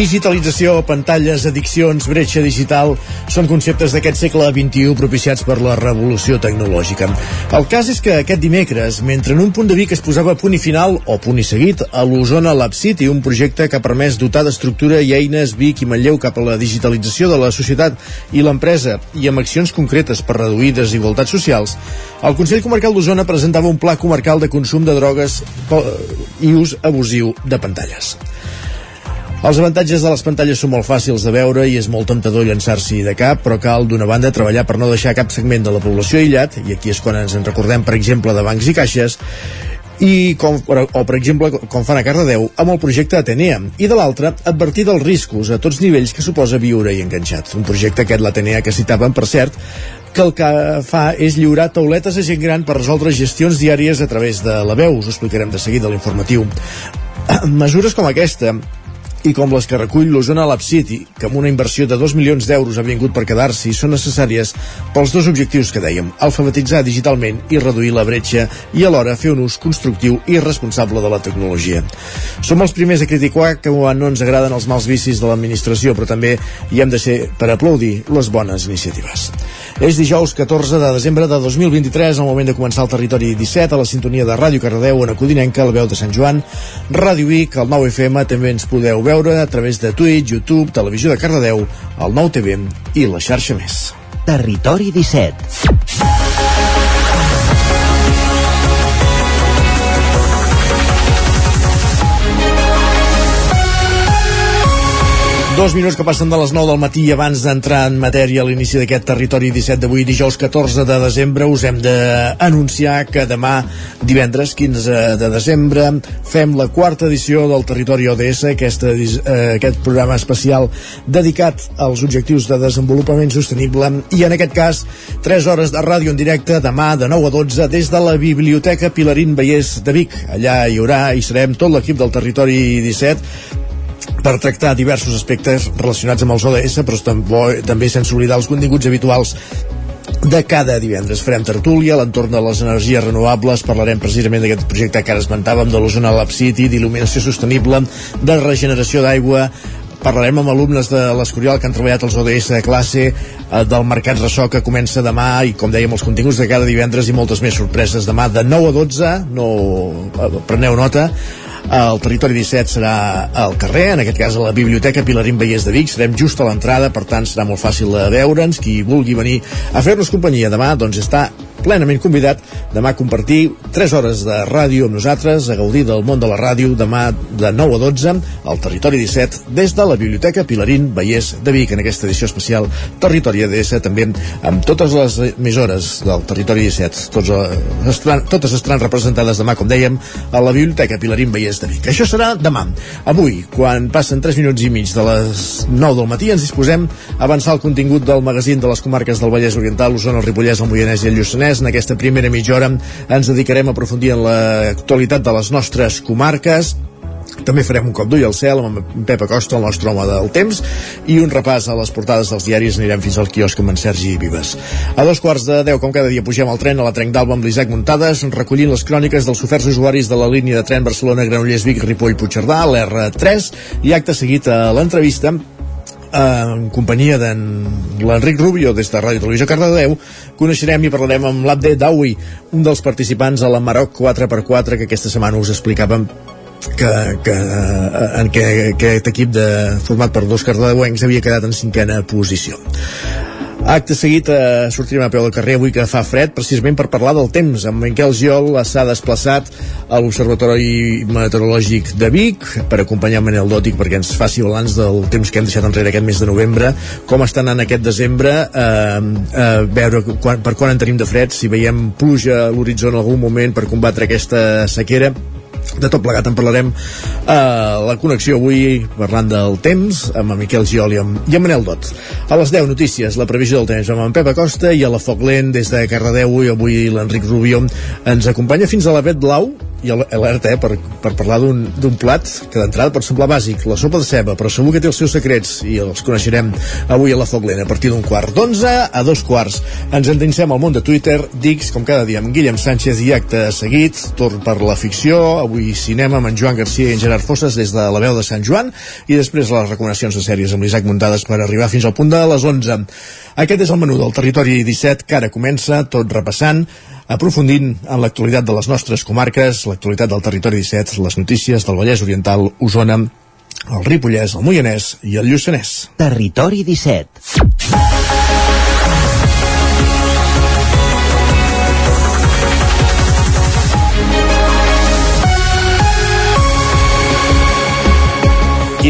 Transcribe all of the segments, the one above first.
Digitalització, pantalles, addiccions, bretxa digital són conceptes d'aquest segle XXI propiciats per la revolució tecnològica. El cas és que aquest dimecres, mentre en un punt de Vic es posava punt i final, o punt i seguit, a l'Osona Lab City, un projecte que ha permès dotar d'estructura i eines Vic i Manlleu cap a la digitalització de la societat i l'empresa i amb accions concretes per reduir desigualtats socials, el Consell Comarcal d'Osona presentava un pla comarcal de consum de drogues i ús abusiu de pantalles. Els avantatges de les pantalles són molt fàcils de veure i és molt temptador llançar-s'hi de cap, però cal, d'una banda, treballar per no deixar cap segment de la població aïllat, i aquí és quan ens en recordem, per exemple, de bancs i caixes, i com, o per exemple com fan a Cardedeu amb el projecte Atenea i de l'altra advertir dels riscos a tots nivells que suposa viure i enganxat. Un projecte aquest l'Atenea que citaven per cert que el que fa és lliurar tauletes a gent gran per resoldre gestions diàries a través de la veu, us ho explicarem de seguida a l'informatiu. Mesures com aquesta i com les que recull l'Osona Lab City, que amb una inversió de 2 milions d'euros ha vingut per quedar-s'hi, són necessàries pels dos objectius que dèiem, alfabetitzar digitalment i reduir la bretxa i alhora fer un ús constructiu i responsable de la tecnologia. Som els primers a criticar que no ens agraden els mals vicis de l'administració, però també hi hem de ser per aplaudir les bones iniciatives. És dijous 14 de desembre de 2023, al moment de començar el territori 17, a la sintonia de Ràdio Cardedeu, en Acudinenca, la veu de Sant Joan, Ràdio Vic, el 9 FM, també ens podeu veure a través de Twitch, YouTube, Televisió de Cardedeu, el 9 TV i la xarxa més. Territori 17. Dos minuts que passen de les 9 del matí i abans d'entrar en matèria a l'inici d'aquest territori 17 d'avui, dijous 14 de desembre, us hem d'anunciar que demà, divendres 15 de desembre, fem la quarta edició del Territori ODS, aquesta, eh, aquest programa especial dedicat als objectius de desenvolupament sostenible i en aquest cas 3 hores de ràdio en directe demà de 9 a 12 des de la Biblioteca Pilarín Vallès de Vic. Allà hi haurà i serem tot l'equip del Territori 17 per tractar diversos aspectes relacionats amb els ODS, però també, sense oblidar els continguts habituals de cada divendres. Farem tertúlia a l'entorn de les energies renovables, parlarem precisament d'aquest projecte que ara esmentàvem, de l'Osona Lab City, d'il·luminació sostenible, de regeneració d'aigua, parlarem amb alumnes de l'Escorial que han treballat els ODS de classe eh, del Mercat Ressò que comença demà i com dèiem els continguts de cada divendres i moltes més sorpreses demà de 9 a 12 no eh, preneu nota el territori 17 serà al carrer, en aquest cas a la Biblioteca Pilarín Vallès de Vic. Serem just a l'entrada, per tant serà molt fàcil de veure'ns. Qui vulgui venir a fer-nos companyia demà, doncs està plenament convidat demà a compartir 3 hores de ràdio amb nosaltres, a gaudir del món de la ràdio demà de 9 a 12 al Territori 17 des de la Biblioteca Pilarín Vallès de Vic en aquesta edició especial Territori ADS també amb totes les emissores del Territori 17 tots, eh, estaran, totes estaran representades demà com dèiem a la Biblioteca Pilarín Vallès de Vic. Això serà demà. Avui, quan passen 3 minuts i mig de les 9 del matí ens disposem a avançar el contingut del magazín de les comarques del Vallès Oriental, l'Osona, el Ripollès, el Moianès i el Lluçanès Lluçanès. En aquesta primera mitja hora ens dedicarem a aprofundir en l'actualitat de les nostres comarques, també farem un cop d'ull al cel amb Pep Acosta, el nostre home del temps, i un repàs a les portades dels diaris. Anirem fins al quiosc amb en Sergi Vives. A dos quarts de deu, com cada dia, pugem al tren a la Trenc d'Alba amb l'Isaac Muntades, recollint les cròniques dels oferts usuaris de la línia de tren Barcelona-Granollers-Vic, Ripoll-Puigcerdà, l'R3, i acte seguit a l'entrevista en companyia d'en l'Enric Rubio des de Ràdio Televisió Cardedeu coneixerem i parlarem amb l'Abde Dawi un dels participants a la Maroc 4x4 que aquesta setmana us explicàvem que, que, en què aquest equip de, format per dos cardedeuencs havia quedat en cinquena posició Acte seguit eh, sortirem a peu del carrer avui que fa fred precisament per parlar del temps. En Miquel Giol s'ha desplaçat a l'Observatori Meteorològic de Vic per acompanyar Manel Dòtic perquè ens faci balanç del temps que hem deixat enrere aquest mes de novembre, com està anant aquest desembre, eh, eh, veure quan, per quan en tenim de fred, si veiem pluja a l'horitzó en algun moment per combatre aquesta sequera de tot plegat en parlarem a uh, la connexió avui parlant del temps amb en Miquel Giol i amb, i amb Manel Dot a les 10 notícies, la previsió del temps amb en Pep Acosta i a la Foc Lent des de Cardedeu i avui l'Enric Rubio ens acompanya fins a la Bet Blau i alerta, eh, per, per parlar d'un plat que d'entrada pot semblar bàsic, la sopa de ceba, però segur que té els seus secrets i els coneixerem avui a la Foc Lent a partir d'un quart d'onze a dos quarts. Ens endinsem al món de Twitter, Dix, com cada dia amb Guillem Sánchez i acte seguit, torn per la ficció, avui cinema amb en Joan Garcia i en Gerard Fosses des de la veu de Sant Joan i després les recomanacions de sèries amb l'Isaac Muntades per arribar fins al punt de les 11. Aquest és el menú del Territori 17 que ara comença, tot repassant aprofundint en l'actualitat de les nostres comarques, l'actualitat del territori 17, les notícies del Vallès Oriental, Osona, el Ripollès, el Moianès i el Lluçanès. Territori 17.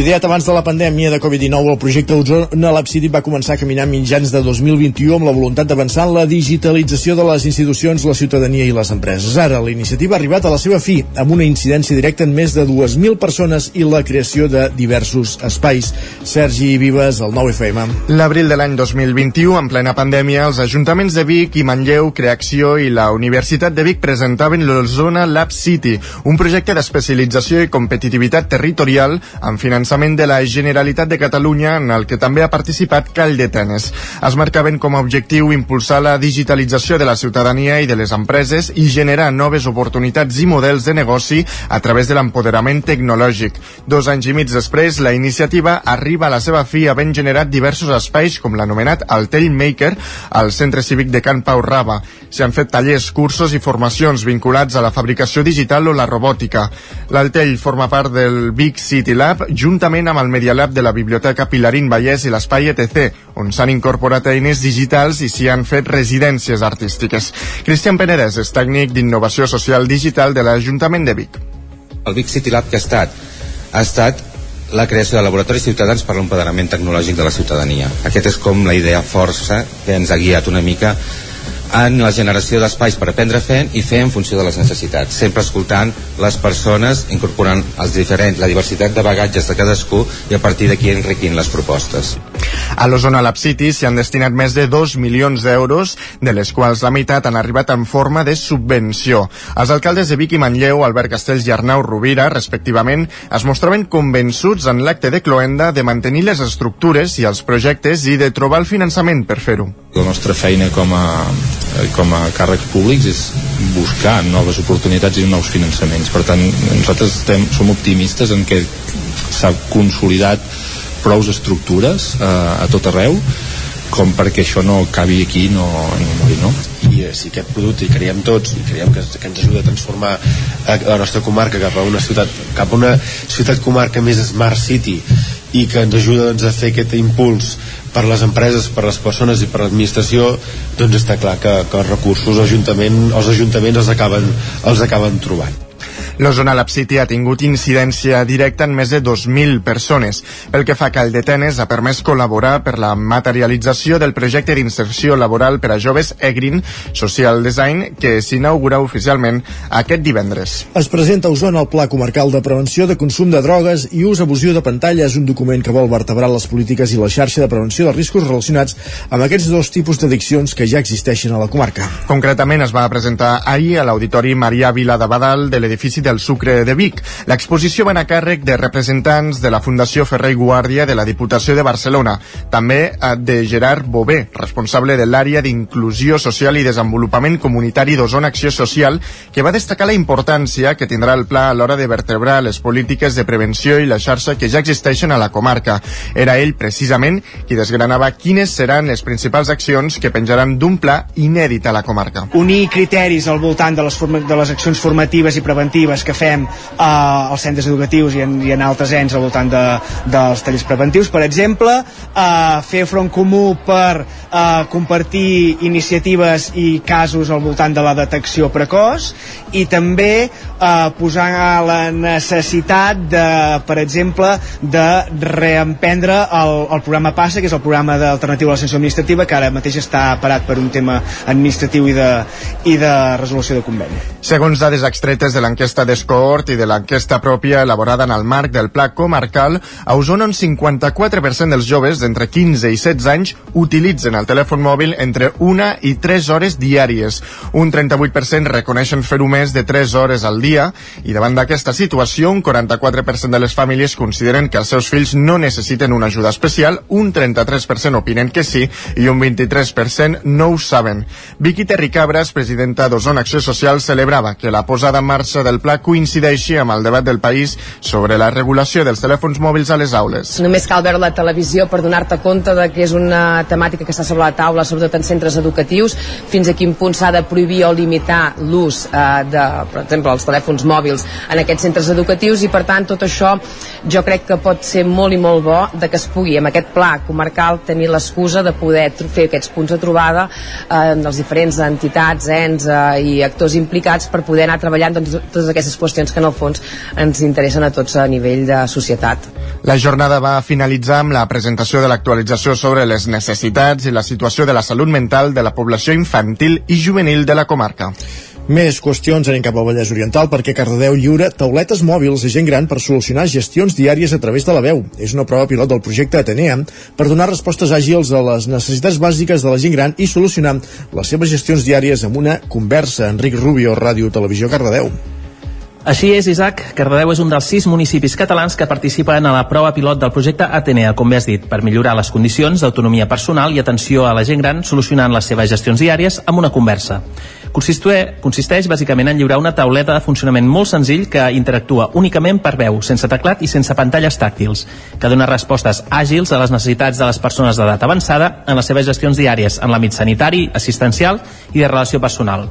Ideat abans de la pandèmia de Covid-19, el projecte Osona Lab City va començar a caminar mitjans de 2021 amb la voluntat d'avançar en la digitalització de les institucions, la ciutadania i les empreses. Ara, la iniciativa ha arribat a la seva fi, amb una incidència directa en més de 2.000 persones i la creació de diversos espais. Sergi Vives, el 9FM. L'abril de l'any 2021, en plena pandèmia, els ajuntaments de Vic i Manlleu, Creacció i la Universitat de Vic presentaven l'Osona Lab City, un projecte d'especialització i competitivitat territorial amb finançament finançament de la Generalitat de Catalunya en el que també ha participat Call de Tenes. Es marcaven com a objectiu impulsar la digitalització de la ciutadania i de les empreses i generar noves oportunitats i models de negoci a través de l'empoderament tecnològic. Dos anys i mig després, la iniciativa arriba a la seva fi havent generat diversos espais com l'anomenat Altell Maker al Centre Cívic de Can Pau Raba. S'hi han fet tallers, cursos i formacions vinculats a la fabricació digital o la robòtica. L'Altell forma part del Big City Lab, juntament amb el Media Lab de la Biblioteca Pilarín Vallès i l'Espai ETC, on s'han incorporat eines digitals i s'hi han fet residències artístiques. Cristian Penedès és tècnic d'innovació social digital de l'Ajuntament de Vic. El Vic City Lab que ha estat? Ha estat la creació de laboratoris ciutadans per l'empoderament tecnològic de la ciutadania. Aquest és com la idea força que ens ha guiat una mica en la generació d'espais per aprendre fent i fer en funció de les necessitats, sempre escoltant les persones, incorporant els diferents, la diversitat de bagatges de cadascú i a partir d'aquí enriquint les propostes. A l'Osona Lab City s'hi han destinat més de 2 milions d'euros, de les quals la meitat han arribat en forma de subvenció. Els alcaldes de Vic i Manlleu, Albert Castells i Arnau Rovira, respectivament, es mostraven convençuts en l'acte de Cloenda de mantenir les estructures i els projectes i de trobar el finançament per fer-ho. La nostra feina com a, com a càrrecs públics és buscar noves oportunitats i nous finançaments. Per tant, nosaltres estem, som optimistes en què s'ha consolidat prous estructures eh, a tot arreu com perquè això no acabi aquí no, no mori, no? I eh, si aquest producte hi creiem tots i creiem que, que ens ajuda a transformar a la nostra comarca cap a una ciutat cap a una ciutat comarca més smart city i que ens ajuda doncs, a fer aquest impuls per les empreses, per les persones i per l'administració, doncs està clar que, que els recursos ajuntament, els ajuntaments els acaben, els acaben trobant. L'Osona Lab City ha tingut incidència directa en més de 2.000 persones. Pel que fa a Caldetenes, ha permès col·laborar per la materialització del projecte d'inserció laboral per a joves EGRIN Social Design, que s'inaugura oficialment aquest divendres. Es presenta a Osona el Pla Comarcal de Prevenció de Consum de Drogues i Ús abusiu de pantalla. És un document que vol vertebrar les polítiques i la xarxa de prevenció de riscos relacionats amb aquests dos tipus d'addiccions que ja existeixen a la comarca. Concretament es va presentar ahir a l'Auditori Maria Vila de Badal de l'edifici del Sucre de Vic. L'exposició va a càrrec de representants de la Fundació Ferrer i Guàrdia de la Diputació de Barcelona, també eh, de Gerard Bové, responsable de l'àrea d'inclusió social i desenvolupament comunitari d'Osona Acció Social, que va destacar la importància que tindrà el pla a l'hora de vertebrar les polítiques de prevenció i la xarxa que ja existeixen a la comarca. Era ell, precisament, qui desgranava quines seran les principals accions que penjaran d'un pla inèdit a la comarca. Unir criteris al voltant de les, de les accions formatives i preventives que fem eh, als centres educatius i en, i en altres ens al voltant de, dels tallers preventius. Per exemple, eh, fer front comú per eh, compartir iniciatives i casos al voltant de la detecció precoç i també eh, posar la necessitat de, per exemple, de reemprendre el, el programa PASSA, que és el programa d'alternativa a la sanció administrativa, que ara mateix està parat per un tema administratiu i de, i de resolució de conveni. Segons dades extretes de l'enquesta l'enquesta d'Escohort i de l'enquesta pròpia elaborada en el marc del Pla Comarcal, a Osona un 54% dels joves d'entre 15 i 16 anys utilitzen el telèfon mòbil entre una i 3 hores diàries. Un 38% reconeixen fer-ho més de 3 hores al dia i davant d'aquesta situació un 44% de les famílies consideren que els seus fills no necessiten una ajuda especial, un 33% opinen que sí i un 23% no ho saben. Vicky Terricabras, presidenta d'Osona Acció Social, celebrava que la posada en marxa del pla coincideixi amb el debat del país sobre la regulació dels telèfons mòbils a les aules. Només cal veure la televisió per donar-te compte de que és una temàtica que està sobre la taula, sobretot en centres educatius, fins a quin punt s'ha de prohibir o limitar l'ús eh, de, per exemple, els telèfons mòbils en aquests centres educatius i per tant tot això jo crec que pot ser molt i molt bo de que es pugui amb aquest pla comarcal tenir l'excusa de poder fer aquests punts de trobada eh, dels diferents entitats, ens eh, i actors implicats per poder anar treballant doncs, totes aquestes qüestions que en el fons ens interessen a tots a nivell de societat. La jornada va finalitzar amb la presentació de l'actualització sobre les necessitats i la situació de la salut mental de la població infantil i juvenil de la comarca. Més qüestions anem cap al Vallès Oriental perquè Cardedeu lliura tauletes mòbils a gent gran per solucionar gestions diàries a través de la veu. És una prova pilot del projecte Atenea per donar respostes àgils a les necessitats bàsiques de la gent gran i solucionar les seves gestions diàries amb una conversa. Enric Rubio, Ràdio Televisió Cardedeu. Així és, Isaac. Cardedeu és un dels sis municipis catalans que participen a la prova pilot del projecte Atenea, com bé has dit, per millorar les condicions d'autonomia personal i atenció a la gent gran solucionant les seves gestions diàries amb una conversa. Consisteix, consisteix bàsicament en lliurar una tauleta de funcionament molt senzill que interactua únicament per veu, sense teclat i sense pantalles tàctils, que dona respostes àgils a les necessitats de les persones d'edat avançada en les seves gestions diàries en l'àmbit sanitari, assistencial i de relació personal.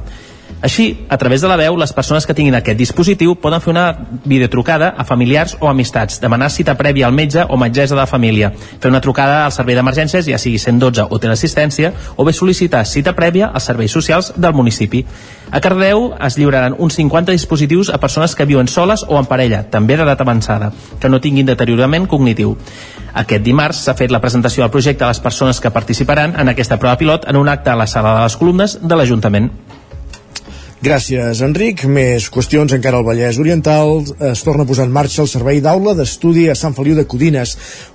Així, a través de la veu, les persones que tinguin aquest dispositiu poden fer una videotrucada a familiars o amistats, demanar cita prèvia al metge o metgessa de família, fer una trucada al servei d'emergències, ja sigui 112 o teleassistència, o bé sol·licitar cita prèvia als serveis socials del municipi. A Cardeu es lliuraran uns 50 dispositius a persones que viuen soles o en parella, també d'edat avançada, que no tinguin deteriorament cognitiu. Aquest dimarts s'ha fet la presentació del projecte a les persones que participaran en aquesta prova pilot en un acte a la sala de les columnes de l'Ajuntament. Gràcies, Enric. Més qüestions encara al Vallès Oriental. Es torna a posar en marxa el servei d'aula d'estudi a Sant Feliu de Codines.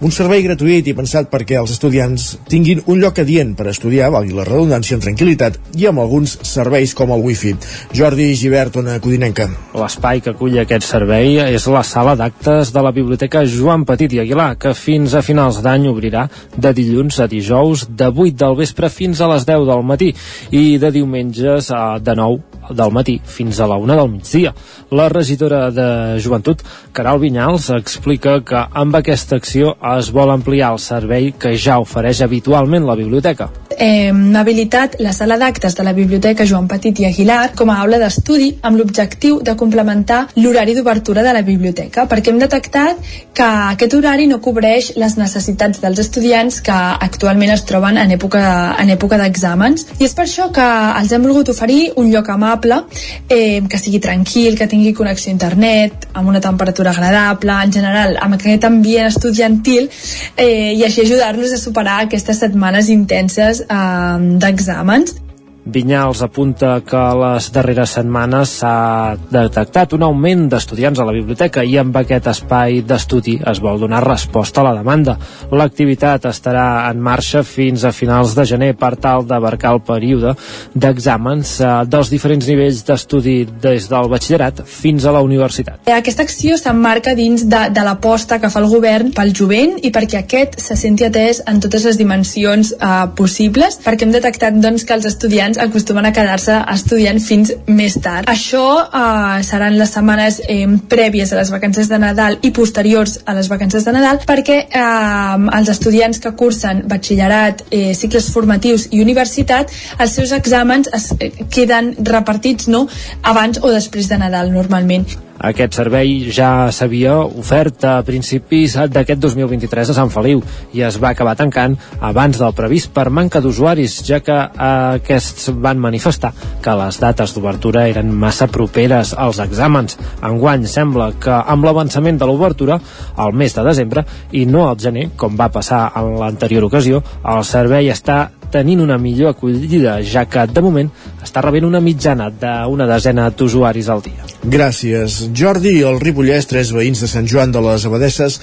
Un servei gratuït i pensat perquè els estudiants tinguin un lloc adient per estudiar, valgui la redundància, en tranquil·litat i amb alguns serveis com el wifi. Jordi Givert, una codinenca. L'espai que acull aquest servei és la sala d'actes de la Biblioteca Joan Petit i Aguilar, que fins a finals d'any obrirà de dilluns a dijous de 8 del vespre fins a les 10 del matí i de diumenges de 9 del matí fins a la una del migdia. La regidora de Joventut, Caral Vinyals, explica que amb aquesta acció es vol ampliar el servei que ja ofereix habitualment la biblioteca. Hem habilitat la sala d'actes de la Biblioteca Joan Petit i Aguilar com a aula d'estudi amb l'objectiu de complementar l'horari d'obertura de la biblioteca, perquè hem detectat que aquest horari no cobreix les necessitats dels estudiants que actualment es troben en època, en època d'exàmens. I és per això que els hem volgut oferir un lloc amable, eh, que sigui tranquil, que tingui connexió a internet, amb una temperatura agradable, en general, amb aquest ambient estudiantil, eh, i així ajudar-los a superar aquestes setmanes intenses eh, d'exàmens. Vinyals apunta que les darreres setmanes s'ha detectat un augment d'estudiants a la biblioteca i amb aquest espai d'estudi es vol donar resposta a la demanda. L'activitat estarà en marxa fins a finals de gener per tal d'abarcar el període d'exàmens eh, dels diferents nivells d'estudi des del batxillerat fins a la universitat. Aquesta acció s'emmarca dins de, de l'aposta que fa el govern pel jovent i perquè aquest se senti atès en totes les dimensions eh, possibles, perquè hem detectat doncs, que els estudiants acostumen a quedar-se estudiant fins més tard. Això eh, seran les setmanes eh, prèvies a les vacances de Nadal i posteriors a les vacances de Nadal perquè eh, els estudiants que cursen batxillerat, eh, cicles formatius i universitat, els seus exàmens es, eh, queden repartits no, abans o després de Nadal normalment. Aquest servei ja s'havia ofert a principis d'aquest 2023 a Sant Feliu i es va acabar tancant abans del previst per manca d'usuaris, ja que aquests van manifestar que les dates d'obertura eren massa properes als exàmens. Enguany sembla que amb l'avançament de l'obertura al mes de desembre i no al gener, com va passar en l'anterior ocasió, el servei està tenint una millor acollida, ja que de moment està rebent una mitjana d'una desena d'usuaris al dia. Gràcies. Jordi el Ripollès, tres veïns de Sant Joan de les Abadesses,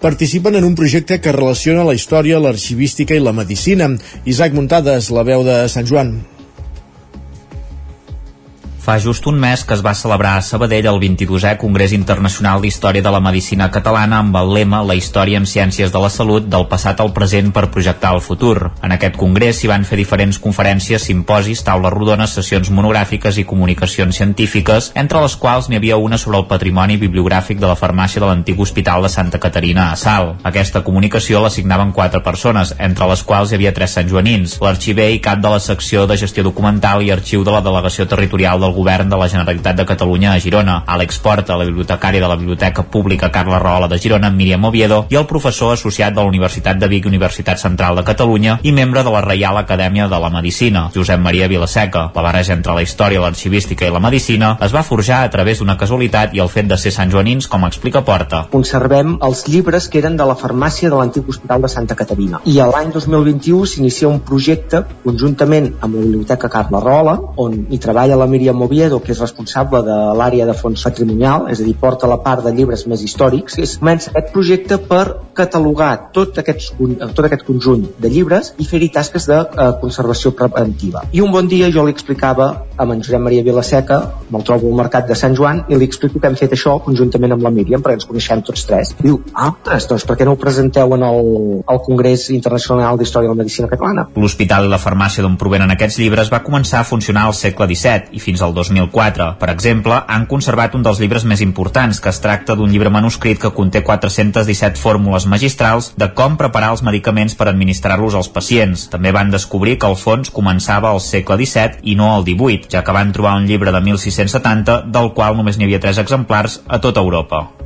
participen en un projecte que relaciona la història, l'arxivística i la medicina. Isaac Muntades, la veu de Sant Joan. Fa just un mes que es va celebrar a Sabadell el 22è Congrés Internacional d'Història de la Medicina Catalana amb el lema La història en ciències de la salut del passat al present per projectar el futur. En aquest congrés s'hi van fer diferents conferències, simposis, taules rodones, sessions monogràfiques i comunicacions científiques, entre les quals n'hi havia una sobre el patrimoni bibliogràfic de la farmàcia de l'antic Hospital de Santa Caterina a Sal. Aquesta comunicació l'assignaven quatre persones, entre les quals hi havia tres santjoanins, l'arxiver i cap de la secció de gestió documental i arxiu de la delegació territorial del govern de la Generalitat de Catalunya a Girona, Àlex Porta, la bibliotecària de la Biblioteca Pública Carla Rahola de Girona, Míriam Oviedo, i el professor associat de la Universitat de Vic Universitat Central de Catalunya i membre de la Reial Acadèmia de la Medicina, Josep Maria Vilaseca. La barreja entre la història, l'arxivística i la medicina es va forjar a través d'una casualitat i el fet de ser Sant Joanins, com explica Porta. Conservem els llibres que eren de la farmàcia de l'antic Hospital de Santa Caterina. I l'any 2021 s'inicia un projecte conjuntament amb la Biblioteca Carla Rahola, on hi treballa la Míriam Oviedo, que és responsable de l'àrea de fons patrimonial, és a dir, porta la part de llibres més històrics, i es comença aquest projecte per catalogar tot aquest, tot aquest conjunt de llibres i fer-hi tasques de eh, conservació preventiva. I un bon dia jo li explicava a en Josep Maria Vilaseca, me'l trobo al mercat de Sant Joan, i li explico que hem fet això conjuntament amb la Míriam, perquè ens coneixem tots tres. Diu, ah, doncs per què no ho presenteu en el, el Congrés Internacional d'Història de la Medicina Catalana? L'hospital i la farmàcia d'on provenen aquests llibres va començar a funcionar al segle XVII i fins al 2004 2004. Per exemple, han conservat un dels llibres més importants, que es tracta d'un llibre manuscrit que conté 417 fórmules magistrals de com preparar els medicaments per administrar-los als pacients. També van descobrir que el fons començava al segle XVII i no al XVIII, ja que van trobar un llibre de 1670 del qual només n'hi havia tres exemplars a tota Europa.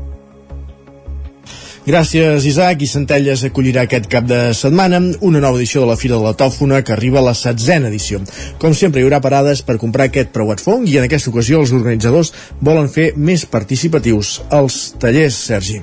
Gràcies, Isaac. I Centelles acollirà aquest cap de setmana una nova edició de la Fira de la Tòfona que arriba a la setzena edició. Com sempre, hi haurà parades per comprar aquest preuat fong i en aquesta ocasió els organitzadors volen fer més participatius els tallers, Sergi.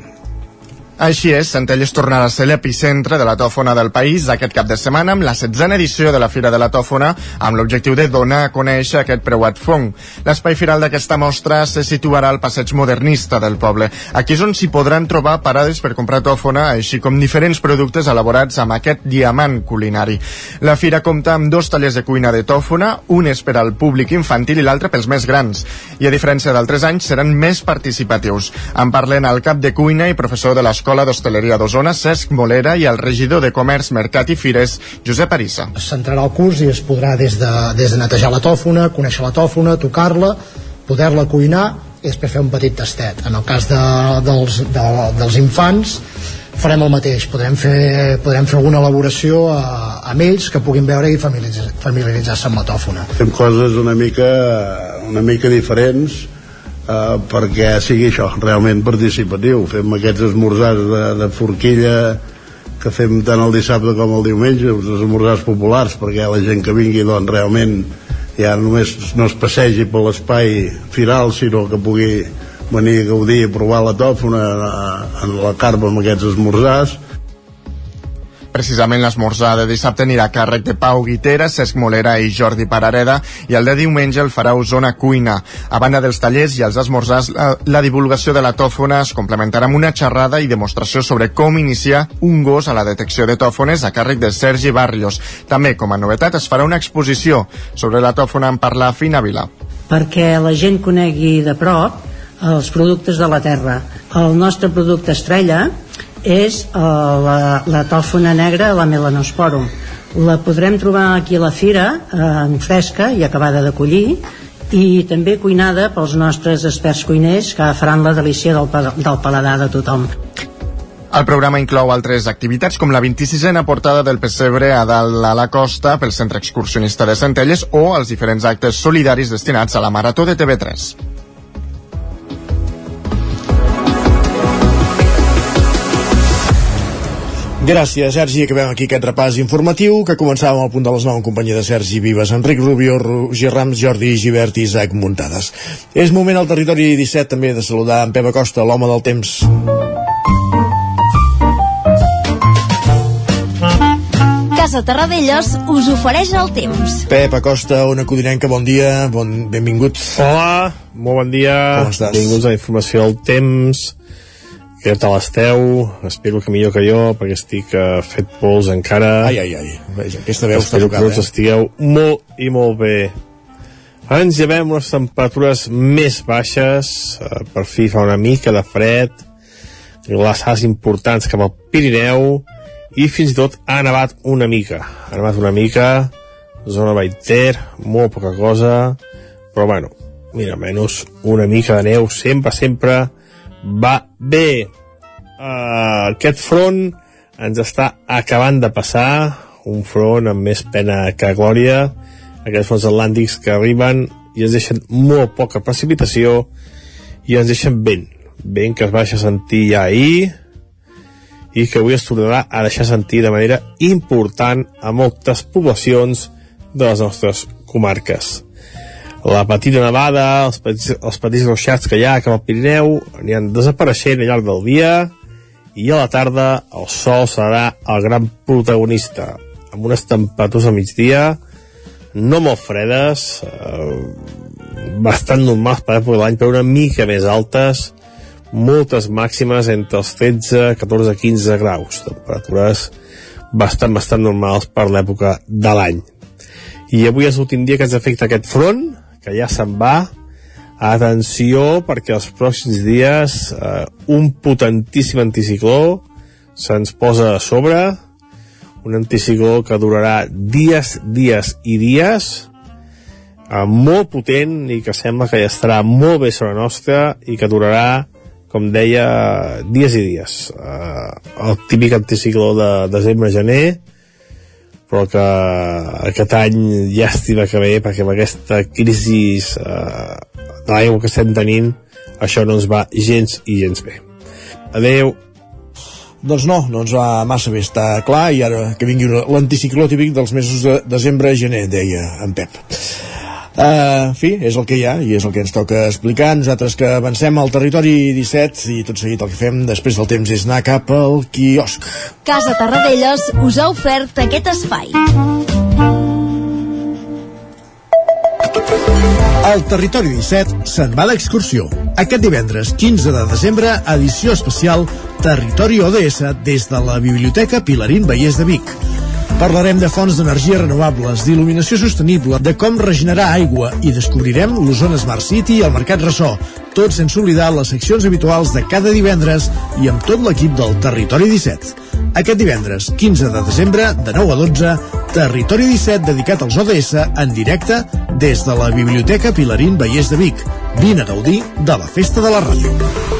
Així és, Centelles tornarà a ser l'epicentre de la tòfona del país aquest cap de setmana amb la setzena edició de la Fira de la Tòfona amb l'objectiu de donar a conèixer aquest preuat fong. L'espai firal d'aquesta mostra se situarà al passeig modernista del poble. Aquí és on s'hi podran trobar parades per comprar tòfona, així com diferents productes elaborats amb aquest diamant culinari. La fira compta amb dos tallers de cuina de tòfona, un és per al públic infantil i l'altre pels més grans. I a diferència d'altres anys, seran més participatius. En parlen el cap de cuina i professor de l'escola l'Escola d'Hostaleria d'Osona, Cesc Molera, i el regidor de Comerç, Mercat i Fires, Josep Arissa. S'entrarà al curs i es podrà des de, des de netejar la tòfona, conèixer la tòfona, tocar-la, poder-la cuinar i després fer un petit tastet. En el cas de, dels, de, dels infants farem el mateix, podrem fer, podrem fer alguna elaboració a, amb ells que puguin veure i familiaritzar-se familiaritzar amb la tòfona. Fem coses una mica, una mica diferents, eh, perquè sigui això, realment participatiu. Fem aquests esmorzars de, de forquilla que fem tant el dissabte com el diumenge, els esmorzars populars, perquè la gent que vingui doncs, realment ja només no es passegi per l'espai firal, sinó que pugui venir a gaudir i provar la tòfona eh, en la carpa amb aquests esmorzars Precisament l'esmorzar de dissabte anirà a càrrec de Pau Guitera, Cesc Molera i Jordi Parareda i el de diumenge el farà Osona Cuina. A banda dels tallers i els esmorzars, la, la divulgació de la tòfona es complementarà amb una xerrada i demostració sobre com iniciar un gos a la detecció de tòfones a càrrec de Sergi Barrios. També, com a novetat, es farà una exposició sobre la tòfona en parlar Fina Vila. Perquè la gent conegui de prop els productes de la terra. El nostre producte estrella és uh, la, la tòfona negra, la melanosporum. La podrem trobar aquí a la fira, eh, fresca i acabada de collir, i també cuinada pels nostres experts cuiners que faran la delícia del, del paladar de tothom. El programa inclou altres activitats com la 26a portada del pessebre a dalt a la costa pel centre excursionista de Centelles o els diferents actes solidaris destinats a la Marató de TV3. Gràcies, Sergi. Acabem aquí aquest repàs informatiu que començàvem al punt de les 9 en companyia de Sergi Vives, Enric Rubio, Roger Rams, Jordi Givert i Isaac Muntades. És moment al territori 17 també de saludar en Pep Acosta, l'home del temps. Casa Terradellos us ofereix el temps. Pep Acosta, una codinenca, bon dia, bon, benvingut. Hola, molt bon dia. Com estàs? Benvinguts a la informació del temps. Què tal esteu? Espero que millor que jo, perquè estic uh, fet pols encara. Ai, ai, ai. Veja, aquesta veu està Espero que tocada, tots eh? estigueu molt i molt bé. Ens llevem unes temperatures més baixes, uh, per fi fa una mica de fred, glaçades importants cap al Pirineu, i fins i tot ha nevat una mica. Ha nevat una mica, zona Baiter, molt poca cosa, però bueno, mira, menys una mica de neu, sempre, sempre va bé. Uh, aquest front ens està acabant de passar, un front amb més pena que glòria, aquests fronts atlàntics que arriben i ens deixen molt poca precipitació i ens deixen vent, vent que es va deixar sentir ja ahir i que avui es tornarà a deixar sentir de manera important a moltes poblacions de les nostres comarques. La petita nevada, els petits, els petits ruixats que hi ha cap al Pirineu aniran desapareixent al llarg del dia i a la tarda el sol serà el gran protagonista. Amb unes temperatures al migdia no molt fredes eh, bastant normals per època de l'any però una mica més altes moltes màximes entre els 13, 14, 15 graus. Temperatures bastant, bastant normals per l'època de l'any. I avui és l'últim dia que ens afecta aquest front que ja se'n va. Atenció perquè els pròxims dies eh, un potentíssim anticicló se'ns posa a sobre. Un anticicló que durarà dies, dies i dies. Eh, molt potent i que sembla que ja estarà molt bé sobre nostra i que durarà com deia, dies i dies. Eh, el típic anticicló de desembre-gener però que aquest any llàstima que ve perquè amb aquesta crisi eh, de l'aigua que estem tenint això no ens va gens i gens bé adeu Doncs no, no ens va massa bé, està clar, i ara que vingui l'anticicló típic dels mesos de desembre-gener, deia en Pep. Uh, en fi, és el que hi ha i és el que ens toca explicar. Nosaltres que avancem al territori 17 i tot seguit el que fem després del temps és anar cap al quiosc. Casa Terradellos us ha ofert aquest espai. El Territori 17 se'n va d'excursió. Aquest divendres 15 de desembre, edició especial Territori ODS des de la Biblioteca Pilarín Vallès de Vic. Parlarem de fonts d'energia renovables, d'il·luminació sostenible, de com regenerar aigua i descobrirem l'Osona Smart City i el Mercat Ressò, tot sense oblidar les seccions habituals de cada divendres i amb tot l'equip del Territori 17. Aquest divendres, 15 de desembre, de 9 a 12, Territori 17 dedicat als ODS en directe des de la Biblioteca Pilarín Vallès de Vic. Vine a gaudir de la Festa de la Ràdio.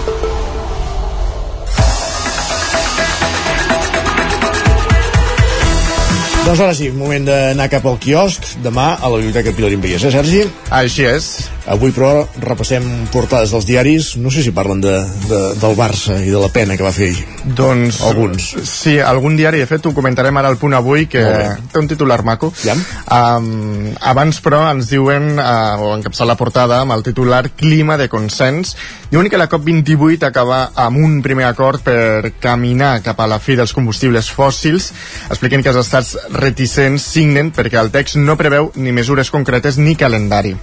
Doncs ara sí, moment d'anar cap al quiosc, demà a la Biblioteca Pilarín Vallès, eh, Sergi? Així és. Avui, però, repassem portades dels diaris. No sé si parlen de, de, del Barça i de la pena que va fer ahir. Doncs... Alguns. Sí, algun diari, de fet, ho comentarem ara al punt avui, que té un titular maco. Ja. Um, abans, però, ens diuen, uh, o encapçar la portada, amb el titular Clima de consens. Diuen que la COP28 acaba amb un primer acord per caminar cap a la fi dels combustibles fòssils. Expliquen que els estats reticents signen perquè el text no preveu ni mesures concretes ni calendari.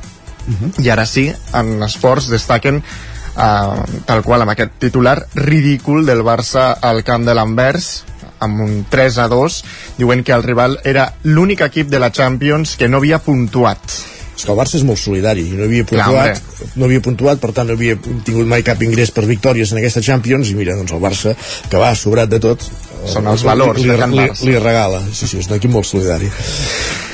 I ara sí, en esports destaquen uh, tal qual amb aquest titular ridícul del Barça al camp de l'Anvers amb un 3 a 2 diuen que el rival era l'únic equip de la Champions que no havia puntuat. És que el Barça és molt solidari i no havia Clar, puntuat, no havia puntuat, per tant no havia tingut mai cap ingrés per victòries en aquesta Champions i mira, doncs el Barça, que va sobrat de tot Són els valors li, de Can li, li regala, sí, sí, és un equip molt solidari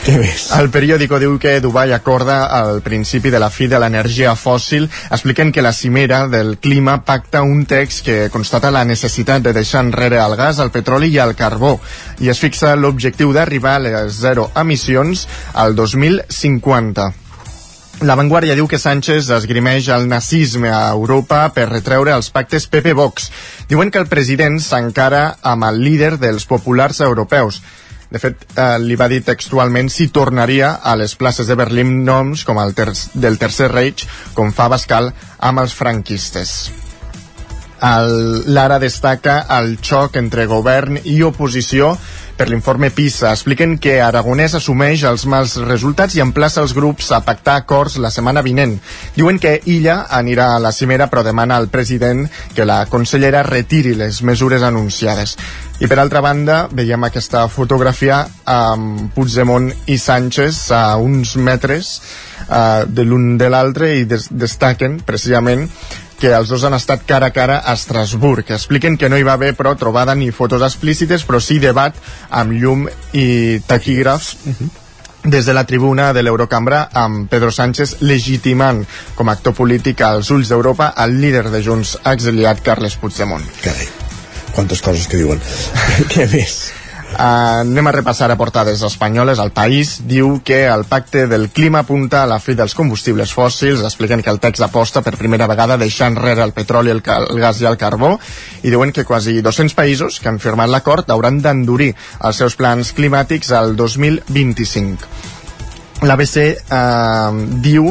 què més? El periòdico diu que Dubai acorda el principi de la fi de l'energia fòssil. Expliquen que la cimera del clima pacta un text que constata la necessitat de deixar enrere el gas, el petroli i el carbó i es fixa l'objectiu d'arribar a les zero emissions al 2050. La Vanguardia diu que Sánchez esgrimeix el nazisme a Europa per retreure els pactes PP-Vox. Diuen que el president s'encara amb el líder dels populars europeus. De fet, eh, li va dir textualment si tornaria a les places de Berlín noms com el ter del Tercer Reich, com fa Bascal amb els franquistes. L'Ara destaca el xoc entre govern i oposició per l'informe PISA. Expliquen que Aragonès assumeix els mals resultats i emplaça els grups a pactar acords la setmana vinent. Diuen que Illa anirà a la cimera però demana al president que la consellera retiri les mesures anunciades. I per altra banda, veiem aquesta fotografia amb Puigdemont i Sánchez a uns metres uh, de l'un de l'altre i des destaquen precisament que els dos han estat cara a cara a Estrasburg. Expliquen que no hi va haver, però, trobada ni fotos explícites, però sí debat amb llum i taquígrafs uh -huh des de la tribuna de l'Eurocambra amb Pedro Sánchez legitimant com a actor polític als ulls d'Europa el líder de Junts exiliat Carles Puigdemont. Carai, quantes coses que diuen. Què més? Uh, anem a repassar a portades espanyoles. El País diu que el pacte del clima apunta a la fi dels combustibles fòssils. Expliquen que el text aposta per primera vegada deixant enrere el petroli, el, el gas i el carbó i diuen que quasi 200 països que han firmat l'acord hauran d'endurir els seus plans climàtics al 2025. L'ABC eh, diu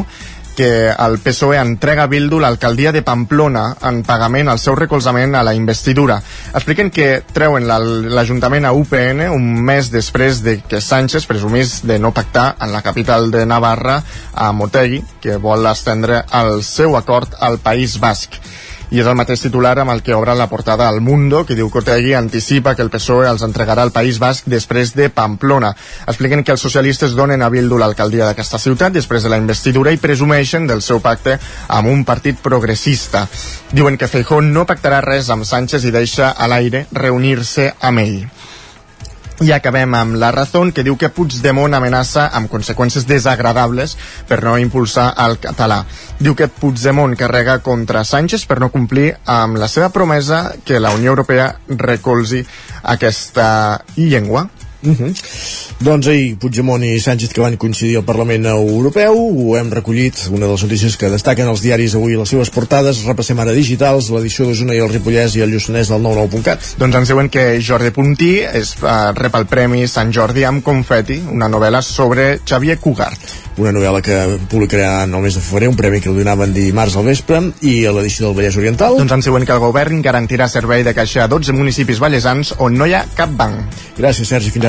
que el PSOE entrega a Bildu l'alcaldia de Pamplona en pagament al seu recolzament a la investidura. Expliquen que treuen l'Ajuntament a UPN un mes després de que Sánchez presumís de no pactar en la capital de Navarra a Motegi, que vol estendre el seu acord al País Basc i és el mateix titular amb el que obre la portada al Mundo, que diu que Otegui anticipa que el PSOE els entregarà al País Basc després de Pamplona. Expliquen que els socialistes donen a Bildu l'alcaldia d'aquesta ciutat després de la investidura i presumeixen del seu pacte amb un partit progressista. Diuen que Feijó no pactarà res amb Sánchez i deixa a l'aire reunir-se amb ell. I acabem amb la raó que diu que Puigdemont amenaça amb conseqüències desagradables per no impulsar el català. Diu que Puigdemont carrega contra Sánchez per no complir amb la seva promesa que la Unió Europea recolzi aquesta llengua. Uh -huh. Doncs ahir Puigdemont i Sánchez que van coincidir al Parlament Europeu ho hem recollit, una de les notícies que destaquen els diaris avui les seves portades repassem ara digitals, l'edició d'Osona i el Ripollès i el Lluçanès del 99.cat Doncs ens diuen que Jordi Puntí es, uh, rep el Premi Sant Jordi amb Confeti, una novel·la sobre Xavier Cugart una novel·la que publicarà en el mes de febrer, un premi que li donaven dimarts al vespre, i a l'edició del Vallès Oriental. Doncs ens diuen que el govern garantirà servei de caixa a 12 municipis vallesans on no hi ha cap banc. Gràcies, Sergi, fins ara.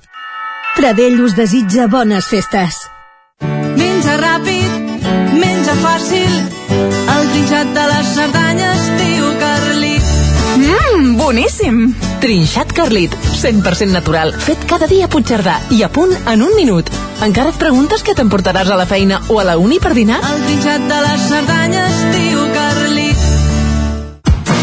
Pradell us desitja bones festes. Menja ràpid, menja fàcil, el trinxat de les Cerdanyes, tio Carlit. Mmm, boníssim! Trinxat Carlit, 100% natural, fet cada dia a Puigcerdà i a punt en un minut. Encara et preguntes què t'emportaràs a la feina o a la uni per dinar? El trinxat de les Cerdanyes, tio Carlit.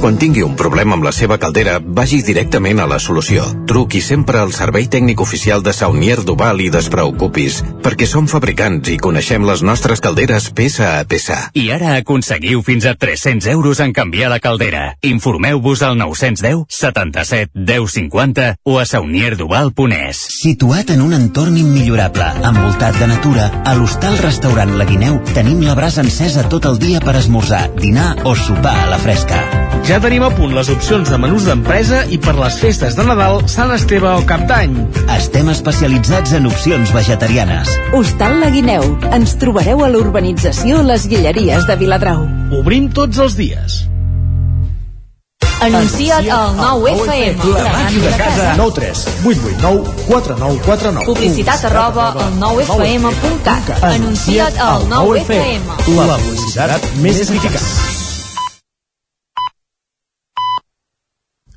Quan tingui un problema amb la seva caldera, vagi directament a la solució. Truqui sempre al servei tècnic oficial de Saunier Duval i despreocupis, perquè som fabricants i coneixem les nostres calderes peça a peça. I ara aconseguiu fins a 300 euros en canviar la caldera. Informeu-vos al 910 77 10 50 o a saunierduval.es. Situat en un entorn immillorable, envoltat de natura, a l'hostal restaurant La Guineu tenim la brasa encesa tot el dia per esmorzar, dinar o sopar a la fresca. Ja tenim a punt les opcions de menús d'empresa i per les festes de Nadal, Sant Esteve o Cap d'Any. Estem especialitzats en opcions vegetarianes. Hostal La Guineu. Ens trobareu a l'urbanització Les Guilleries de Viladrau. Obrim tots els dies. Anuncia't al 9FM. La màquina de casa. 9 3 8 8 9 4 9 4 9. Publicitat arroba al 9FM.cat. Anuncia't al 9FM. La publicitat més eficaç.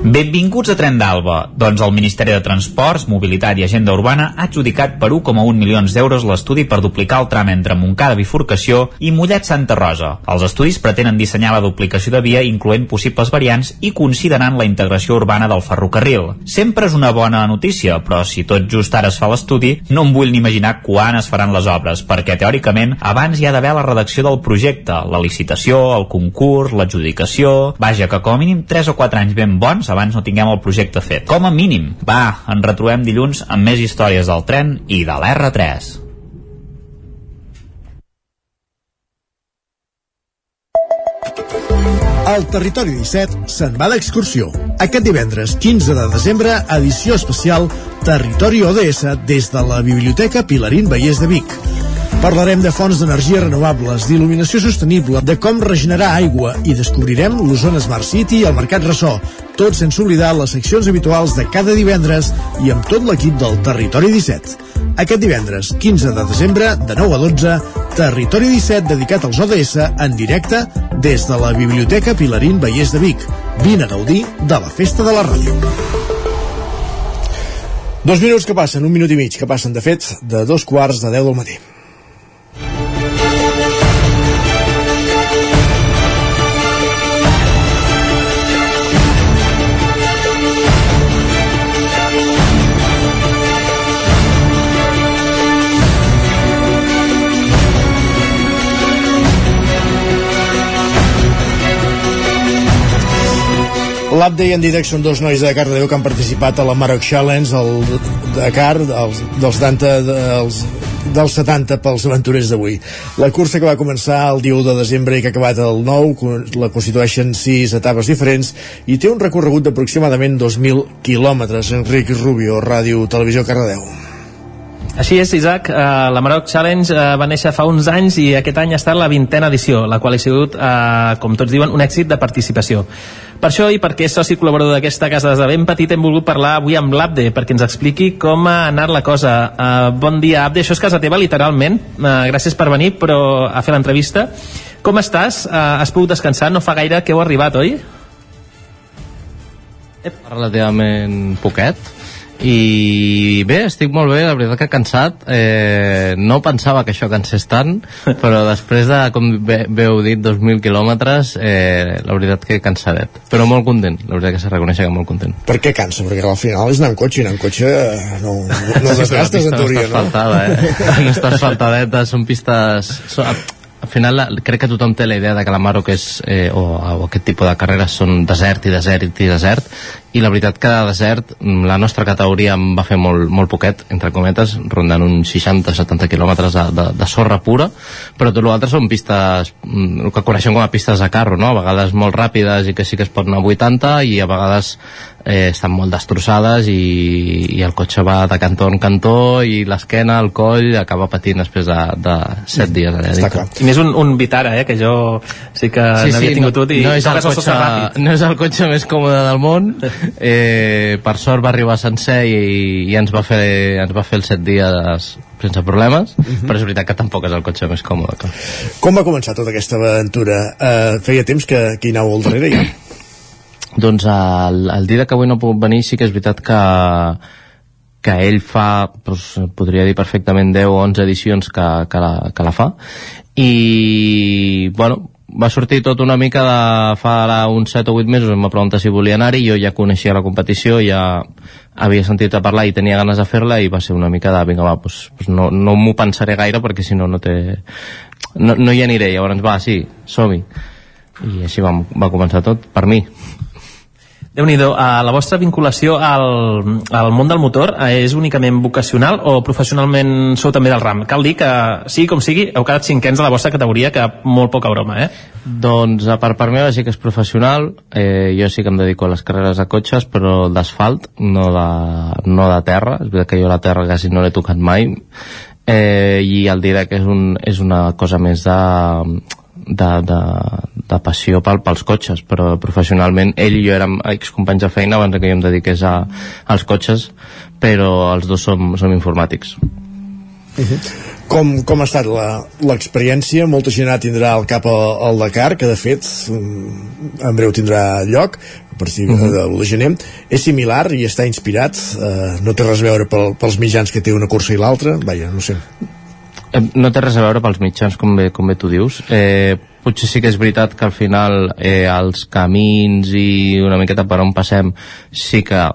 Benvinguts a Tren d'Alba. Doncs el Ministeri de Transports, Mobilitat i Agenda Urbana ha adjudicat per 1,1 milions d'euros l'estudi per duplicar el tram entre Montcada Bifurcació i Mollet Santa Rosa. Els estudis pretenen dissenyar la duplicació de via incloent possibles variants i considerant la integració urbana del ferrocarril. Sempre és una bona notícia, però si tot just ara es fa l'estudi, no em vull ni imaginar quan es faran les obres, perquè teòricament abans hi ha d'haver la redacció del projecte, la licitació, el concurs, l'adjudicació... Vaja, que com a mínim 3 o 4 anys ben bons abans no tinguem el projecte fet. Com a mínim. Va, en retrobem dilluns amb més històries del tren i de l'R3. El Territori 17 se'n va d'excursió. Aquest divendres 15 de desembre, edició especial Territori ODS des de la Biblioteca Pilarín Vallès de Vic. Parlarem de fonts d'energia renovables, d'il·luminació sostenible, de com regenerar aigua i descobrirem l'Osona Smart City i el Mercat Ressò, tot sense oblidar les seccions habituals de cada divendres i amb tot l'equip del Territori 17. Aquest divendres, 15 de desembre, de 9 a 12, Territori 17 dedicat als ODS en directe des de la Biblioteca Pilarín Vallès de Vic. Vine a gaudir de la Festa de la Ràdio. Dos minuts que passen, un minut i mig que passen, de fet, de dos quarts de 10 del matí. I en Didac són dos nois de Cardedeu que han participat a la Maroc Challenge el Dakar dels, dels, 70, dels, dels 70 pels aventurers d'avui. La cursa que va començar el dia 1 de desembre i que ha acabat el 9 la constitueixen sis etapes diferents i té un recorregut d'aproximadament 2.000 quilòmetres. Enric Rubio, Ràdio Televisió Cardedeu. Així és, Isaac. Uh, la Maroc Challenge uh, va néixer fa uns anys i aquest any ha estat la vintena edició, la qual ha sigut, uh, com tots diuen, un èxit de participació. Per això i perquè és soci col·laborador d'aquesta casa des de ben petit hem volgut parlar avui amb l'Abde perquè ens expliqui com ha anat la cosa. Uh, bon dia, Abde. Això és casa teva, literalment. Uh, gràcies per venir però a fer l'entrevista. Com estàs? Uh, has pogut descansar? No fa gaire que heu arribat, oi? Relativament poquet i bé, estic molt bé, la veritat que cansat eh, no pensava que això cansés tant però després de, com bé, bé heu dit 2.000 quilòmetres eh, la veritat que cansadet, però molt content la veritat que s'ha reconeix que molt content Per què cansa? Perquè al final és anar en cotxe i anar en cotxe eh, no, no, no desgastes en teoria, no? eh? no està asfaltadeta, són pistes són, al final la, crec que tothom té la idea de que la Maroc és, eh, o, o aquest tipus de carreres són desert i desert i desert i la veritat que de desert la nostra categoria em va fer molt, molt poquet entre cometes, rondant uns 60-70 quilòmetres de, de, de sorra pura però tot l'altre són pistes mm, el que coneixem com a pistes de carro, no? a vegades molt ràpides i que sí que es pot anar a 80 i a vegades eh, estan molt destrossades i, i el cotxe va de cantó en cantó i l'esquena, el coll, acaba patint després de, de set dies allà dintre. I més un, un Vitara, eh, que jo sí que Sí, n'havia sí, tingut no, tot i no, és el cotxe, no és el cotxe més còmode del món eh, per sort va arribar sencer i, i ens, va fer, ens va fer els set dies sense problemes Mhm. però és veritat que tampoc és el cotxe més còmode clar. Com va començar tota aquesta aventura? Uh, feia temps que, que hi anàveu al darrere ja? Doncs el, el dia que avui no puc venir sí que és veritat que que ell fa, doncs, podria dir perfectament 10 o 11 edicions que, que, la, que la fa i bueno, va sortir tot una mica de fa ara uns 7 o 8 mesos em va preguntar si volia anar-hi, jo ja coneixia la competició ja havia sentit a parlar i tenia ganes de fer-la i va ser una mica de vinga va, doncs, doncs no, no m'ho pensaré gaire perquè si no no té no, no hi aniré, llavors va, sí, som-hi. I així va, va començar tot per mi déu nhi uh, la vostra vinculació al, al món del motor uh, és únicament vocacional o professionalment sou també del ram? Cal dir que, sigui com sigui, heu quedat cinquens de la vostra categoria, que molt poca broma, eh? Doncs a part, part meva sí que és professional, eh, jo sí que em dedico a les carreres de cotxes, però d'asfalt, no, de, no de terra, és veritat que jo la terra quasi no l'he tocat mai, eh, i el direct és, un, és una cosa més de, de, de, de passió pel, pels cotxes, però professionalment ell i jo érem excompanys de feina abans que jo em dediqués a, als cotxes, però els dos som, som informàtics. Com, com ha estat la- l'experiència? Molta gent ara tindrà el cap al, Dakar, que de fet mm, en breu tindrà lloc, de, Mhm. de l'1 de gener. És similar i està inspirat, eh, no té res a veure pel, pels mitjans que té una cursa i l'altra, vaja, no sé. No té res a veure pels mitjans, com bé, com bé tu dius. Eh, potser sí que és veritat que al final eh, els camins i una miqueta per on passem sí que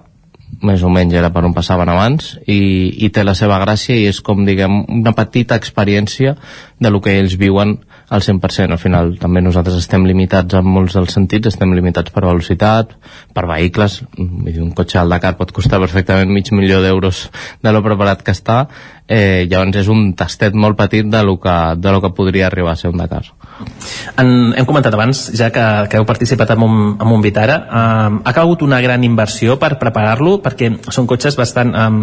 més o menys era per on passaven abans i, i té la seva gràcia i és com diguem una petita experiència de lo que ells viuen al 100%. Al final també nosaltres estem limitats en molts dels sentits, estem limitats per velocitat, per vehicles, dir, un cotxe al Dakar pot costar perfectament mig milió d'euros de lo preparat que està, eh, llavors és un tastet molt petit de lo que, de lo que podria arribar a ser un Dakar. En, hem comentat abans, ja que, que heu participat en un, en un Vitara, um, ha calgut una gran inversió per preparar-lo, perquè són cotxes bastant, um,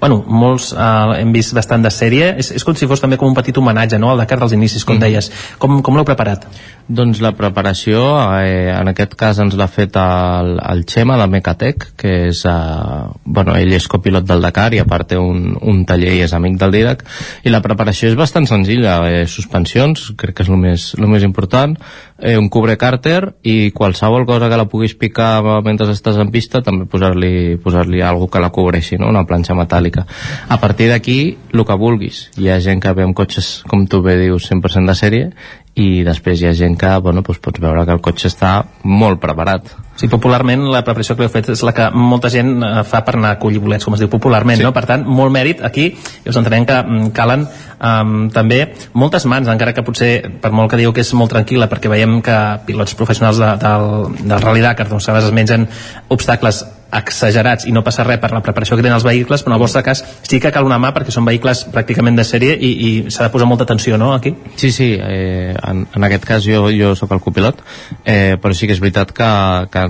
bueno, molts uh, hem vist bastant de sèrie, és, és com si fos també com un petit homenatge, no?, al Dakar dels inicis, com deies. Com, com l'heu preparat? Doncs la preparació, eh, en aquest cas ens l'ha fet el, el Xema de Mecatec, que és, eh, bueno, ell és copilot del Dakar i a part té un, un taller i és amic del Didac, i la preparació és bastant senzilla, eh, suspensions, crec que és el més, el més important, eh, un cubre càrter i qualsevol cosa que la puguis picar mentre estàs en pista, també posar-li posar, -li, algú que la cobreixi, no? una planxa metàl·lica. A partir d'aquí, el que vulguis. Hi ha gent que ve amb cotxes, com tu bé dius, 100% de sèrie, i després hi ha gent que, bueno, doncs pots veure que el cotxe està molt preparat. Sí, popularment la preparació que heu fet és la que molta gent eh, fa per anar a collir bolets, com es diu popularment, sí. no? Per tant, molt mèrit aquí, i us entenem que mm, calen um, també moltes mans, encara que potser, per molt que diu que és molt tranquil·la, perquè veiem que pilots professionals de, del, del Rally Dakar, doncs a vegades es mengen obstacles exagerats i no passa res per la preparació que tenen els vehicles, però en el vostre cas sí que cal una mà perquè són vehicles pràcticament de sèrie i, i s'ha de posar molta atenció, no?, aquí? Sí, sí, eh, en, en aquest cas jo, jo sóc el copilot, eh, però sí que és veritat que, que,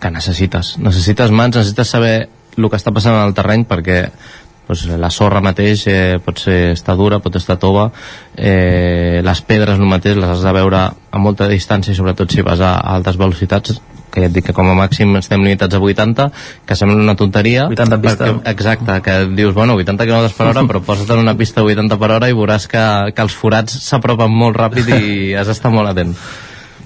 que necessites, necessites mans, necessites saber el que està passant en el terreny perquè doncs, la sorra mateix eh, pot ser estar dura, pot estar tova eh, les pedres el mateix les has de veure a molta distància sobretot si vas a, a altes velocitats que ja et dic que com a màxim estem limitats a 80 que sembla una tonteria 80 en pista. perquè, exacte, que dius, bueno, 80 km per hora però posa't en una pista a 80 per hora i veuràs que, que els forats s'apropen molt ràpid i has d'estar molt atent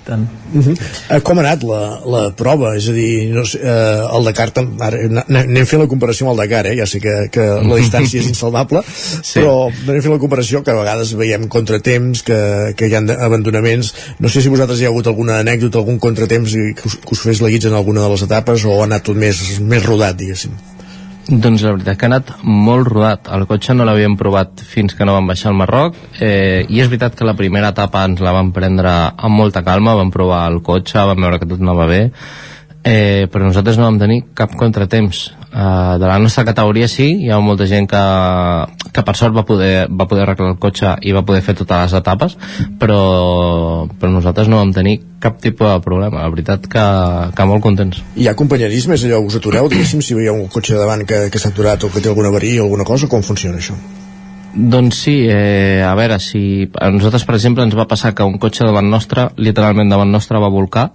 tant. Uh -huh. uh, com ha anat la, la prova? És a dir, no sé, uh, el Dakar, ara, anem fent la comparació amb el Dakar, eh? ja sé que, que la distància és insalvable, sí. però anem fent la comparació que a vegades veiem contratemps, que, que hi ha abandonaments. No sé si vosaltres hi ha hagut alguna anècdota, algun contratemps que us, que us fes la guitza en alguna de les etapes o ha anat tot més, més rodat, diguéssim. Doncs la veritat que ha anat molt rodat. El cotxe no l'havíem provat fins que no vam baixar al Marroc. Eh, i és veritat que la primera etapa ens la vam prendre amb molta calma, vam provar el cotxe, vam veure que tot anava bé eh, però nosaltres no vam tenir cap contratemps eh, de la nostra categoria sí hi ha molta gent que, que per sort va poder, va poder arreglar el cotxe i va poder fer totes les etapes però, però nosaltres no vam tenir cap tipus de problema, la veritat que, que molt contents. Hi ha companyerisme, és allò, us atureu, diguéssim, si veieu un cotxe davant que, que s'ha aturat o que té alguna avaria o alguna cosa, com funciona això? Doncs sí, eh, a veure, si a nosaltres, per exemple, ens va passar que un cotxe davant nostre, literalment davant nostre, va volcar,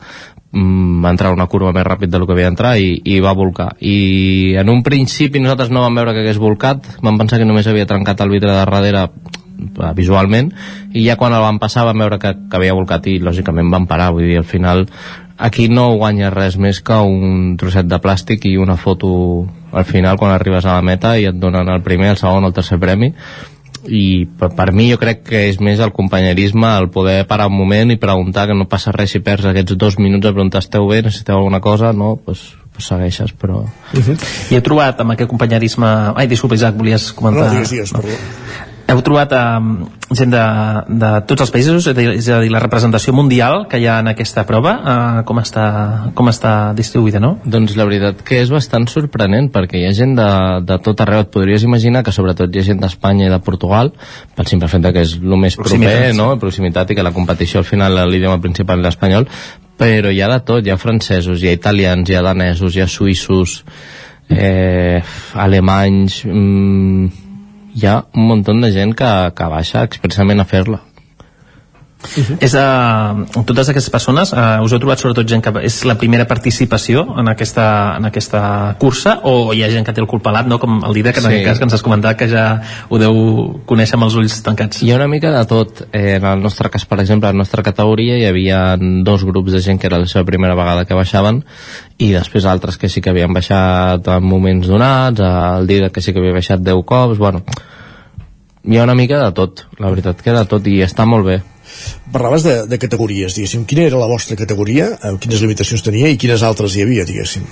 va entrar una curva més ràpid del que havia d'entrar i, i va volcar. I en un principi nosaltres no vam veure que hagués volcat, vam pensar que només havia trencat el vidre de darrere eh, visualment i ja quan el vam passar vam veure que, que havia volcat i lògicament vam parar, vull dir, al final aquí no guanya res més que un trosset de plàstic i una foto al final quan arribes a la meta i et donen el primer, el segon el tercer premi i per, per mi jo crec que és més el companyerisme, el poder parar un moment i preguntar que no passa res si perds aquests dos minuts a preguntar esteu bé, necessiteu alguna cosa no, pues, pues segueixes però... Uh -huh. I he trobat amb aquest companyerisme ai disculpa Isaac, volies comentar no, digues, digues, perdó heu trobat eh, gent de, de tots els països, és a, dir, la representació mundial que hi ha en aquesta prova, eh, com, està, com està distribuïda, no? Doncs la veritat que és bastant sorprenent, perquè hi ha gent de, de tot arreu. Et podries imaginar que sobretot hi ha gent d'Espanya i de Portugal, pel simple fet que és el més proper, no? proximitat, i que la competició al final l'idioma principal és l'espanyol, però hi ha de tot, hi ha francesos, hi ha italians, hi ha danesos, hi ha suïssos, eh, alemanys... Mm, hi ha un munt de gent que, que baixa expressament a fer-la. Uh -huh. és, uh, totes aquestes persones uh, us heu trobat sobretot gent que és la primera participació en aquesta, en aquesta cursa o hi ha gent que té el cul pelat no? com el Didac en sí. aquest cas que ens has comentat que ja ho deu conèixer amb els ulls tancats hi ha una mica de tot eh, en el nostre cas per exemple, en la nostra categoria hi havia dos grups de gent que era la seva primera vegada que baixaven i després altres que sí que havien baixat en moments donats el Didac que sí que havia baixat 10 cops bueno, hi ha una mica de tot la veritat que de tot i està molt bé Parlaves de, de categories, diguéssim. Quina era la vostra categoria? Eh, quines limitacions tenia i quines altres hi havia, diguéssim?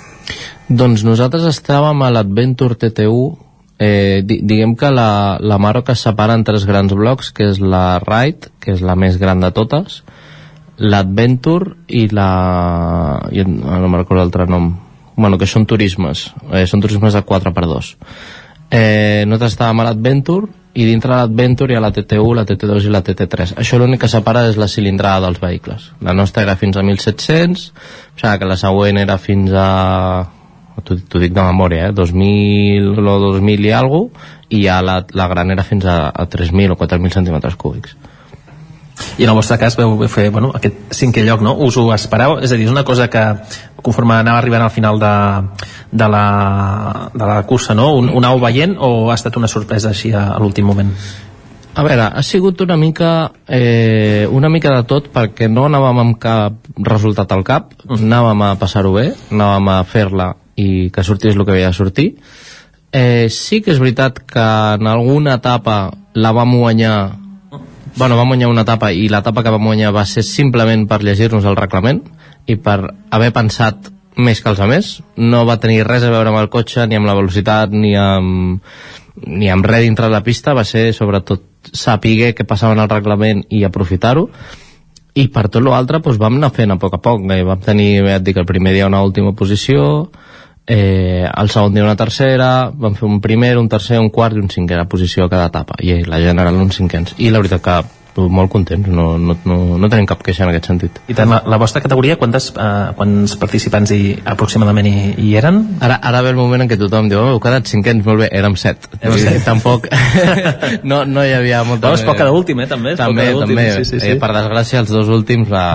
Doncs nosaltres estàvem a l'Adventure TT1 eh, di diguem que la, la Maroc es separa en tres grans blocs, que és la Ride, que és la més gran de totes, l'Adventure i la... I, no me'n recordo l'altre nom. Bueno, que són turismes. Eh, són turismes de 4x2. Eh, nosaltres estàvem a l'Adventure i dintre de l'Adventure hi ha la TT1, la TT2 i la TT3. Això l'únic que separa és la cilindrada dels vehicles. La nostra era fins a 1.700, o sigui que la següent era fins a t'ho dic de memòria, eh? 2.000 o 2.000 i alguna i ja la, la gran era fins a, a 3.000 o 4.000 centímetres cúbics i en el vostre cas veu fer bueno, aquest cinquè lloc, no? Us ho espereu? És a dir, és una cosa que conforme anava arribant al final de, de, la, de la cursa, no? Un, un au veient o ha estat una sorpresa així a, a l'últim moment? A veure, ha sigut una mica eh, una mica de tot perquè no anàvem amb cap resultat al cap, mm. anàvem a passar-ho bé, anàvem a fer-la i que sortís el que havia de sortir. Eh, sí que és veritat que en alguna etapa la vam guanyar bueno, vam guanyar una etapa i l'etapa que vam guanyar va ser simplement per llegir-nos el reglament i per haver pensat més que els altres no va tenir res a veure amb el cotxe ni amb la velocitat ni amb, ni amb res dintre la pista va ser sobretot saber què passava en el reglament i aprofitar-ho i per tot l'altre doncs, vam anar fent a poc a poc eh? vam tenir, ja et dic, el primer dia una última posició eh, el segon dia una tercera, vam fer un primer, un tercer, un quart i un cinquè a posició a cada etapa, i la general uns cinquens. I la veritat que molt contents, no, no, no, no tenim cap queixa en aquest sentit. I tant, la, la vostra categoria, quantes, uh, quants participants hi, aproximadament hi, hi eren? Ara, ara ve el moment en què tothom diu, oh, heu quedat cinquens, molt bé, érem set. Érem set. Tampoc, no, no hi havia molta... No, és poc cada últim, eh, també. També, també. Sí, sí, sí. Eh, per desgràcia, els dos últims la,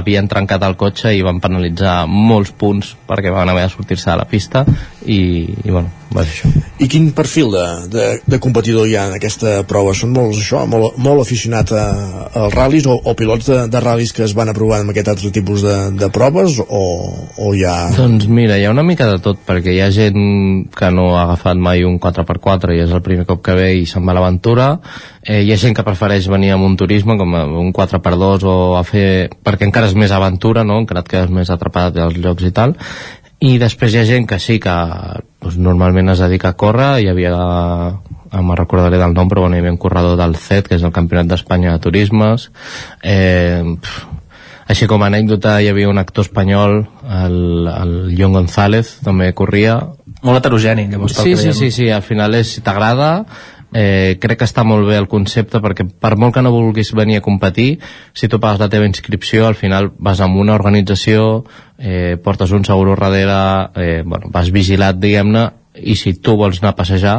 havien trencat el cotxe i van penalitzar molts punts perquè van haver de sortir-se a la pista i, i bueno, va ser això. I quin perfil de, de, de competidor hi ha en aquesta prova? Són molts, això, molt, molt aficionat a, als ral·lis o, o pilots de, de ral·lis que es van aprovar amb aquest altre tipus de, de proves o, o hi ha... Doncs mira, hi ha una mica de tot perquè hi ha gent que no ha agafat mai un 4x4 i és el primer cop que ve i se'n va a l'aventura eh, hi ha gent que prefereix venir amb un turisme com un 4x2 o a fer perquè encara és més aventura no? encara et quedes més atrapat als llocs i tal i després hi ha gent que sí que doncs, normalment es dedica a córrer. Hi havia no me'n recordaré del nom però bueno, hi havia un corredor del CET que és el Campionat d'Espanya de Turismes. Eh, pff, Així com a anècdota hi havia un actor espanyol, el, el John González, també corria. Molt heterogeni, llavors, pel Sí, sí, sí, sí, al final és, si t'agrada, eh, crec que està molt bé el concepte perquè per molt que no vulguis venir a competir si tu pagues la teva inscripció al final vas amb una organització eh, portes un seguro darrere eh, bueno, vas vigilat diguem-ne i si tu vols anar a passejar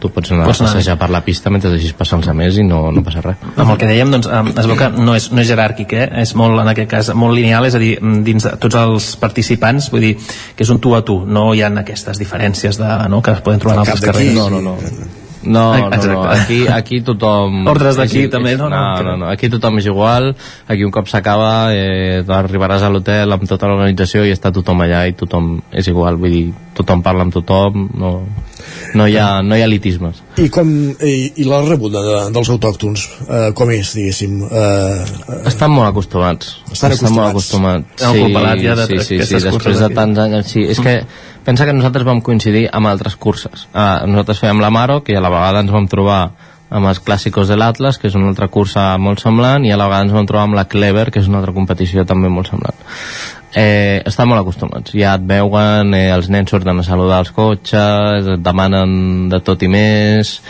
tu pots anar Pots a anar. passejar per la pista mentre deixis passar els altres i no, no passa res amb el que dèiem, doncs, es veu que no és, no és jeràrquic, eh? és molt, en aquest cas, molt lineal, és a dir, mm, dins de tots els participants, vull dir, que és un tu a tu, no hi ha aquestes diferències de, no, que es poden trobar en Al altres carrers. no, no, no. No, no, Exacte. no, aquí, aquí tothom... Ordres d'aquí també, no? No, No, no, no, aquí tothom és igual, aquí un cop s'acaba eh, arribaràs a l'hotel amb tota l'organització i està tothom allà i tothom és igual, vull dir, tothom parla amb tothom, no, no, hi, ha, no hi ha elitismes. I, com, i, i la rebuda de, dels autòctons, eh, com és, diguéssim? Eh, Estan molt acostumats. Estan molt acostumats. acostumats. Han culpalat ja de sí, sí, sí, després de tants anys. Sí, és que pensa que nosaltres vam coincidir amb altres curses. Ah, nosaltres fèiem la Maroc i a la vegada ens vam trobar amb els clàssicos de l'Atlas, que és una altra cursa molt semblant, i a la vegada ens vam trobar amb la Clever, que és una altra competició també molt semblant. Eh, estan molt acostumats. Ja et veuen, eh, els nens surten a saludar els cotxes, et demanen de tot i més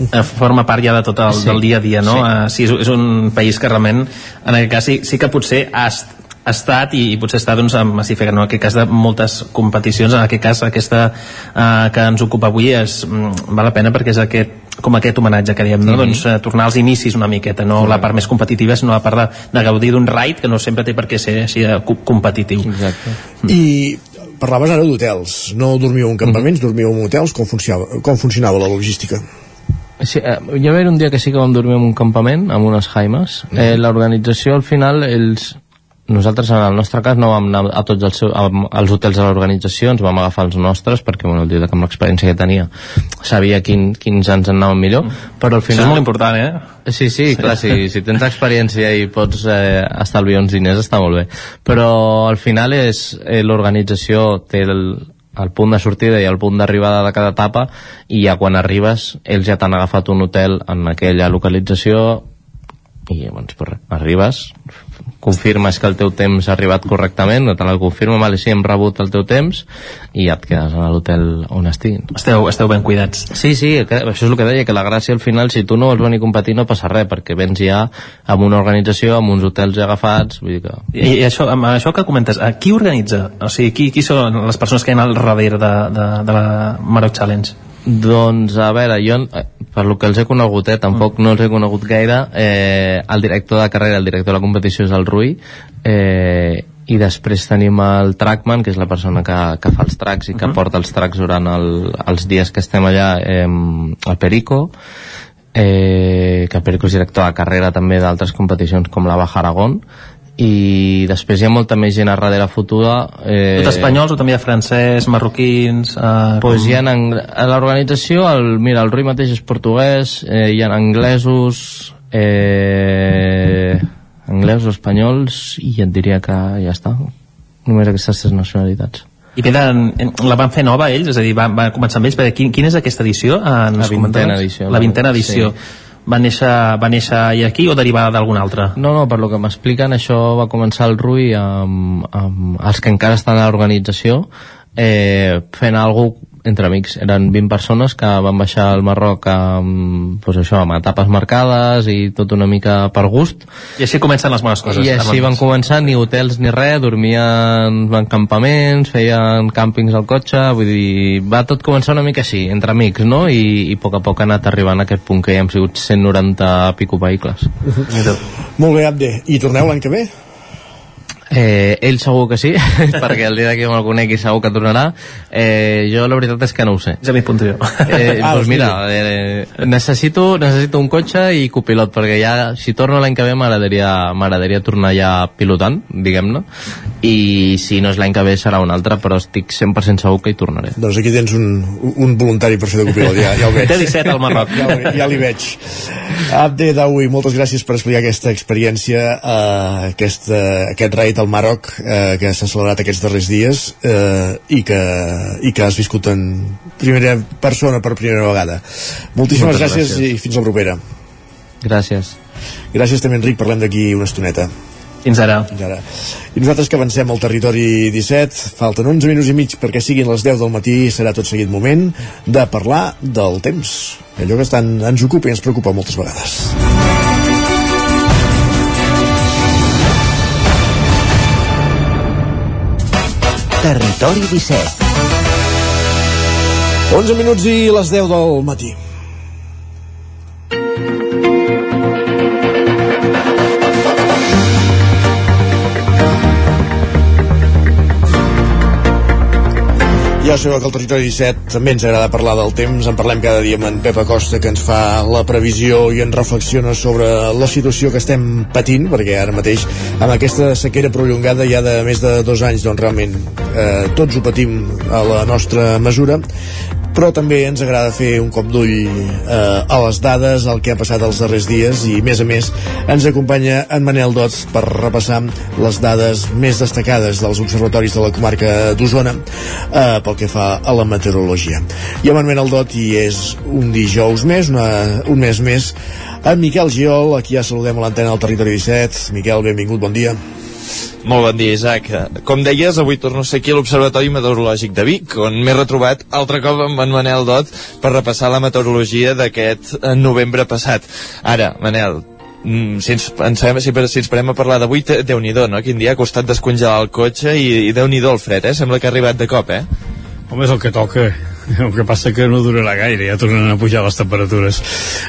eh, forma part ja de tot el Sí. del dia a dia, no? Sí. Uh, sí, és, és un país que realment, en aquest cas, sí, sí que potser ha estat i, i potser està doncs, no? en aquest cas de moltes competicions, en aquest cas aquesta uh, que ens ocupa avui és, mm, val la pena perquè és aquest com aquest homenatge que diem, no? Mhm. doncs, uh, tornar als inicis una miqueta, no la part més competitiva sinó la part de, de gaudir d'un raid que no sempre té per què ser així de co- competitiu Exacte. I parlaves ara d'hotels, no dormiu en campaments, dormiu en hotels, com funcionava, com funcionava la logística? Sí, eh, hi va haver un dia que sí que vam dormir en un campament, amb unes jaimes. Eh, L'organització, al final, ells, nosaltres, en el nostre cas, no vam anar a tots els, seu, a, als hotels de l'organització, ens vam agafar els nostres, perquè, bueno, el dia que amb l'experiència que tenia sabia quin, quins ens anaven millor, però al Això final... és molt important, eh? Sí, sí, clar, si, si tens experiència i pots eh, estalviar uns diners està molt bé. Però al final és eh, l'organització té el, el punt de sortida i el punt d'arribada de cada etapa i ja quan arribes ells ja t'han agafat un hotel en aquella localització i llavors pues, res, arribes confirmes que el teu temps ha arribat correctament te la confirma, vale, sí, hem rebut el teu temps i ja et quedes a l'hotel on estiguin esteu, esteu ben cuidats sí, sí, que, això és el que deia que la gràcia al final, si tu no vols venir a competir no passa res, perquè vens ja amb una organització, amb uns hotels ja agafats vull dir que... I, i això, amb això que comentes, eh, qui organitza? O sigui, qui, qui són les persones que hi ha al darrere de, de, de la Maroc Challenge? Doncs, a veure, jo, eh, per lo que els he conegut, eh, tampoc no els he conegut gaire, eh, el director de carrera, el director de la competició és el Rui, eh, i després tenim el trackman, que és la persona que, que fa els tracks i que porta els tracks durant el, els dies que estem allà, eh, el Perico, eh, que el Perico és director de carrera també d'altres competicions com la Baja Aragón, i després hi ha molta més gent a darrere futura eh, Tot espanyols o també hi ha francès, marroquins... Eh, pues hi ha ang... a l'organització el, mira, el Rui mateix és portuguès eh, hi ha anglesos eh, anglesos, espanyols i et diria que ja està només aquestes tres nacionalitats I venen, la van fer nova ells? És a dir, van, van començar amb ells? Perquè quin, quina és aquesta edició? Ens La vintena edició, La la- vintena edició. sí. Va, néixer, va néixer aquí o derivada d'algun altre? No, no, per lo que m'expliquen, això va començar el Rui amb, amb els que encara estan a l'organització, eh, fent alguna entre amics. Eren 20 persones que van baixar al Marroc amb, pues això, amb etapes marcades i tot una mica per gust. I així comencen les bones coses. I així van començar, ni hotels ni res, dormien en campaments, feien càmpings al cotxe, vull dir, va tot començar una mica així, entre amics, no? I, i a poc a poc ha anat arribant a aquest punt que ja hem sigut 190 pico vehicles. Molt bé, Abde. I torneu l'any que ve? Eh, ell segur que sí, perquè el dia que me'l conegui segur que tornarà. Eh, jo la veritat és que no ho sé. Ja m'hi punto jo. Eh, Ah, doncs mira, eh, necessito, necessito un cotxe i copilot, perquè ja, si torno l'any que ve m'agradaria tornar ja pilotant, diguem-ne, i si no és l'any que ve serà un altre, però estic 100% segur que hi tornaré. Doncs aquí tens un, un voluntari per fer de copilot, ja, ja ho veig. Té 17 al Marroc. Ja, ja li veig. Abde Dawi, moltes gràcies per explicar aquesta experiència, eh, aquest, eh, aquest raid al Marroc eh, que s'ha celebrat aquests darrers dies eh, i, que, i que has viscut en primera persona per primera vegada. Moltíssimes Moltes gràcies, gràcies. i fins la propera. Gràcies. Gràcies també, Enric, parlem d'aquí una estoneta. Fins ara. Fins ara. I nosaltres que avancem al territori 17, falten 11 minuts i mig perquè siguin les 10 del matí, serà tot seguit moment de parlar del temps. Allò que estan, ens ocupa i ens preocupa moltes vegades. Territori 17 11 minuts i les 10 del matí. Ja sabeu que al Territori 17 també ens agrada parlar del temps. En parlem cada dia amb en Pep Acosta, que ens fa la previsió i ens reflexiona sobre la situació que estem patint, perquè ara mateix, amb aquesta sequera prolongada ja de més de dos anys, doncs realment eh, tots ho patim a la nostra mesura però també ens agrada fer un cop d'ull eh, a les dades, el que ha passat els darrers dies i a més a més ens acompanya en Manel Dots per repassar les dades més destacades dels observatoris de la comarca d'Osona eh, pel que fa a la meteorologia. I en Manel Dot i és un dijous més, una, un mes més, en Miquel Giol, aquí ja saludem a l'antena del Territori 17. Miquel, benvingut, bon dia. Molt bon dia, Isaac. Com deies, avui torno a ser aquí a l'Observatori Meteorològic de Vic, on m'he retrobat altre cop amb en Manel Dot per repassar la meteorologia d'aquest eh, novembre passat. Ara, Manel, mm, si ens, pensem, si, si ens parem a parlar d'avui, déu nhi no? Quin dia ha costat descongelar el cotxe i, i déu nhi el fred, eh? Sembla que ha arribat de cop, eh? Home, és el que toca. El que passa que no durarà gaire, ja tornen a pujar les temperatures.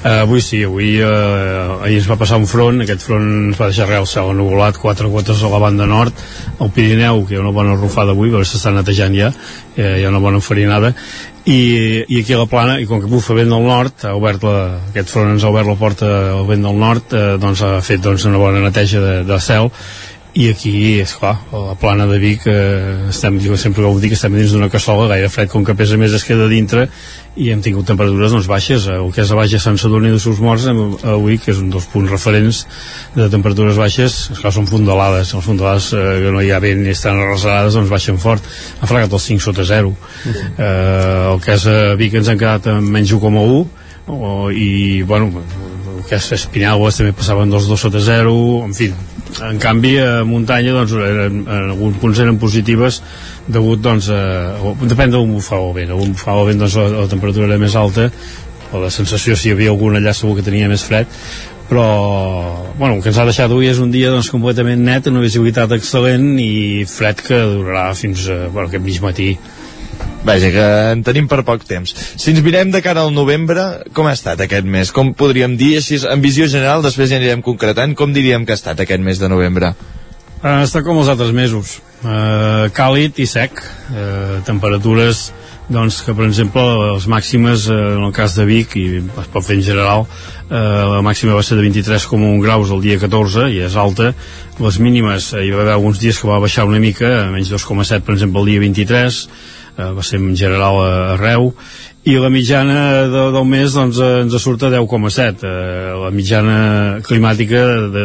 Uh, avui sí, avui uh, ahir es va passar un front, aquest front ens va deixar real cel ennuvolat, quatre gotes a la banda nord, el Pirineu, que hi ha una bona rufada avui, però s'està netejant ja, eh, hi ha una bona enfarinada, i, i aquí a la plana, i com que bufa vent del nord, ha obert la, aquest front ens ha obert la porta al vent del nord, eh, doncs ha fet doncs, una bona neteja de, de cel, i aquí, és clar, a la plana de Vic eh, estem, jo sempre que ho dic, estem dins d'una cassola gaire fred, com que pesa més es queda dintre i hem tingut temperatures doncs, baixes. El que és a baix de Sant Sadurní de Sus Morts avui, que és un dels punts referents de temperatures baixes, esclar, són fondalades. Les fondalades eh, que no hi ha vent ni estan arrasades, doncs baixen fort. Ha fregat els 5 sota 0 uh -huh. eh, el que és a Vic ens han quedat en menys 1,1 o, i bueno el que és Espinaules també passaven dels 2 sota 0 en fi, en canvi a muntanya doncs, eren, en alguns punts eren positives degut doncs, a, depèn d'on bufava el vent on bufava el vent doncs, la, la temperatura era més alta o la sensació si hi havia algun allà segur que tenia més fred però bueno, el que ens ha deixat avui és un dia doncs, completament net, una visibilitat excel·lent i fred que durarà fins a, bueno, aquest mig matí Vaja, que en tenim per poc temps. Si ens mirem de cara al novembre, com ha estat aquest mes? Com podríem dir, així, en visió general, després ja anirem concretant, com diríem que ha estat aquest mes de novembre? Uh, està com els altres mesos. Uh, càlid i sec. Uh, temperatures doncs que per exemple les màximes eh, en el cas de Vic i es pot fer en general eh, la màxima va ser de 23,1 graus el dia 14 i és alta les mínimes, eh, hi va haver alguns dies que va baixar una mica, menys 2,7 per exemple el dia 23 eh, va ser en general arreu i la mitjana de, del mes doncs, eh, ens surt a 10,7 eh, la mitjana climàtica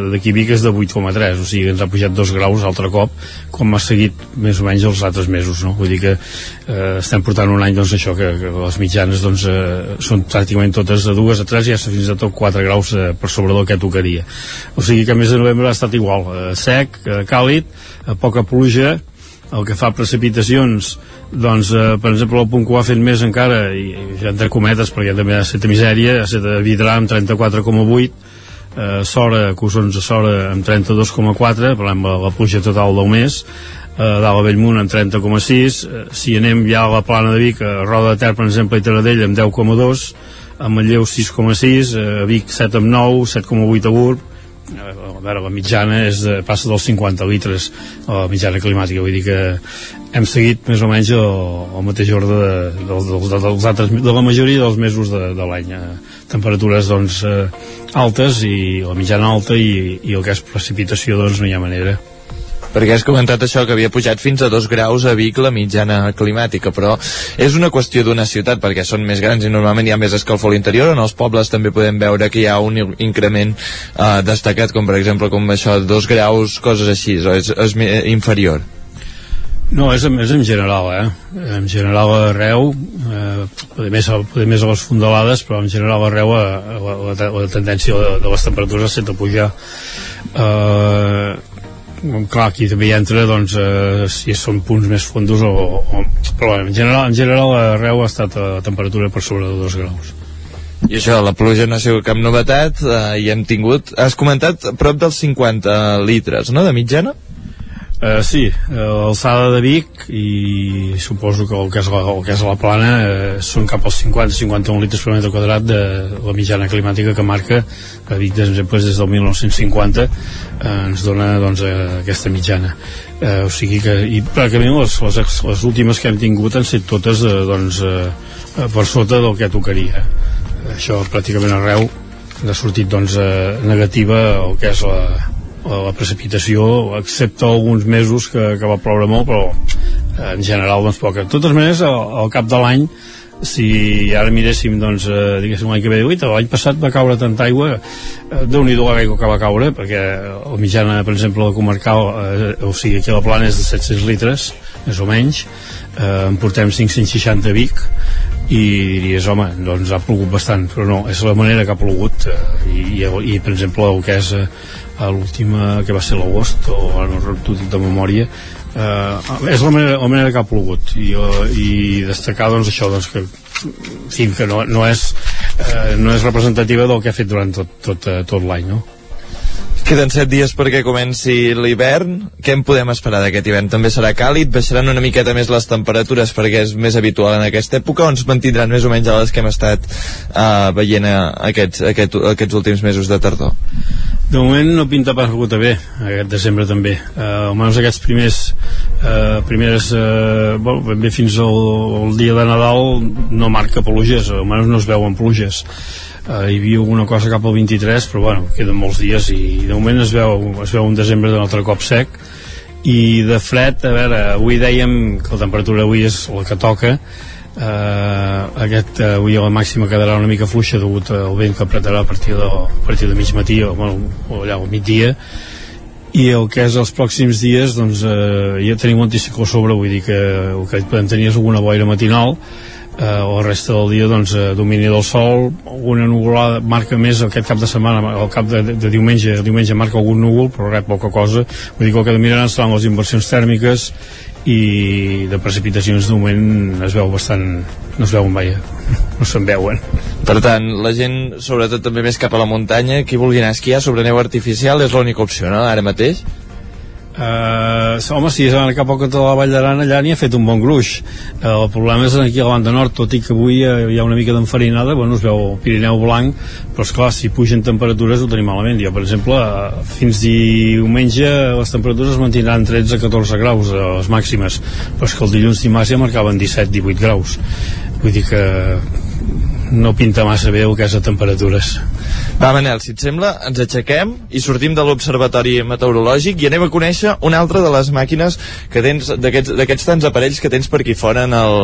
d'aquí Vic és de 8,3 o sigui ens ha pujat dos graus altre cop com ha seguit més o menys els altres mesos no? vull dir que eh, estem portant un any doncs, això que, que les mitjanes doncs, eh, són pràcticament totes de 2 a 3 i ja fins a tot 4 graus eh, per sobre del que tocaria o sigui que el mes de novembre ha estat igual eh, sec, eh, càlid, eh, poca pluja el que fa precipitacions doncs, eh, per exemple, el punt que ho ha fet més encara, i, i entre cometes, perquè també ha estat misèria, ha estat a Vidrà amb 34,8, eh, Sora, Cusons a Sora amb 32,4, parlem de la pluja total del mes, eh, dalt a Bellmunt amb 30,6, eh, si anem ja a la plana de Vic, a Roda de Ter, per exemple, i Taradell amb 10,2, a Manlleu 6,6, a Vic 7 amb 9, 7,8 a Urb, a veure, la mitjana és de, passa dels 50 litres la mitjana climàtica, vull dir que hem seguit més o menys el, el mateix ordre de, de, de, de, dels altres, de la majoria dels mesos de, de l'any. Eh, temperatures doncs eh, altes i la mitjana alta i, i el que és precipitació doncs no hi ha manera. Perquè has comentat això que havia pujat fins a 2 graus a Vic la mitjana climàtica, però és una qüestió d'una ciutat perquè són més grans i normalment hi ha més escalfor a l'interior, en els pobles també podem veure que hi ha un increment eh, destacat, com per exemple com això, 2 graus, coses així, o és, és inferior? No, és, és en general, eh? En general arreu, eh, poder, més, poder més a les fondalades, però en general arreu a, la, la, la tendència de, de les temperatures sent a pujar. Eh, clar, aquí també hi entra doncs, eh, si són punts més fondos o, o, però en general, en general arreu ha estat a temperatura per sobre de 2 graus i això, la pluja no ha sigut cap novetat eh, i hem tingut, has comentat prop dels 50 litres, no?, de mitjana? Uh, sí, l'alçada de Vic i suposo que el que és la, el que és la plana uh, són cap als 50-51 litres per metre quadrat de la mitjana climàtica que marca que Vic des, des del 1950 uh, ens dona doncs, uh, aquesta mitjana. Uh, o sigui que i pràcticament les, les, les últimes que hem tingut han set totes uh, doncs, uh, per sota del que tocaria. Això pràcticament arreu ha sortit doncs, uh, negativa el que és la, la precipitació, excepte alguns mesos que, que va ploure molt, però eh, en general doncs poca. De totes maneres, al, al cap de l'any, si ara miréssim, doncs, eh, diguéssim, l'any que ve, l'any passat va caure tanta aigua, eh, déu-n'hi-do l'aigua que va caure, perquè la mitjana, per exemple, la comarcal, eh, o sigui, aquí a la plana és de 700 litres, més o menys, eh, en portem 560 a Vic, i diries, home, doncs ha plogut bastant, però no, és la manera que ha plogut, eh, i, i, i per exemple, el que és eh, l'última que va ser l'agost o ara no t'ho dic de memòria eh, és la manera, la manera que ha plogut i, uh, i destacar doncs això doncs que, en fi, que no, no, és, eh, no és representativa del que ha fet durant tot, tot, uh, tot l'any no? Queden 7 dies perquè comenci l'hivern. Què en podem esperar d'aquest hivern? També serà càlid? Baixaran una miqueta més les temperatures perquè és més habitual en aquesta època o ens mantindran més o menys a les que hem estat uh, veient a, aquests, aquest, aquests últims mesos de tardor? De moment no pinta pas gota bé, aquest desembre també. Uh, almenys aquests primers, uh, primeres, uh, bueno, ben bé fins al, al dia de Nadal no marca pluges, almenys no es veuen pluges eh, hi havia alguna cosa cap al 23 però bueno, queden molts dies i de moment es veu, es veu un desembre d'un altre cop sec. I de fred, a veure, avui dèiem que la temperatura avui és la que toca. Eh, aquest eh, avui la màxima quedarà una mica fluixa degut al vent que apretarà a partir de, a partir de mig matí o, bueno, o allà al migdia. I el que és els pròxims dies doncs eh, ja tenim un anticicló sobre vull dir que el que podem tenir és alguna boira matinal eh, la resta del dia doncs, eh, domini del sol una nuvolada marca més aquest cap de setmana el cap de, de, diumenge el diumenge marca algun núvol però res poca cosa vull dir que el que dominaran seran les inversions tèrmiques i de precipitacions de moment es veu bastant no es veuen mai no se'n veuen per tant, la gent, sobretot també més cap a la muntanya, qui vulgui anar a esquiar sobre neu artificial és l'única opció, no?, ara mateix? Uh, home, si és cap al cantó de la Vall d'Aran allà n'hi ha fet un bon gruix. Uh, el problema és aquí a la banda nord tot i que avui uh, hi ha una mica d'enfarinada bueno, es veu el Pirineu blanc però és clar, si pugen temperatures ho tenim malament. Jo per exemple, uh, fins diumenge les temperatures es mantindran 13-14 graus uh, les màximes. Però és que el dilluns dimarts ja marcaven 17-18 graus. Vull dir que no pinta massa bé el que és a temperatures va, Manel, si et sembla, ens aixequem i sortim de l'Observatori Meteorològic i anem a conèixer una altra de les màquines que tens, d'aquests tants aparells que tens per aquí fora en el...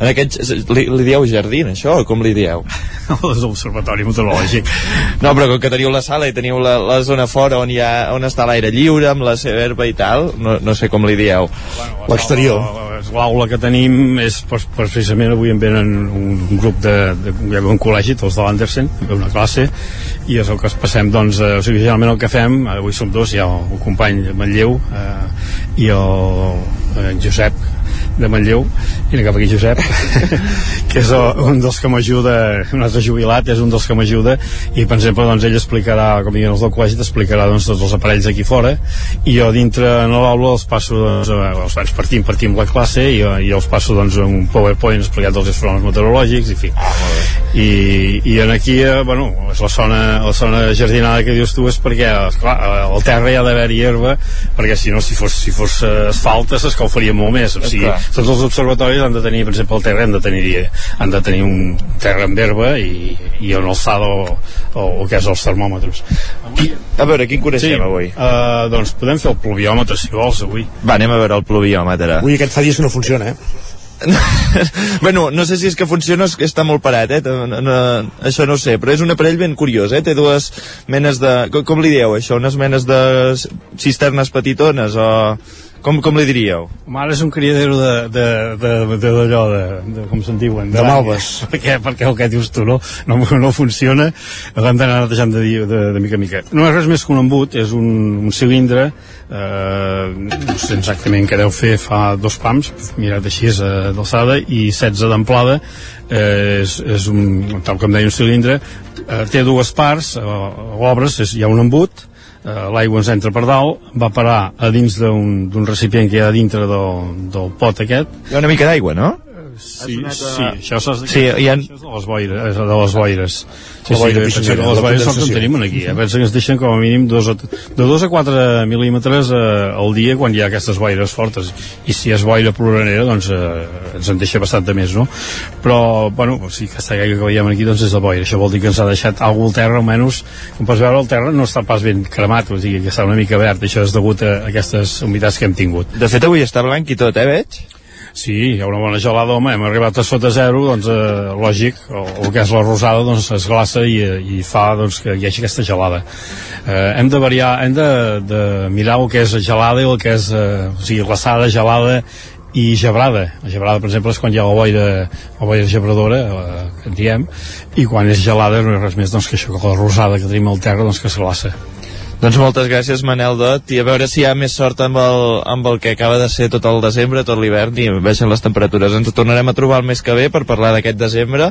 En aquest, li, li dieu jardí, això, o com li dieu? L'Observatori Meteorològic. No, però com que teniu la sala i teniu la, la zona fora on, hi ha, on està l'aire lliure, amb la seva herba i tal, no, no sé com li dieu. Bueno, L'exterior. L'aula que tenim és precisament avui en venen un grup de, de, de un col·legi, tots de l'Andersen, una classe, i és el que es passem. Doncs, eh, o sigui, generalment el que fem eh, avui som dos, hi ha el, el company Manlleu eh, i el, el eh, Josep de Manlleu. I cap aquí Josep que és un dels que m'ajuda un altre jubilat és un dels que m'ajuda i per exemple doncs ell explicarà com diuen els del col·legi t'explicarà doncs tots els aparells aquí fora i jo dintre en l'aula els passo doncs, els vaig partim, partim la classe i, i els passo doncs un powerpoint explicat dels fenòmens meteorològics i fi. I, i en aquí, eh, bueno és la zona, la zona jardinada que dius tu és perquè, esclar, al terra hi ha d'haver-hi herba perquè si no, si fos, si fos asfalt s'escalfaria molt més o sigui, tots els observatoris han de tenir, per exemple, el terra han de tenir, han de tenir un terra amb herba i, i una alçada o, o, o que és els termòmetres. I, a veure, quin coneixem sí, avui? Uh, doncs podem fer el pluviòmetre, si vols, avui. Va, anem a veure el pluviòmetre. Avui aquest fa dies que no funciona, eh? bueno, no sé si és que funciona o que està molt parat, eh? No, no, això no sé, però és un aparell ben curiós, eh? Té dues menes de... Com, com li dieu, això? Unes menes de cisternes petitones o Com, com li diríeu? Mare és un criadero de, de, de, de, d'allò, de, de, com se'n diuen? De malves. Perquè, perquè el que dius tu no, no, no funciona, l'hem d'anar deixant de de, de mica en mica. No és res més que un embut, és un, un cilindre, eh, no sé exactament què deu fer, fa dos pams, mirat així és eh, d'alçada, i 16 d'amplada, eh, és, és un, tal com deia un cilindre, eh, té dues parts, eh, l'obres, és, hi ha un embut, l'aigua ens entra per dalt, va parar a dins d'un recipient que hi ha dintre del, del pot aquest. Hi ha una mica d'aigua, no? Sí, sí, això Sí, hi ha... això és de les boires, és de les boires. Sí, sí, boira que piscinera, les boires són que en tenim aquí. Eh? Pensa que ens deixen com a mínim dos a, de 2 a 4 mil·límetres eh, al dia quan hi ha aquestes boires fortes. I si és boira ploranera, doncs eh, ens en deixa bastant de més, no? Però, bueno, sí, aquesta aigua que veiem aquí doncs és de boira. Això vol dir que ens ha deixat alguna al terra, almenys, com pots veure, el terra no està pas ben cremat, o sigui, que està una mica verd. Això és degut a aquestes humitats que hem tingut. De fet, avui està blanc i tot, eh, veig? Sí, hi ha una bona gelada, home, hem arribat a sota zero, doncs, eh, lògic, el, el que és la rosada, doncs, es glaça i, i fa, doncs, que hi hagi aquesta gelada. Eh, hem de variar, hem de, de mirar el que és gelada i el que és, eh, o sigui, glaçada, gelada i gebrada. La gebrada, per exemple, és quan hi ha la boira, la boira gebradora, eh, que en diem, i quan és gelada no és res més doncs, que això, que la rosada que tenim al terra, doncs, que es glaça. Doncs moltes gràcies, Manel Dot, i a veure si hi ha més sort amb el, amb el que acaba de ser tot el desembre, tot l'hivern, i baixen les temperatures. Ens tornarem a trobar el mes que ve per parlar d'aquest desembre,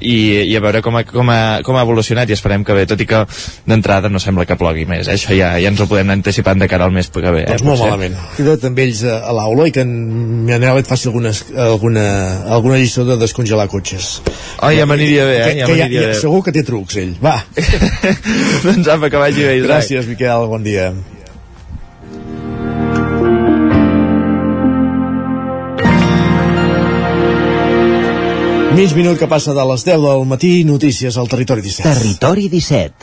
i, i a veure com ha, com, ha, com ha evolucionat i esperem que bé, tot i que d'entrada no sembla que plogui més, eh? això ja, ja ens ho podem anticipar de cara al mes que ve. Eh? Doncs molt Potser. malament. Queda't amb ells a, a l'aula i que en Manel et faci algunes, alguna, alguna lliçó de descongelar cotxes. Oh, ja m'aniria bé, eh? Que, Ja que m'aniria bé. Segur que té trucs, ell. Va. doncs apa, que vagi bé, Isaac. Gràcies, Miquel, bon dia. Mig minut que passa de les 10 del matí, notícies al Territori 17. Territori 17.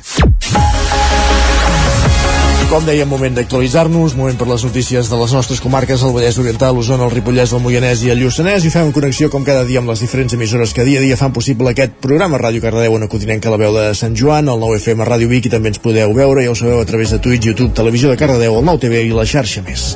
Com dèiem, moment d'actualitzar-nos, moment per les notícies de les nostres comarques, el Vallès Oriental, l'Osona, el Ripollès, el Moianès i el Lluçanès, i fem connexió com cada dia amb les diferents emissores que dia a dia fan possible aquest programa. Ràdio Cardedeu, una Codinenca, la veu de Sant Joan, el 9FM a Ràdio Vic, i també ens podeu veure, ja ho sabeu, a través de Twitch, YouTube, Televisió de Cardedeu, el 9TV i la xarxa més.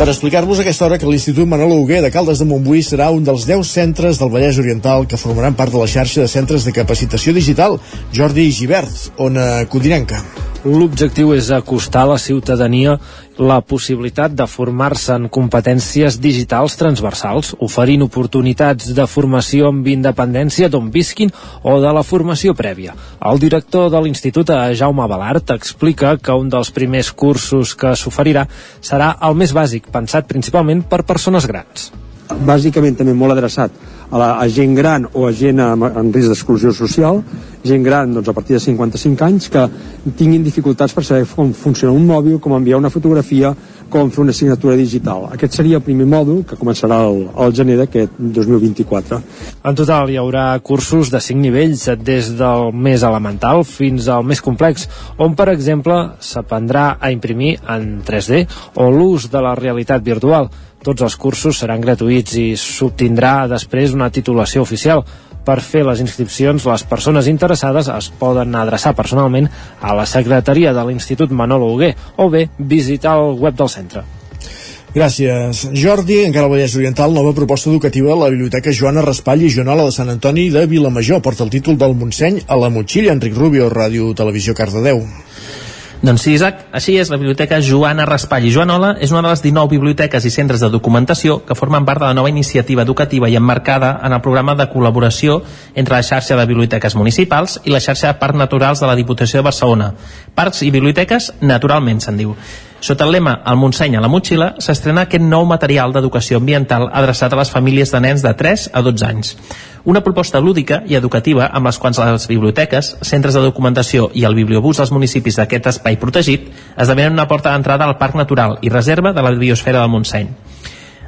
Per explicar-vos aquesta hora que l'Institut Manolo Hugué de Caldes de Montbui serà un dels 10 centres del Vallès Oriental que formaran part de la xarxa de centres de capacitació digital Jordi Givert, on a Codinenca. L'objectiu és acostar a la ciutadania la possibilitat de formar-se en competències digitals transversals, oferint oportunitats de formació amb independència d'on visquin o de la formació prèvia. El director de l'Institut, eh, Jaume Balart, explica que un dels primers cursos que s'oferirà serà el més bàsic, pensat principalment per persones grans. bàsicament també molt adreçat a, la, a gent gran o a gent amb, en risc d'exclusió social, gent gran doncs, a partir de 55 anys que tinguin dificultats per saber com funciona un mòbil, com enviar una fotografia, com fer una signatura digital. Aquest seria el primer mòdul que començarà el, el gener d'aquest 2024. En total hi haurà cursos de 5 nivells, des del més elemental fins al més complex, on, per exemple, s'aprendrà a imprimir en 3D o l'ús de la realitat virtual. Tots els cursos seran gratuïts i s'obtindrà després una titulació oficial. Per fer les inscripcions, les persones interessades es poden adreçar personalment a la secretaria de l'Institut Manolo Hugué o bé visitar el web del centre. Gràcies, Jordi. Encara al Vallès Oriental, nova proposta educativa a la Biblioteca Joana Raspall i Joanola de Sant Antoni de Vilamajor. Porta el títol del Montseny a la motxilla. Enric Rubio, Ràdio Televisió Cardedeu. Doncs sí, Isaac, així és, la biblioteca Joana Raspall i Joanola és una de les 19 biblioteques i centres de documentació que formen part de la nova iniciativa educativa i emmarcada en el programa de col·laboració entre la xarxa de biblioteques municipals i la xarxa de parcs naturals de la Diputació de Barcelona. Parcs i biblioteques naturalment, se'n diu. Sota el lema El Montseny a la motxilla s'estrena aquest nou material d'educació ambiental adreçat a les famílies de nens de 3 a 12 anys. Una proposta lúdica i educativa amb les quals les biblioteques, centres de documentació i el bibliobús dels municipis d'aquest espai protegit esdevenen una porta d'entrada al Parc Natural i Reserva de la Biosfera del Montseny.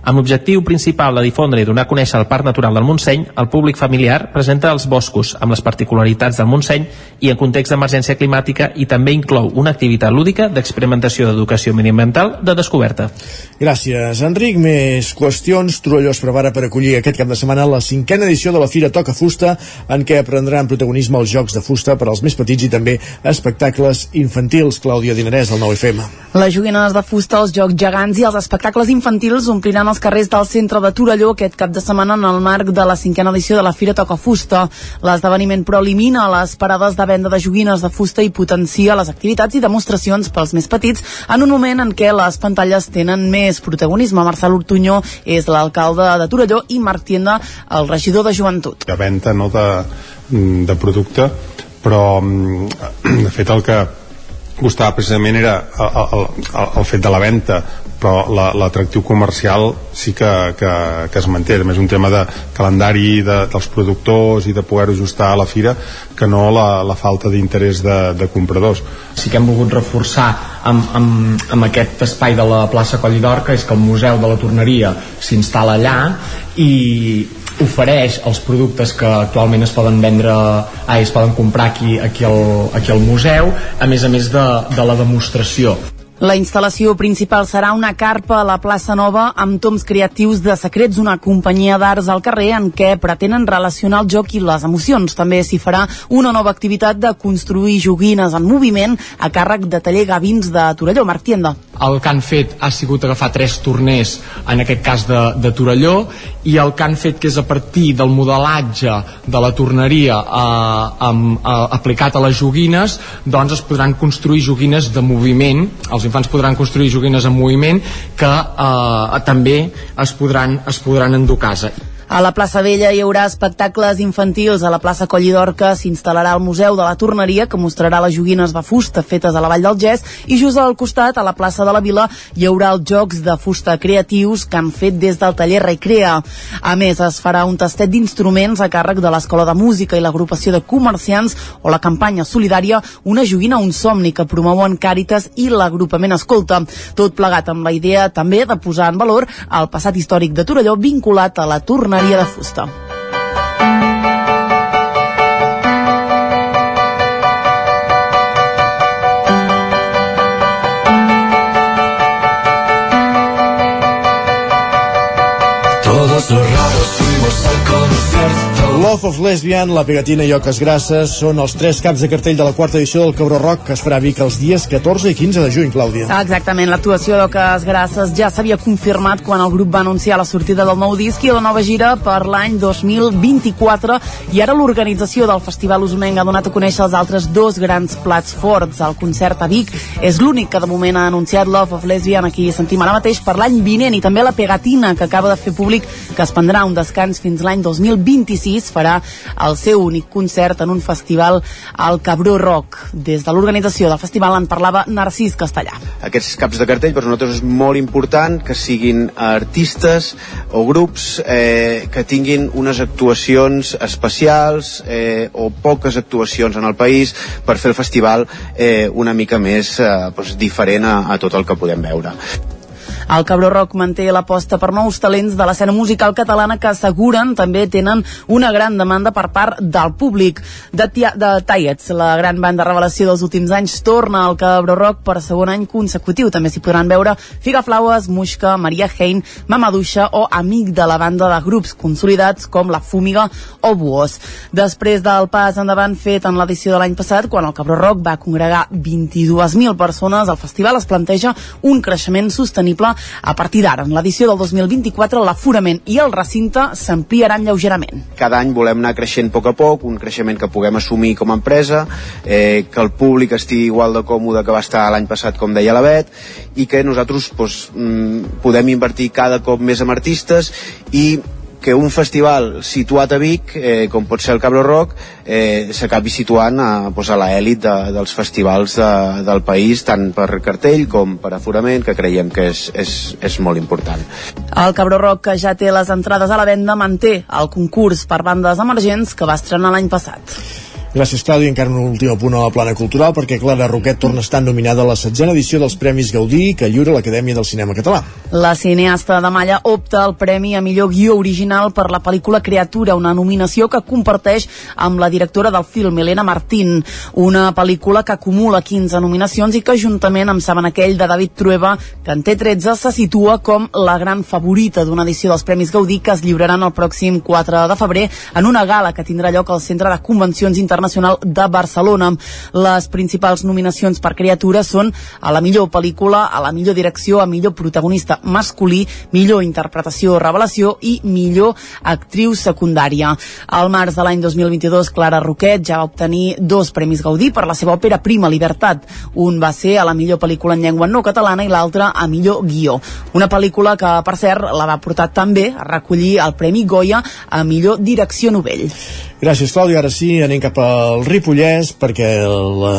Amb l'objectiu principal de difondre i donar a conèixer el Parc Natural del Montseny, el públic familiar presenta els boscos amb les particularitats del Montseny i en context d'emergència climàtica i també inclou una activitat lúdica d'experimentació d'educació mediambiental de descoberta. Gràcies, Enric. Més qüestions. Torelló es prepara per acollir aquest cap de setmana la cinquena edició de la Fira Toca Fusta, en què prendran protagonisme els jocs de fusta per als més petits i també espectacles infantils. Clàudia Dinarès, del 9FM. Les joguines de fusta, els jocs gegants i els espectacles infantils ompliran els carrers del centre de Torelló aquest cap de setmana en el marc de la cinquena edició de la Fira Toca Fusta. L'esdeveniment però elimina les parades de venda de joguines de fusta i potencia les activitats i demostracions pels més petits en un moment en què les pantalles tenen més protagonisme. Marcel Ortuño és l'alcalde de Torelló i Marc Tienda, el regidor de Joventut. De venda, no de, de producte, però mm, de fet el que costava precisament era el, el, el, fet de la venda però l'atractiu la, comercial sí que, que, que es manté. A més un tema de calendari de, dels productors i de poder-ho ajustar a la fira que no la, la falta d'interès de, de compradors. Sí que hem volgut reforçar amb, amb, amb aquest espai de la plaça Coll d'Or que és que el Museu de la Torneria s'instal·la allà i ofereix els productes que actualment es poden vendre ah, es poden comprar aquí, aquí, al, aquí al museu a més a més de, de la demostració la instal·lació principal serà una carpa a la plaça Nova amb toms creatius de secrets, una companyia d'arts al carrer en què pretenen relacionar el joc i les emocions. També s'hi farà una nova activitat de construir joguines en moviment a càrrec de taller Gavins de Torelló. Marc Tienda. El que han fet ha sigut agafar tres torners, en aquest cas de, de Torelló, i el que han fet que és a partir del modelatge de la torneria eh, amb, eh, aplicat a les joguines, doncs es podran construir joguines de moviment, els infants podran construir joguines en moviment que eh, també es podran, es podran endur a casa. A la plaça Vella hi haurà espectacles infantils. A la plaça Collidorca s'instal·larà el Museu de la Torneria, que mostrarà les joguines de fusta fetes a la Vall del Gès, i just al costat, a la plaça de la Vila, hi haurà els jocs de fusta creatius que han fet des del taller Recrea. A més, es farà un tastet d'instruments a càrrec de l'Escola de Música i l'agrupació de comerciants o la campanya solidària Una joguina, un somni, que promouen Càritas i l'agrupament Escolta. Tot plegat amb la idea també de posar en valor el passat històric de Torelló vinculat a la torneria Maria de Fusta. Todos los raros fuimos al concierto Love of Lesbian, La Pegatina i Oques Grasses són els tres caps de cartell de la quarta edició del Cabró Rock que es farà a Vic els dies 14 i 15 de juny, Clàudia. Exactament, l'actuació d'Oques Grasses ja s'havia confirmat quan el grup va anunciar la sortida del nou disc i la nova gira per l'any 2024 i ara l'organització del Festival Usmenc ha donat a conèixer els altres dos grans plats forts. El concert a Vic és l'únic que de moment ha anunciat Love of Lesbian, aquí sentim ara mateix per l'any vinent i també La Pegatina, que acaba de fer públic que es prendrà un descans fins l'any 2026 farà el seu únic concert en un festival al Cabró Rock. Des de l'organització del festival en parlava Narcís Castellà. Aquests caps de cartell per nosaltres és molt important que siguin artistes o grups eh, que tinguin unes actuacions especials eh, o poques actuacions en el país per fer el festival eh, una mica més eh, doncs, diferent a, a tot el que podem veure. El Cabró Rock manté l'aposta per nous talents de l'escena musical catalana que asseguren també tenen una gran demanda per part del públic. De, tia, de Tiets, la gran banda revelació dels últims anys, torna al Cabró Rock per segon any consecutiu. També s'hi podran veure Figaflaues, Muixca, Maria Hein, Mamaduixa o amic de la banda de grups consolidats com La Fúmiga o Buós. Després del pas endavant fet en l'edició de l'any passat, quan el Cabró Rock va congregar 22.000 persones, el festival es planteja un creixement sostenible a partir d'ara. En l'edició del 2024 l'aforament i el recinte s'ampliaran lleugerament. Cada any volem anar creixent a poc a poc, un creixement que puguem assumir com a empresa, eh, que el públic estigui igual de còmode que va estar l'any passat, com deia la Bet, i que nosaltres doncs, mm, podem invertir cada cop més en artistes i que un festival situat a Vic, eh, com pot ser el Cabro Rock, eh, s'acabi situant a, pues, a l'èlit de, dels festivals de, del país, tant per cartell com per aforament, que creiem que és, és, és molt important. El Cabro Rock, que ja té les entrades a la venda, manté el concurs per bandes emergents que va estrenar l'any passat. Gràcies, Claudi. Encara un últim punt a la plana cultural, perquè Clara Roquet torna a estar nominada a la setzena edició dels Premis Gaudí que lliura l'Acadèmia del Cinema Català. La cineasta de Malla opta al Premi a millor guió original per la pel·lícula Creatura, una nominació que comparteix amb la directora del film, Helena Martín, una pel·lícula que acumula 15 nominacions i que juntament amb Saben aquell de David Trueba, que en té 13, se situa com la gran favorita d'una edició dels Premis Gaudí que es lliuraran el pròxim 4 de febrer en una gala que tindrà lloc al Centre de Convencions Internacional de Barcelona. Les principals nominacions per criatura són a la millor pel·lícula, a la millor direcció, a millor protagonista masculí, millor interpretació revelació i millor actriu secundària. Al març de l'any 2022, Clara Roquet ja va obtenir dos Premis Gaudí per la seva òpera Prima Libertat. Un va ser a la millor pel·lícula en llengua no catalana i l'altre a millor guió. Una pel·lícula que, per cert, la va portar també a recollir el Premi Goya a millor direcció novell. Gràcies, Clàudia. Ara sí, anem cap al Ripollès, perquè la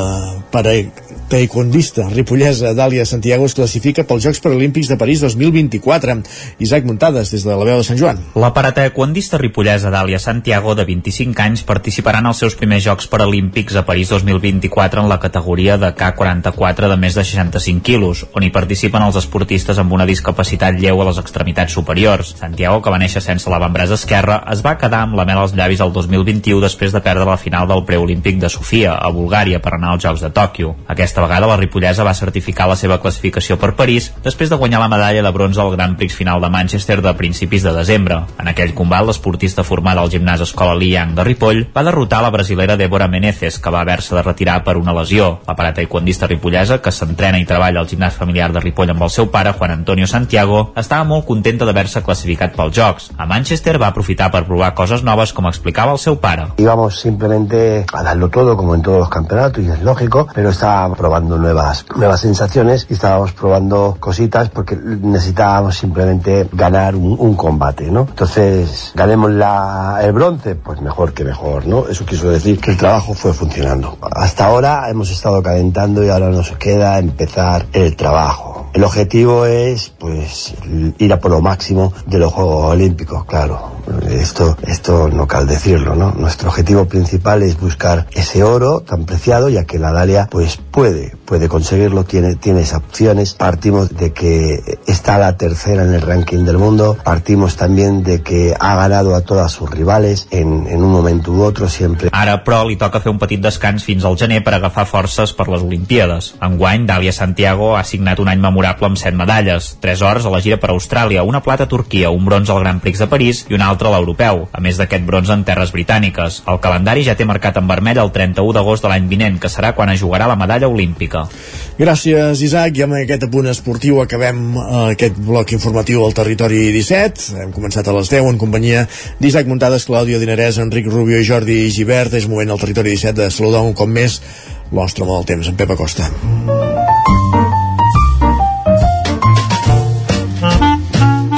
paracaigondista ripollesa Dàlia Santiago es classifica pels Jocs Paralímpics de París 2024. Isaac Muntades, des de la veu de Sant Joan. La paracaigondista ripollesa Dàlia Santiago, de 25 anys, participarà en els seus primers Jocs Paralímpics a París 2024 en la categoria de K44 de més de 65 quilos, on hi participen els esportistes amb una discapacitat lleu a les extremitats superiors. Santiago, que va néixer sense l'avantbraç esquerre, es va quedar amb la mel als llavis el 2021 després de perdre la final del preolímpic de Sofia, a Bulgària, per anar als Jocs de Tòquio. Aquesta vegada la ripollesa va certificar la seva classificació per París després de guanyar la medalla de bronze al Gran Prix final de Manchester de principis de desembre. En aquell combat, l'esportista formada al gimnàs Escola Liang de Ripoll va derrotar la brasilera Débora Menezes, que va haver-se de retirar per una lesió. La parataequondista ripollesa, que s'entrena i treballa al gimnàs familiar de Ripoll amb el seu pare, Juan Antonio Santiago, estava molt contenta d'haver-se classificat pels Jocs. A Manchester va aprofitar per provar coses noves, com explicava el seu pare. Íbamos simplemente a darlo todo, como en todos los campeonatos, y es lógico, pero probando nuevas, nuevas sensaciones y estábamos probando cositas porque necesitábamos simplemente ganar un, un combate, ¿no? Entonces, ganemos la, el bronce, pues mejor que mejor, ¿no? Eso quiso decir que el trabajo fue funcionando. Hasta ahora hemos estado calentando y ahora nos queda empezar el trabajo. El objetivo es, pues, ir a por lo máximo de los Juegos Olímpicos, claro. Esto, esto no cal decirlo, ¿no? Nuestro objetivo principal es buscar ese oro tan preciado, ya que la Dalia, pues, puede, puede conseguirlo, tiene, tiene esas opciones. Partimos de que está la tercera en el ranking del mundo, partimos también de que ha ganado a todas sus rivales en, en un momento u otro siempre. Ara, però, li toca fer un petit descans fins al gener per agafar forces per les Olimpíades. Enguany, Dàlia Santiago ha signat un any memorable amb set medalles, tres hores a la gira per Austràlia, una plata a Turquia, un bronze al Gran Prix de París i un altre a l'europeu, a més d'aquest bronze en terres britàniques. El calendari ja té marcat en vermell el 31 d'agost de l'any vinent, que serà quan es jugarà la medalla olímpica. Gràcies, Isaac. I amb aquest apunt esportiu acabem eh, aquest bloc informatiu al Territori 17. Hem començat a les 10 en companyia d'Isaac Muntades, Clàudia Dinarès, Enric Rubio i Jordi Givert. És moment al Territori 17 de saludar un cop més l'ostre amb el temps, en Pep Acosta.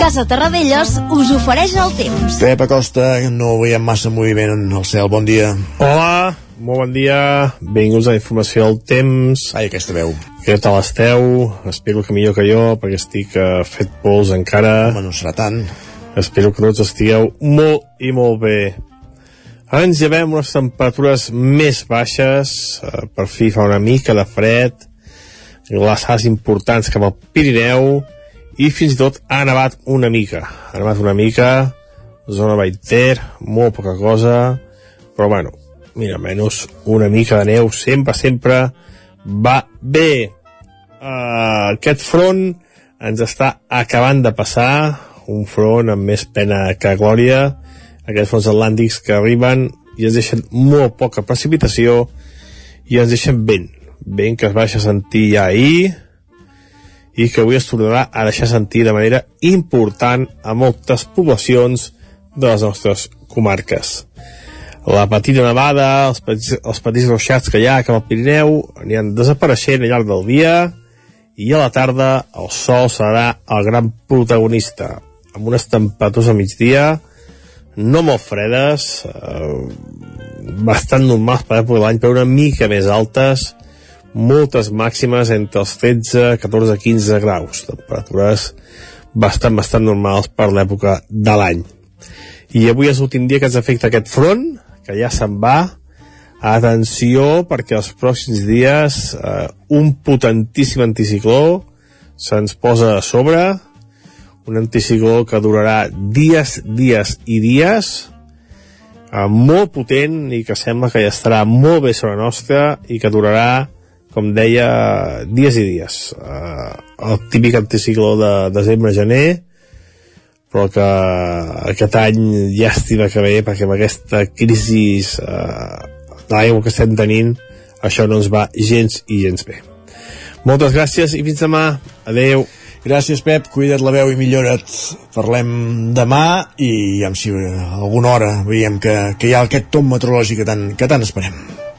Casa Terradellos us ofereix el temps. Pep Acosta, no veiem massa moviment al cel. Bon dia. Hola, molt bon dia. Benvinguts a la informació del temps. Ai, aquesta veu. Què tal esteu? Espero que millor que jo, perquè estic uh, fet pols encara. Home, no serà tant. Espero que tots estigueu molt i molt bé. Ara ens llevem unes temperatures més baixes, uh, per fi fa una mica de fred, glaçats importants cap al Pirineu, i fins i tot ha nevat una mica. Ha nevat una mica, zona Baiter, molt poca cosa, però bueno, mira, menys una mica de neu, sempre, sempre va bé. Uh, aquest front ens està acabant de passar, un front amb més pena que glòria, aquests fronts atlàntics que arriben i ens deixen molt poca precipitació i ens deixen vent, vent que es baixa sentir ja ahir, i que avui es tornarà a deixar sentir de manera important a moltes poblacions de les nostres comarques. La petita nevada, els petits, els petits ruixats que hi ha cap al Pirineu aniran desapareixent al llarg del dia i a la tarda el sol serà el gran protagonista amb unes temperatures a migdia no molt fredes eh, bastant normals per l'any però una mica més altes moltes màximes entre els 13, 14, 15 graus, temperatures bastant, bastant normals per l'època de l'any. I avui és l'últim dia que ens afecta aquest front, que ja se'n va, atenció perquè els pròxims dies eh, un potentíssim anticicló se'ns posa a sobre. Un anticicló que durarà dies, dies i dies. Eh, molt potent i que sembla que ja estarà molt bé sobre nostra i que durarà com deia, dies i dies eh, el típic anticicló de desembre-gener però que aquest any llàstima que ve perquè amb aquesta crisi eh, de l'aigua que estem tenint això no ens va gens i gens bé moltes gràcies i fins demà adeu Gràcies, Pep. Cuida't la veu i millora't. Parlem demà i ja si alguna hora veiem que, que hi ha aquest tom meteorològic que tant, que tant esperem.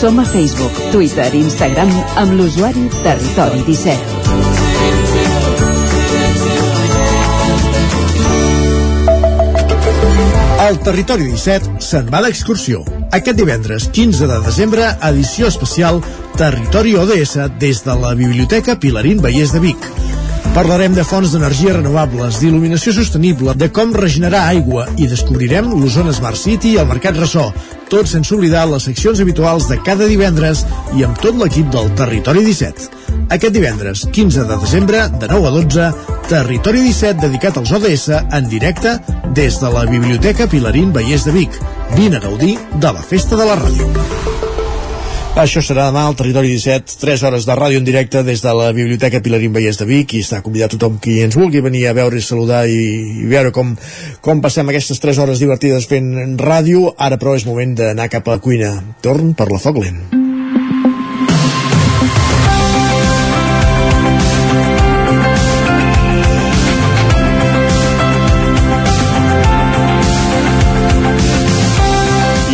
Som a Facebook, Twitter i Instagram amb l'usuari Territori 17. El Territori 17 se'n va d'excursió. Aquest divendres 15 de desembre, edició especial Territori ODS des de la Biblioteca Pilarín Vallès de Vic. Parlarem de fonts d'energia renovables, d'il·luminació sostenible, de com regenerar aigua i descobrirem l'Osona Smart City i el Mercat Ressò, tot sense oblidar les seccions habituals de cada divendres i amb tot l'equip del Territori 17. Aquest divendres, 15 de desembre, de 9 a 12, Territori 17 dedicat als ODS en directe des de la Biblioteca Pilarín Vallès de Vic. Vine a gaudir de la Festa de la Ràdio. Això serà demà al Territori 17, 3 hores de ràdio en directe des de la Biblioteca Pilarín Vallès de Vic i està convidat tothom qui ens vulgui venir a veure i saludar i, i veure com, com passem aquestes 3 hores divertides fent ràdio. Ara però és moment d'anar cap a la cuina. Torn per la foc lent.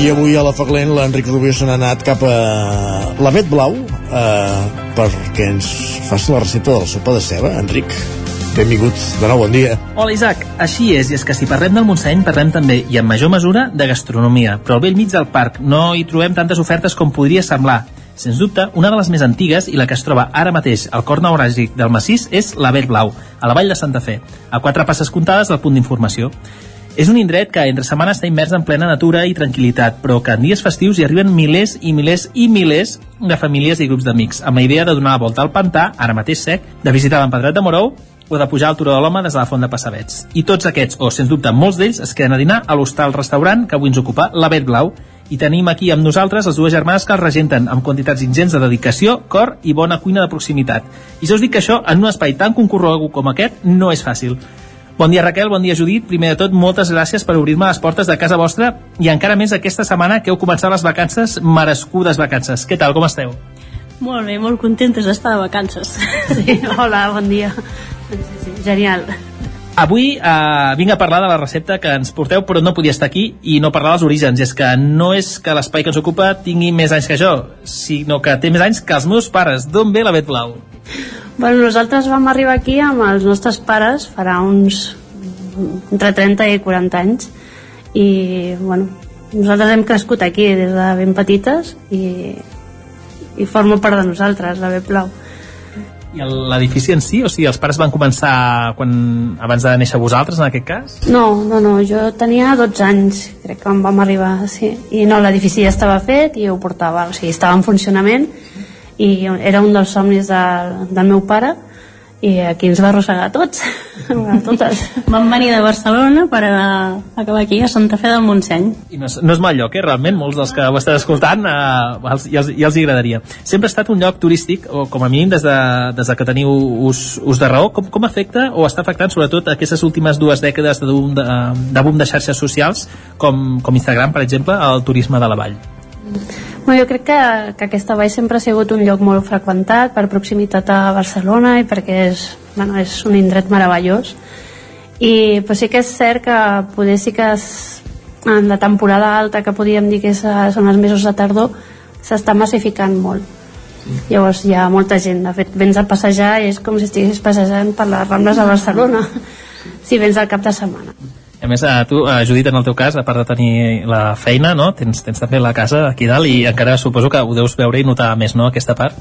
I avui a la Foc Lent l'Enric Rubio se n'ha anat cap a l'Avet Blau eh, perquè ens faci la recepta de la sopa de ceba. Enric, benvingut de nou, bon dia. Hola Isaac, així és, i és que si parlem del Montseny parlem també, i en major mesura, de gastronomia, però al vell mig del parc no hi trobem tantes ofertes com podria semblar. Sens dubte, una de les més antigues i la que es troba ara mateix al cor neuràgic del massís és la Vell Blau, a la vall de Santa Fe, a quatre passes comptades del punt d'informació. És un indret que entre setmana està immers en plena natura i tranquil·litat, però que en dies festius hi arriben milers i milers i milers de famílies i grups d'amics, amb la idea de donar la volta al pantà, ara mateix sec, de visitar l'empedrat de Morou o de pujar al Turó de l'Home des de la Font de Passavets. I tots aquests, o sens dubte molts d'ells, es queden a dinar a l'hostal restaurant que avui ens ocupa, la Bet Blau, i tenim aquí amb nosaltres les dues germanes que el regenten amb quantitats ingents de dedicació, cor i bona cuina de proximitat. I jo us dic que això, en un espai tan concorregut com aquest, no és fàcil. Bon dia Raquel, bon dia Judit. Primer de tot, moltes gràcies per obrir-me les portes de casa vostra i encara més aquesta setmana que heu començat les vacances, merescudes vacances. Què tal, com esteu? Molt bé, molt contentes d'estar de vacances. Sí, hola, bon dia. Sí, sí, genial. Avui eh, vinc a parlar de la recepta que ens porteu, però no podia estar aquí i no parlar dels orígens. I és que no és que l'espai que ens ocupa tingui més anys que jo, sinó que té més anys que els meus pares. D'on ve la Bet Blau? Bueno, nosaltres vam arribar aquí amb els nostres pares farà uns entre 30 i 40 anys i bueno, nosaltres hem crescut aquí des de ben petites i, i forma part de nosaltres, la Bet Blau. I l'edifici en si? O sigui, els pares van començar quan, abans de néixer vosaltres, en aquest cas? No, no, no, jo tenia 12 anys, crec que em vam arribar, sí. I no, l'edifici ja estava fet i ho portava, o sigui, estava en funcionament i era un dels somnis de, del meu pare i aquí ens va arrossegar a tots, a totes. Vam venir de Barcelona per a acabar aquí a Santa Fe del Montseny. I no és, no és mal lloc, eh? Realment, molts dels que ho estan escoltant eh, els, ja, els, ja els hi agradaria. Sempre ha estat un lloc turístic, o com a mínim des de, des de que teniu ús, ús de raó, com, com afecta o està afectant sobretot aquestes últimes dues dècades de boom de, de, boom de xarxes socials, com, com Instagram, per exemple, al turisme de la vall? Bueno, jo crec que, que aquesta vall sempre ha sigut un lloc molt freqüentat per proximitat a Barcelona i perquè és, bueno, és un indret meravellós. I però sí que és cert que poder sí que es, en la temporada alta que podríem dir que és, són els mesos de tardor s'està massificant molt. Llavors hi ha molta gent. De fet vens a passejar i és com si estiguessis passejant per les Rambles de Barcelona si vens al cap de setmana A més, eh, tu, eh, Judit, en el teu cas, a part de tenir la feina, no? tens, tens també la casa aquí dalt i encara suposo que ho deus veure i notar més, no?, aquesta part.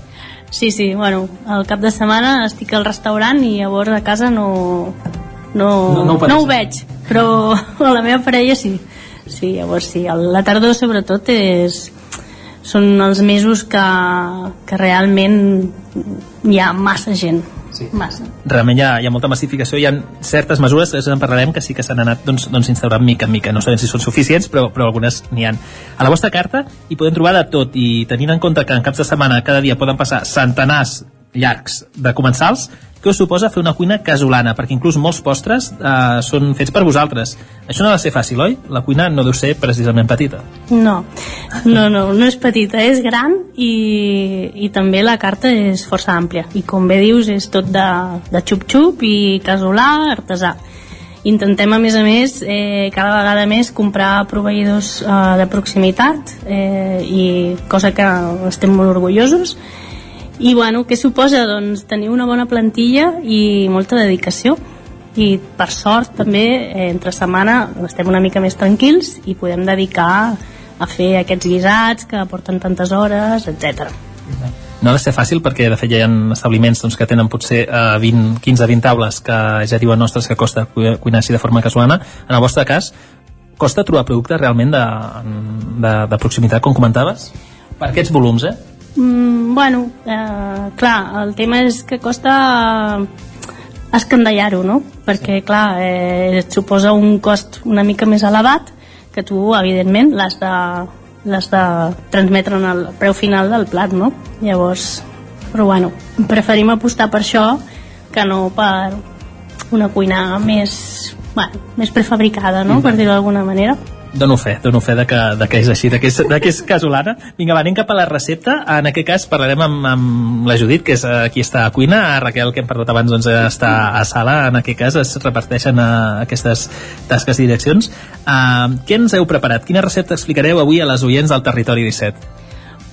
Sí, sí, bueno, al cap de setmana estic al restaurant i llavors a casa no, no, No- no ho no, ho veig, però a la meva parella sí. Sí, llavors sí, la tardor sobretot és, són els mesos que, que realment hi ha massa gent. Sí. Massa. realment hi ha, hi ha molta massificació, hi ha certes mesures, després en parlarem, que sí que s'han anat doncs, doncs, instaurant mica en mica, no sabem si són suficients, però, però algunes n'hi han. A la vostra carta hi podem trobar de tot, i tenint en compte que en caps de setmana cada dia poden passar centenars llargs de comensals, què us suposa fer una cuina casolana? Perquè inclús molts postres eh, són fets per vosaltres. Això no ha de ser fàcil, oi? La cuina no deu ser precisament petita. No, no, no, no és petita, és gran i, i també la carta és força àmplia. I com bé dius, és tot de, de xup-xup i casolà, artesà. Intentem, a més a més, eh, cada vegada més comprar proveïdors eh, de proximitat eh, i cosa que estem molt orgullosos. I bueno, què suposa? Doncs tenir una bona plantilla i molta dedicació i per sort també eh, entre setmana estem una mica més tranquils i podem dedicar a fer aquests guisats que porten tantes hores, etc. No ha de ser fàcil perquè de fet hi ha establiments doncs, que tenen potser eh, 20, 15-20 taules que ja diuen nostres que costa cu- cuinar així de forma casolana. En el vostre cas, costa trobar productes realment de, de, de proximitat, com comentaves? Per aquests volums, eh? Mm, bueno, eh, clar, el tema és que costa escandallar-ho, no? Perquè, clar, eh, et suposa un cost una mica més elevat que tu, evidentment, l'has de, l'has de transmetre en el preu final del plat, no? Llavors, però bueno, preferim apostar per això que no per una cuina més, bueno, més prefabricada, no? Per dir-ho d'alguna manera. Dono fe, dono fe de que, de que és així, de que és, de que és casolana. Vinga, va, anem cap a la recepta. En aquest cas parlarem amb, amb la Judit, que és eh, qui està a cuina. A Raquel, que hem parlat abans, doncs, està a sala. En aquest cas es reparteixen uh, aquestes tasques i direccions. Uh, què ens heu preparat? Quina recepta explicareu avui a les oients del Territori 17?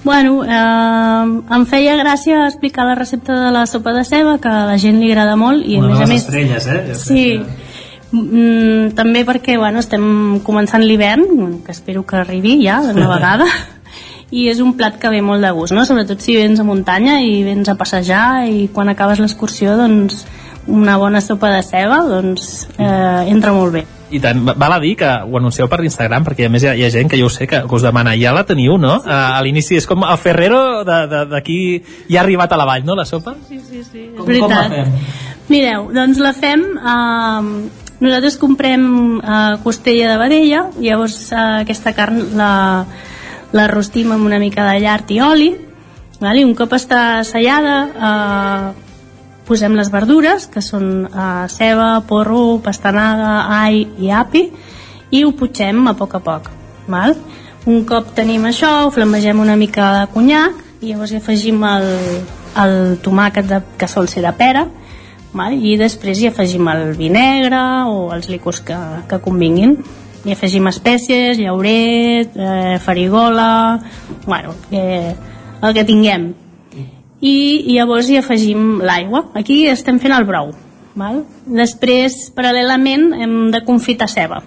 Bueno, eh, em feia gràcia explicar la recepta de la sopa de ceba, que a la gent li agrada molt, i a Una més de a les més... estrelles, eh? Jo Sí, mm, també perquè bueno, estem començant l'hivern, que espero que arribi ja d'una vegada, i és un plat que ve molt de gust, no? sobretot si vens a muntanya i vens a passejar i quan acabes l'excursió doncs una bona sopa de ceba doncs eh, entra molt bé. I tant, va- val a dir que ho anuncieu per Instagram, perquè a més hi ha, hi ha gent que jo ho sé, que, que us demana, ja la teniu, no? A, a l'inici és com el Ferrero de- de- d'aquí ja ha arribat a la vall, no, la sopa? Sí, sí, sí. Com, com la fem? Mireu, doncs la fem... Eh, nosaltres comprem eh, costella de vedella, llavors eh, aquesta carn la, la rostim amb una mica de llard i oli, val? i un cop està sellada eh, posem les verdures, que són eh, ceba, porro, pastanaga, all i api, i ho putxem a poc a poc. Val? Un cop tenim això, ho flamegem una mica de conyac, i llavors hi afegim el, el tomàquet de, que sol ser de pera, val? i després hi afegim el vi negre o els licors que, que convinguin. Hi afegim espècies, llauret, eh, farigola, bueno, eh, el que tinguem i llavors hi afegim l'aigua. Aquí estem fent el brou. Val? Després, paral·lelament, hem de confitar ceba.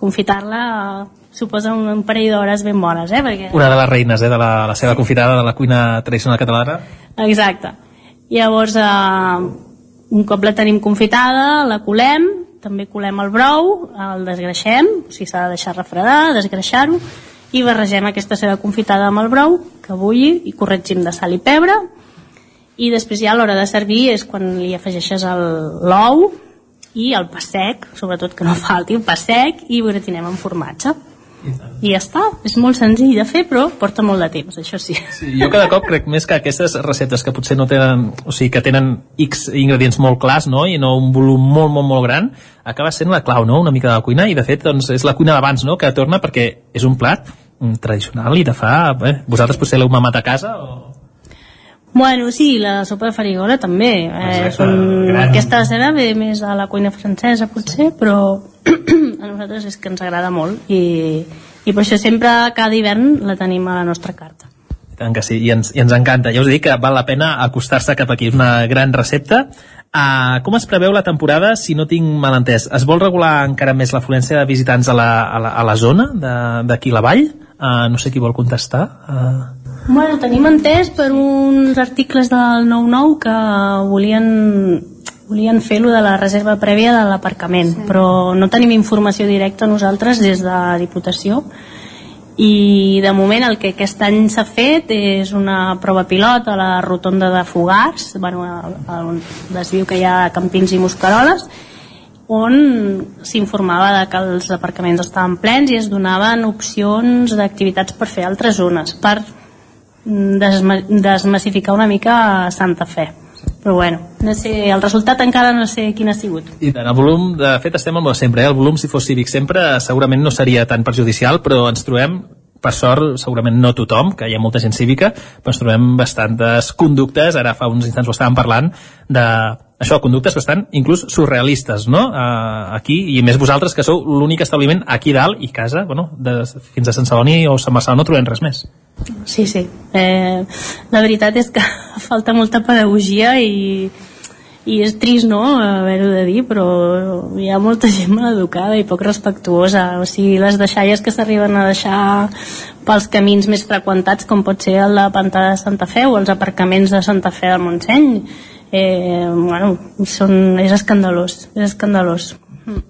Confitar-la eh, suposa un, un parell d'hores ben bones, eh? Perquè... Una de les reines, eh, de la, la seva confitada de la cuina tradicional catalana. Exacte. Llavors, eh, un cop la tenim confitada, la colem, també colem el brou, el desgreixem, o sigui, s'ha de deixar refredar, desgreixar-ho, i barregem aquesta ceba confitada amb el brou, que bulli, i corregim de sal i pebre, i després ja a l'hora de servir és quan li afegeixes l'ou i el pa sec, sobretot que no falti el pa sec, i ho gratinem amb formatge. I ja està, és molt senzill de fer, però porta molt de temps, això sí. Sí, jo cada cop crec més que aquestes receptes que potser no tenen, o sigui, que tenen X ingredients molt clars, no?, i no un volum molt, molt, molt gran, acaba sent la clau, no?, una mica de la cuina, i de fet, doncs, és la cuina d'abans, no?, que torna perquè és un plat mm, tradicional i de fa... Eh, vosaltres potser l'heu mamat a casa o... Bueno, sí, la sopa de farigola també. Eh, són... gran. Aquesta cena ve més a la cuina francesa, potser, però a nosaltres és que ens agrada molt i, i per això sempre cada hivern la tenim a la nostra carta. tant que sí, i ens, i ens encanta. Ja us dic que val la pena acostar-se cap aquí. És una gran recepta. Uh, com es preveu la temporada, si no tinc mal entès? Es vol regular encara més l'afluència de visitants a la, a la, a la zona d'aquí la vall? Uh, no sé qui vol contestar. Uh... Bueno, tenim entès per uns articles del 9-9 que volien volien fer lo de la reserva prèvia de l'aparcament, sí. però no tenim informació directa nosaltres des de Diputació i de moment el que aquest any s'ha fet és una prova pilot a la rotonda de Fogars bueno, on es diu que hi ha campins i mosqueroles on s'informava de que els aparcaments estaven plens i es donaven opcions d'activitats per fer altres zones per desma desmassificar una mica Santa Fe però bueno, no sé, el resultat encara no sé quin ha sigut. I tant, el volum, de fet estem amb el sempre, eh? el volum si fos cívic sempre segurament no seria tan perjudicial, però ens trobem per sort, segurament no tothom, que hi ha molta gent cívica, però ens trobem bastantes conductes, ara fa uns instants ho estàvem parlant, de això, conductes bastant inclús surrealistes, no? Uh, aquí, i més vosaltres que sou l'únic establiment aquí dalt i casa, bueno, de, fins a Sant Celoni o Sant Marçal no trobem res més. Sí, sí. Eh, la veritat és que falta molta pedagogia i, i és trist, no?, haver-ho de dir, però hi ha molta gent maleducada i poc respectuosa. O sigui, les deixalles que s'arriben a deixar pels camins més freqüentats, com pot ser el de Pantà de Santa Fe o els aparcaments de Santa Fe del Montseny, eh, bueno, són, és escandalós, és escandalós.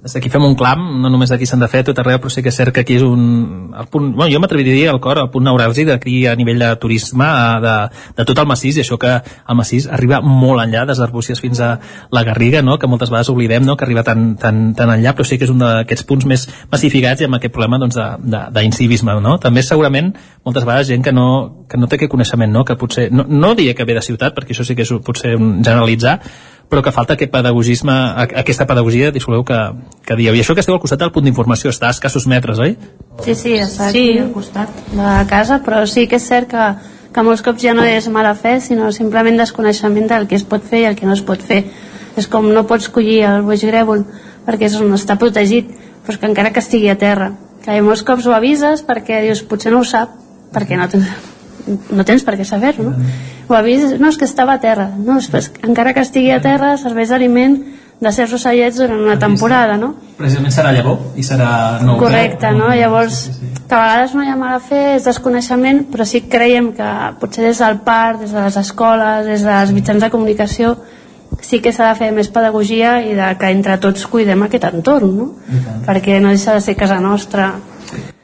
Des d'aquí fem un clam, no només d'aquí s'han de fer tot arreu, però sí que és cert que aquí és un... El punt, bueno, jo m'atreviria a dir al cor, el punt neuràlgic d'aquí a nivell de turisme de, de tot el massís, i això que el massís arriba molt enllà, des d'Arbúcies fins a la Garriga, no? que moltes vegades oblidem no? que arriba tan, tan, tan enllà, però sí que és un d'aquests punts més massificats i amb aquest problema doncs, d'incivisme. No? També segurament moltes vegades gent que no, que no té aquest coneixement, no? que potser, no, no diria que ve de ciutat, perquè això sí que és potser generalitzar, però que falta aquest pedagogisme, aquesta pedagogia, disculpeu, que, que dieu. I això que esteu al costat del punt d'informació, està a escassos metres, oi? Sí, sí, està sí. aquí al costat de casa, però sí que és cert que, que molts cops ja no és mala fe, sinó simplement desconeixement del que es pot fer i el que no es pot fer. És com no pots collir el boix grèvol perquè és on està protegit, però que encara que estigui a terra. Que hi molts cops ho avises perquè dius, potser no ho sap, perquè no tens, no tens per què saber-ho, no? ho ha vist, no, és que estava a terra no, és, encara que estigui a terra serveix d'aliment de certs ocellets durant una temporada, no? Precisament serà llavor i serà nou. Correcte, no? Llavors, sí, sí, sí. que a vegades no hi ha mala fe, és desconeixement, però sí que creiem que potser des del parc, des de les escoles, des dels mitjans de comunicació, sí que s'ha de fer més pedagogia i de que entre tots cuidem aquest entorn, no? Perquè no deixa de ser casa nostra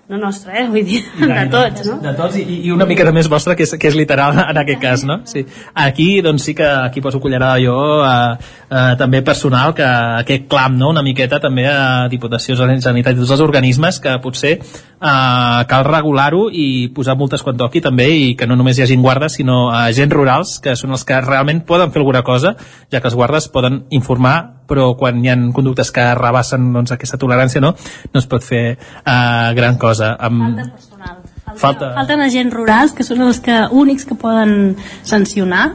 no nostra, eh? vull dir, de tots, no? De tots i, i una mica més vostra, que és, que és literal en aquest cas, no? Sí. Aquí, doncs sí que aquí poso cullerada jo, eh, eh, també personal, que aquest clam, no?, una miqueta també a Diputació Sanitat i tots els organismes que potser eh, cal regular-ho i posar multes quan toqui també i que no només hi hagin guardes, sinó agents rurals, que són els que realment poden fer alguna cosa, ja que els guardes poden informar però quan hi ha conductes que rebassen doncs, aquesta tolerància no, no es pot fer uh, gran cosa amb... falta personal. Falta, falta... falten agents rurals que són els que, únics que poden sancionar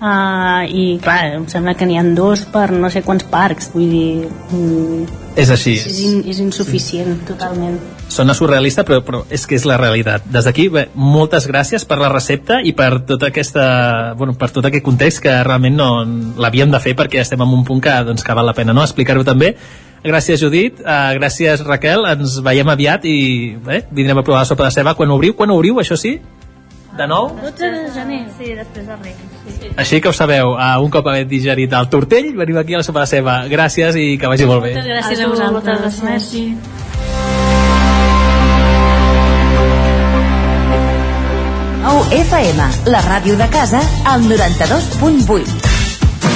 uh, i clar, em sembla que n'hi han dos per no sé quants parcs vull dir... Mm, és així és, in, és insuficient sí. totalment sona surrealista però, però és que és la realitat des d'aquí, moltes gràcies per la recepta i per tota aquesta bueno, per tot aquest context que realment no l'havíem de fer perquè estem en un punt que, doncs, que val la pena no? explicar-ho també Gràcies, Judit. Uh, gràcies, Raquel. Ens veiem aviat i bé, vindrem a provar la sopa de ceba quan obriu. Quan obriu, això sí? De nou? 12 de gener, sí, després de Reis. Sí. Així que ho sabeu, uh, un cop haver digerit el tortell, venim aquí a la sopa de ceba. Gràcies i que vagi molt bé. Moltes gràcies a, a vosaltres. Moltes gràcies. FM, la ràdio de casa, al 92.8.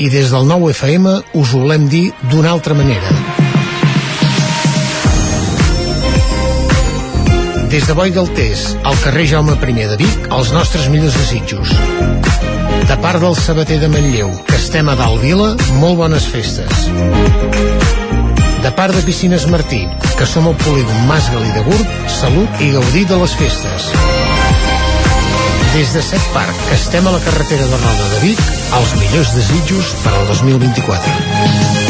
i des del nou FM us ho volem dir d'una altra manera. Des de Boi Galtés, al carrer Jaume I de Vic, els nostres millors desitjos. De part del sabater de Manlleu, que estem a dalt vila, molt bones festes. De part de Piscines Martí, que som al polígon Mas Galí de Gurb, salut i gaudir de les festes. Des de Set Parc, estem a la carretera de Roda de Vic, els millors desitjos per al 2024.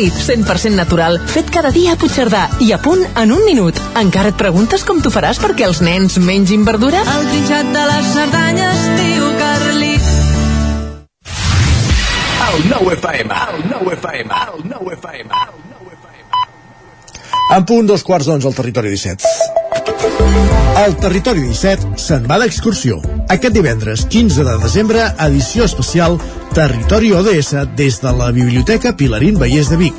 Carlit, 100% natural, fet cada dia a Puigcerdà i a punt en un minut. Encara et preguntes com t'ho faràs perquè els nens mengin verdura? El trinxat de les Cerdanyes, tio Carlit. El nou FM, el nou FM, el nou FM. En punt dos quarts d'onze al territori 17. El Territori 17 se'n va d'excursió. Aquest divendres 15 de desembre, edició especial Territori ODS des de la Biblioteca Pilarín Vallès de Vic.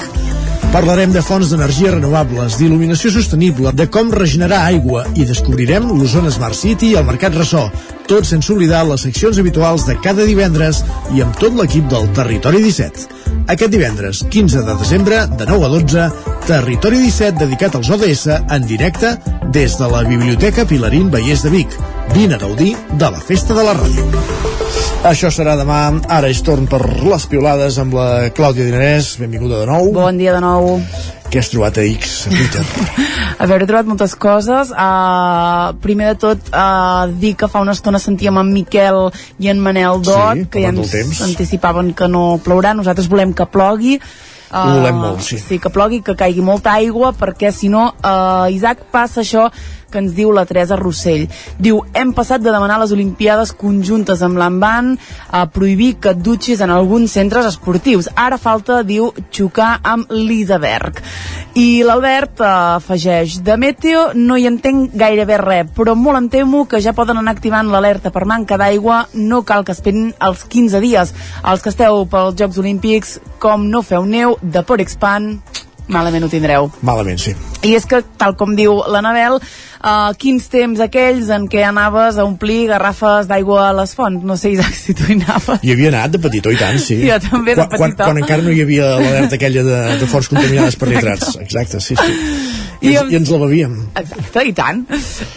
Parlarem de fonts d'energia renovables, d'il·luminació sostenible, de com regenerar aigua i descobrirem l'Osona Smart City i el Mercat Ressò, tot sense oblidar les seccions habituals de cada divendres i amb tot l'equip del Territori 17. Aquest divendres, 15 de desembre, de 9 a 12, Territori 17 dedicat als ODS en directe des de la Biblioteca Pilarín Vallès de Vic. Vine a gaudir de la Festa de la Ràdio. Això serà demà. Ara és torn per les piolades amb la Clàudia Dinarès. Benvinguda de nou. Bon dia de nou. Què has trobat a X, a Twitter? A veure, he trobat moltes coses. Uh, primer de tot, uh, dir que fa una estona sentíem en Miquel i en Manel Dot, Sí, que ja ens anticipaven que no plourà. Nosaltres volem que plogui. Ho volem molt, sí. Sí, que plogui, que caigui molta aigua, perquè si no, uh, Isaac, passa això que ens diu la Teresa Rossell. Diu, hem passat de demanar les Olimpiades conjuntes amb l'Envan a prohibir que et dutxis en alguns centres esportius. Ara falta, diu, xocar amb l'Isaberg. I l'Albert eh, afegeix, de meteo no hi entenc gairebé res, però molt em temo que ja poden anar activant l'alerta per manca d'aigua, no cal que esperin els 15 dies. Els que esteu pels Jocs Olímpics, com no feu neu, de por expand, malament ho tindreu. Malament, sí. I és que, tal com diu l'Anabel, uh, quins temps aquells en què anaves a omplir garrafes d'aigua a les fonts? No sé, Isaac, si tu hi anaves. Hi havia anat de petitó, i tant, sí. Jo també de quan, quan, petitó. quan encara no hi havia l'alerta aquella de, de fonts contaminades per nitrats. Exacte, sí, sí. I, I ens, em- I ens la bevíem. Exacte, i tant.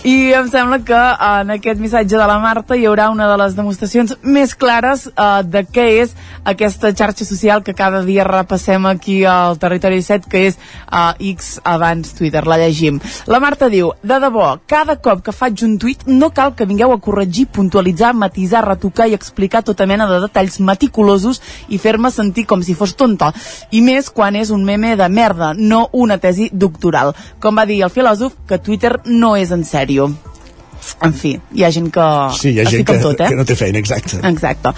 I em sembla que en aquest missatge de la Marta hi haurà una de les demostracions més clares uh, de què és aquesta xarxa social que cada dia repassem aquí al Territori 17, que és uh, X abans Twitter, la llegim. La Marta diu, de debò, cada cop que faig un tuit no cal que vingueu a corregir, puntualitzar, matisar, retocar i explicar tota mena de detalls meticulosos i fer-me sentir com si fos tonta. I més quan és un meme de merda, no una tesi doctoral. Com va dir el filòsof, que Twitter no és en sèrio. En fi, hi ha gent que Sí, hi ha gent que, tot, eh? que no té feina, exacte. Exacte.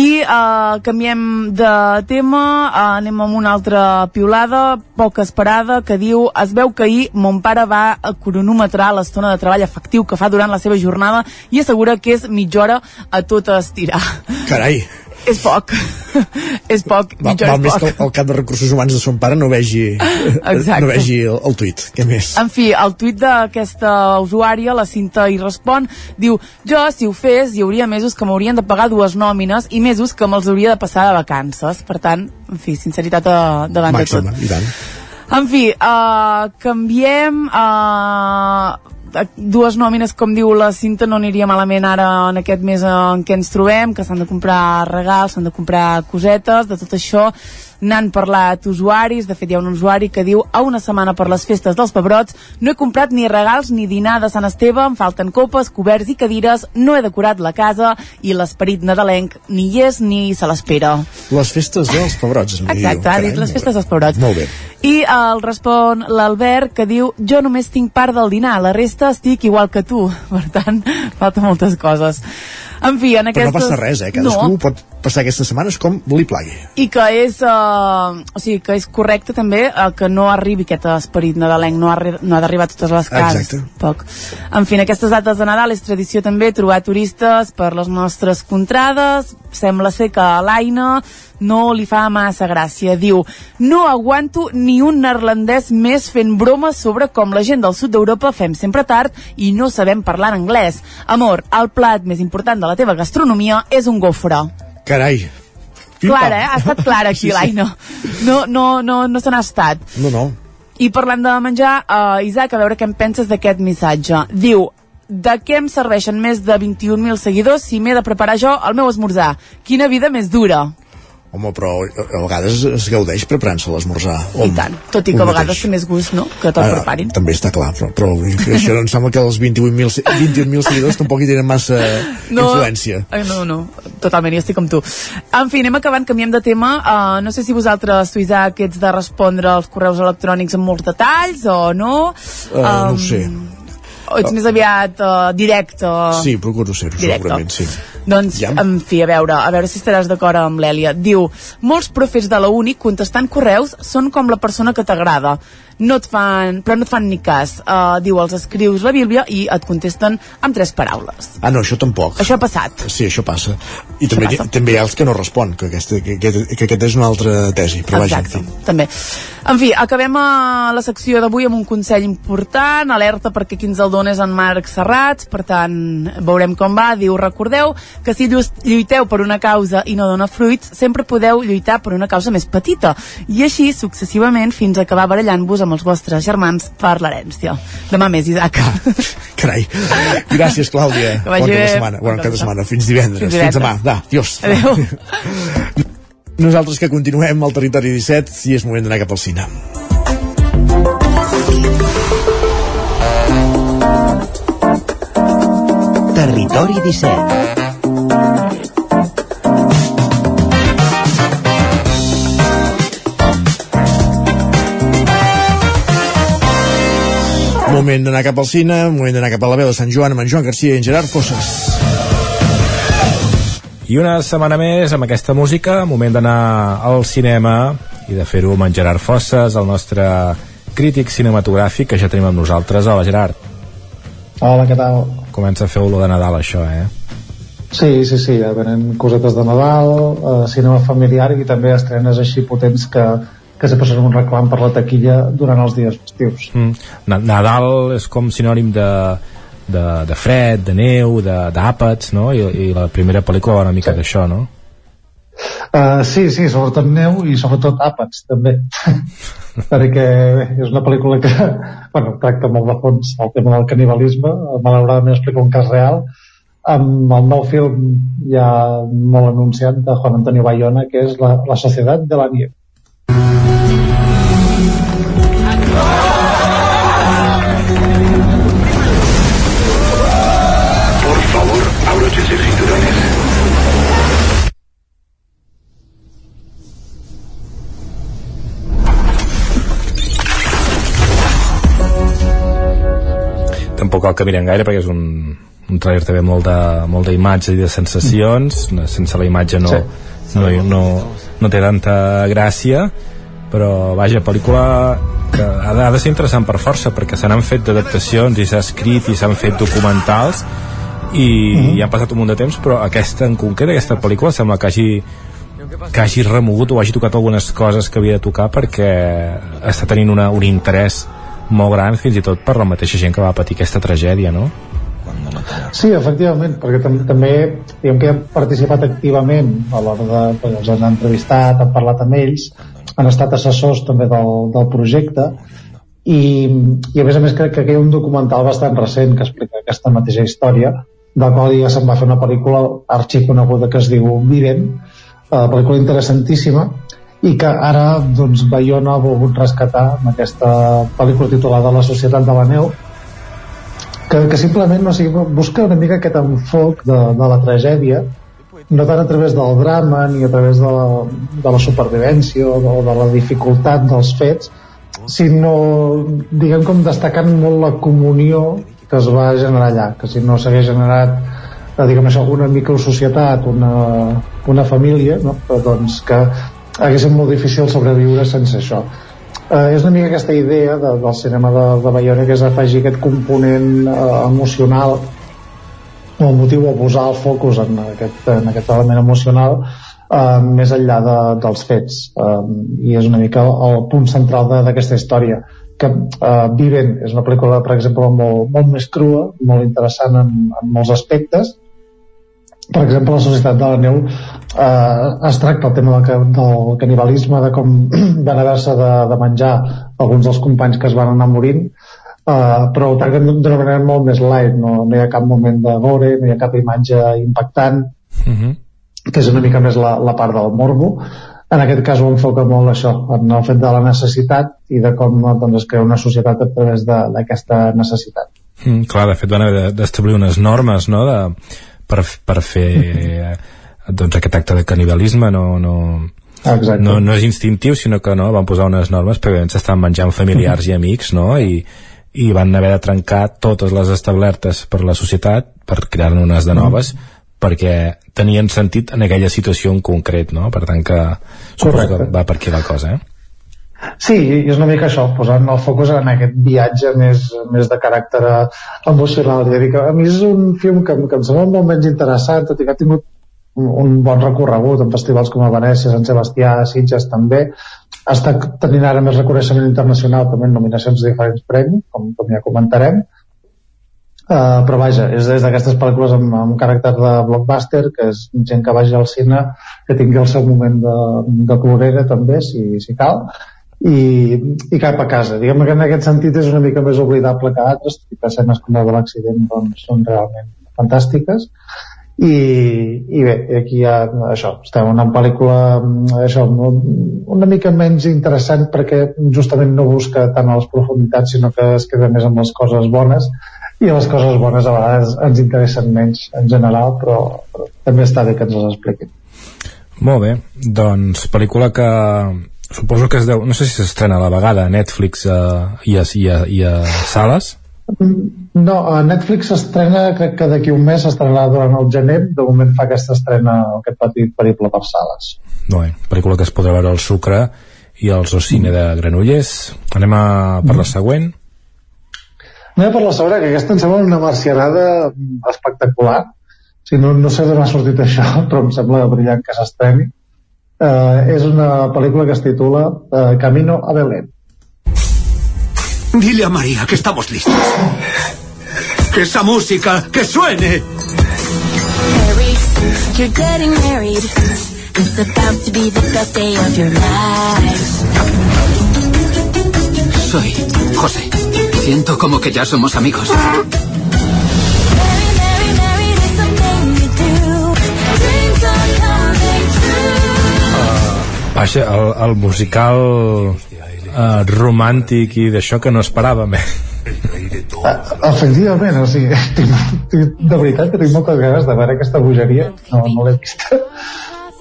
I uh, canviem de tema, uh, anem amb una altra piolada, poc esperada, que diu es veu que ahir mon pare va a cronometrar l'estona de treball efectiu que fa durant la seva jornada i assegura que és mitja hora a tot estirar. Carai. És poc és poc, Va, val és més que poc el, el cap de recursos humans de son pare no vegi, Exacte. no vegi el, el tuit. Què més? En fi, el tuit d'aquesta usuària, la Cinta hi respon, diu jo, si ho fes, hi hauria mesos que m'haurien de pagar dues nòmines i mesos que me'ls hauria de passar de vacances. Per tant, en fi, sinceritat a, davant Màxima, de tot. i tant. En fi, uh, canviem... Uh, dues nòmines, com diu la cinta, no aniria malament ara en aquest mes en què ens trobem, que s'han de comprar regals, s'han de comprar cosetes, de tot això n'han parlat usuaris, de fet hi ha un usuari que diu a una setmana per les festes dels pebrots no he comprat ni regals ni dinar de Sant Esteve, em falten copes, coberts i cadires, no he decorat la casa i l'esperit nadalenc ni hi és ni se l'espera. Les festes dels pebrots. em diu. Exacte, ha dit les festes dels pebrots. Molt bé. I el respon l'Albert que diu jo només tinc part del dinar, la resta estic igual que tu. Per tant, falta moltes coses. En fi, en Però aquestes... no passa res, eh? Cadascú No, pot passar aquestes setmanes com li plagui. i que és, uh, o sigui, que és correcte també uh, que no arribi aquest esperit nadalenc, no, arri no ha d'arribar a totes les cases. Exacte. Poc. En fi, en aquestes dates de Nadal és tradició també trobar turistes per les nostres contrades. Sembla ser que a l'Aina no li fa massa gràcia. Diu, no aguanto ni un neerlandès més fent bromes sobre com la gent del sud d'Europa fem sempre tard i no sabem parlar en anglès. Amor, el plat més important de la teva gastronomia és un gofre. Carai. Clara, eh? Ha estat clara aquí, Sí, sí. l'Aina. No, no, no, no se n'ha estat. No, no. I parlant de menjar, uh, Isaac, a veure què en penses d'aquest missatge. Diu, de què em serveixen més de 21.000 seguidors si m'he de preparar jo el meu esmorzar? Quina vida més dura. Home, però a a vegades es gaudeix preparant-se l'esmorzar. I tant. Tot i que a vegades té més gust, no?, que te'l Ah, preparin. També està clar, però, però això em sembla que els 28.000 se- 21.000 seguidors tampoc hi tenen massa influència. Ai, no, no, totalment, jo estic com tu. En fi, anem acabant, canviem de tema. Uh, no sé si vosaltres, tu, Isaac, ets de respondre als correus electrònics amb molts detalls o no. Uh, no ho sé. O ets més aviat uh, directe. Sí, procuro ser-ho, segurament, sí. Doncs, Ja. en fi, a veure, a veure si estaràs d'acord amb l'Èlia. Diu, molts profes de la uni contestant correus són com la persona que t'agrada. No et fan, però no et fan ni cas. Uh, diu, els escrius la Bíblia i et contesten amb tres paraules. Ah, no, això tampoc. Això ha passat. Sí, això passa. I també, passa. també hi ha els que no respon, que, aquesta, que, que, que aquesta és una altra tesi, però vaja, en Exacte, fi. també. En fi, acabem a la secció d'avui amb un consell important, alerta perquè qui ens el dona és en Marc Serrats, per tant, veurem com va. Diu, recordeu que si llu- lluiteu per una causa i no dona fruits, sempre podeu lluitar per una causa més petita. I així, successivament, fins a acabar barallant-vos amb els vostres germans per l'herència. Demà més, Isaac. Carai. Gràcies, Clàudia. Que vagi bon bé. setmana. Bon, Bon cap de setmana. Fins divendres. Fins Fins, divendres. demà. Va, adiós. Adéu. Nosaltres que continuem al territori 17 i és moment d'anar cap al cine. Territori 17 Moment d'anar cap al cine, moment d'anar cap a la veu de Sant Joan amb en Joan Garcia i en Gerard Fosses. I una setmana més amb aquesta música, moment d'anar al cinema i de fer-ho amb en Gerard Fosses, el nostre crític cinematogràfic que ja tenim amb nosaltres. Hola, Gerard. Hola, què tal? Comença a fer olor de Nadal, això, eh? Sí, sí, sí, ja venen cosetes de Nadal, eh, cinema familiar i també estrenes així potents que, que sempre són un reclam per la taquilla durant els dies festius. Mm. Na- Nadal és com sinònim de, de, de fred, de neu, de- d'àpats, no? I, I la primera pel·lícula va una mica sí. d'això, no? Uh, sí, sí, sobretot neu i sobretot àpats, també. Perquè bé, és una pel·lícula que bueno, tracta molt de fons el tema del canibalisme, malauradament explica un cas real, amb el nou film ja molt anunciat de Juan Antonio Bayona, que és La, la Societat de la Nieve. Abróchense cinturones. tampoc cal que mirem gaire perquè és un, un trailer també molt de, molt d'imatge i de sensacions sense la imatge no, Sí. no, no, no té tanta gràcia però vaja, pel·lícula que ha de, ha de ser interessant per força perquè se n'han fet d'adaptacions i s'ha escrit i s'han fet documentals i mm -hmm. hi han passat un munt de temps però aquesta en concret, aquesta pel·lícula sembla que hagi que hagi remogut o hagi tocat algunes coses que havia de tocar perquè està tenint una, un interès molt gran fins i tot per la mateixa gent que va patir aquesta tragèdia, no? Sí, efectivament, perquè tam també diguem que han participat activament a l'hora de... Doncs, els han entrevistat, han parlat amb ells, han estat assessors també del, del projecte i, i a més a més crec que hi ha un documental bastant recent que explica aquesta mateixa història del qual ja se'n va fer una pel·lícula arxiconeguda que es diu Viven, una pel·lícula interessantíssima i que ara doncs, Bayona ha volgut rescatar amb aquesta pel·lícula titulada La societat de la neu que, que simplement o sigui, busca una mica aquest enfoc de, de la tragèdia no tant a través del drama ni a través de la, de la supervivència o de, de la dificultat dels fets sinó diguem com destacant molt la comunió que es va generar allà que si no s'hagués generat eh, diguem això, una microsocietat una, una família no? doncs que hagués molt difícil sobreviure sense això. Eh, és una mica aquesta idea de, del cinema de, de Bayona que és afegir aquest component eh, emocional o motiu o posar el focus en aquest, en aquest element emocional eh, més enllà de, dels fets. Eh, i és una mica el, el punt central d'aquesta història que eh, Viven és una pel·lícula per exemple molt, molt més crua molt interessant en, en molts aspectes per exemple, la Societat de la Neu eh, es tracta el tema del, del canibalisme, de com van haver-se de, de menjar alguns dels companys que es van anar morint, eh, però ho tracten d'una manera molt més light, no, no hi ha cap moment de gore, no hi ha cap imatge impactant, uh Mhm. -huh. que és una mica més la, la part del morbo. En aquest cas ho enfoca molt això, en el fet de la necessitat i de com doncs, es crea una societat a través d'aquesta necessitat. Mm, clar, de fet van haver de- d'establir unes normes no? de, per, per fer eh, doncs aquest acte de canibalisme no, no, Exacte. no, no és instintiu sinó que no, van posar unes normes perquè s'estan menjant familiars i amics no? I, i van haver de trencar totes les establertes per la societat per crear-ne unes de noves perquè tenien sentit en aquella situació en concret no? per tant que suposo que Correcte. va per aquí la cosa eh? Sí, i és una mica això, posant el focus en aquest viatge més, més de caràcter eh, emocional. Ja dic, a mi és un film que, que em sembla molt menys interessant, tot i que ha tingut un, un bon recorregut en festivals com a Venècia, Sant Sebastià, Sitges també. Està tenint ara més reconeixement internacional, també en nominacions de diferents premis, com, com ja comentarem. Uh, però vaja, és des d'aquestes pel·lícules amb, amb caràcter de blockbuster, que és gent que vagi al cine, que tingui el seu moment de, de plorera també, si, si cal, i, i cap a casa. Diguem que en aquest sentit és una mica més oblidable que altres, i que escenes com la de l'accident doncs, són realment fantàstiques. I, i bé, aquí hi ha això, estem en una pel·lícula això, una mica menys interessant perquè justament no busca tant a les profunditats sinó que es queda més amb les coses bones i les coses bones a vegades ens interessen menys en general però, però també està bé que ens les expliquin. Molt bé, doncs pel·lícula que suposo que es deu, no sé si s'estrena a la vegada a Netflix uh, i, a, i, a, i a sales. No, a Netflix s'estrena, crec que d'aquí un mes s'estrenarà durant el gener, de moment fa aquesta estrena aquest petit periple per sales. Molt bé, pel·lícula que es podrà veure al Sucre i als Ocine de Granollers. Anem a per la següent Anem per la segona, que aquesta em sembla una marcianada espectacular. O sigui, no, no sé d'on ha sortit això, però em sembla brillant que s'estreni. Uh, és una pel·lícula que es titula uh, Camino a Belén. Dile a María que estamos listos. Que esa música, que suene. Harry, you're getting married. It's about to be the best day of your life. Soy José. Siento como que ya somos amigos. True. Vaja, el, el musical uh, romàntic i d'això que no esperàvem eh? Uh, efectivament, o sigui, tinc, tinc, de veritat que tinc moltes ganes de veure aquesta bogeria, no, no l'he vista.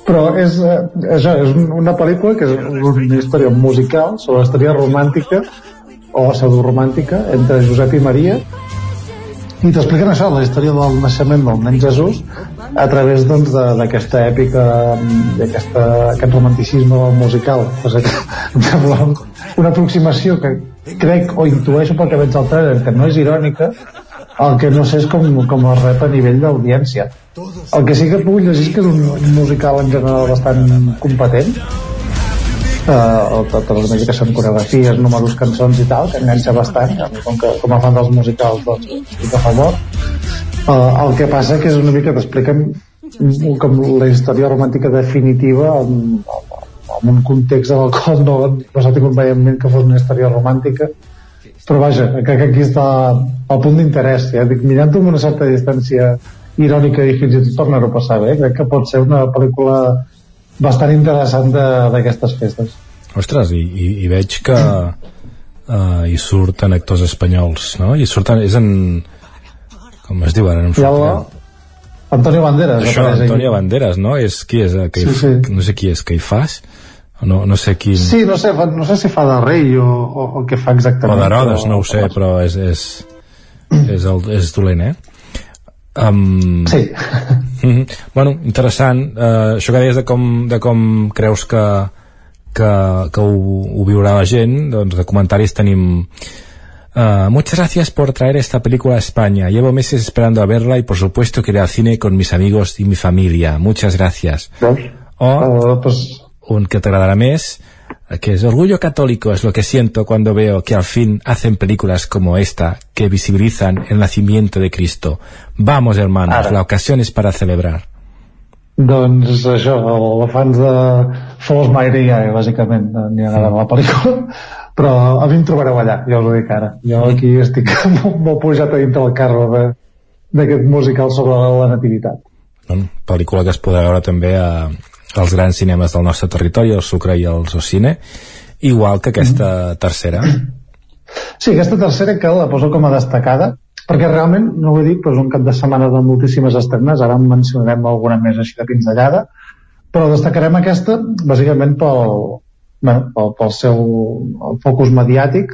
Però és, eh, això, és una pel·lícula que és una història musical sobre la història romàntica o pseudoromàntica entre Josep i Maria. I t'expliquen això, la història del naixement del nen Jesús a través doncs, de- d'aquesta èpica d'aquest romanticisme musical. Cosa que em sembla una aproximació que crec o intueixo pel que veig al trailer que no és irònica el que no sé és com, com es rep a nivell d'audiència. El que sí que puc llegir és que és un musical en general bastant competent uh, totes les músiques són coreografies, números, cançons i tal, que enganxa bastant, com, que, com a fan dels musicals doncs estic a favor. Uh, el que passa que és una mica t'expliquen com la història romàntica definitiva en, en un context en el qual no, no s'ha tingut mai en ment que fos una història romàntica. Però vaja, crec que aquí està el punt d'interès, ja dic, mirant-ho amb una certa distància irònica i fins i tot tornar-ho a passar bé, crec que pot ser una pel·lícula bastant interessant d'aquestes festes Ostres, i, i, i veig que uh, hi surten actors espanyols, no? I surten, és en... Com es diu ara? No em surt Antonio Banderas Això, apareix aquí. Antonio Banderas, no? És, qui és? eh, Que Sí, sí. No sé qui és, que hi fas? No, no sé quin... Sí, no sé, no sé si fa de rei o, o, o què fa O exactament. d'Herodes, però- no ho sé, però és, és, és, el, és dolent, eh? Um, sí. bueno, interessant. Uh, això que deies de com, de com creus que, que, que ho, ho viurà la gent, doncs de comentaris tenim... Uh, muchas gracias por traer esta película a España. Llevo meses esperando a verla y por supuesto que iré al cine con mis amigos y mi familia. Muchas gracias. O un que te agradará més, que es Orgullo católico es lo que siento cuando veo que al fin hacen películas como esta que visibilizan el nacimiento de Cristo. Vamos, hermanos, Ara. la ocasión es para celebrar. Doncs això, els fans de Fos Maria, bàsicament, n'hi ha a la pel·lícula, però a mi em trobareu allà, ja us ho dic ara. Jo aquí estic molt, molt pujat a dintre el carro de- d'aquest musical sobre la nativitat. Bueno, pel·lícula que es podrà veure també a, als grans cinemes del nostre territori, el Sucre i el Socine, igual que aquesta tercera. Sí, aquesta tercera que la poso com a destacada, perquè realment, no ho he dit, però és un cap de setmana de moltíssimes estrenes, ara en mencionarem alguna més així de pinzellada, però destacarem aquesta bàsicament pel, bueno, pel, pel seu el focus mediàtic,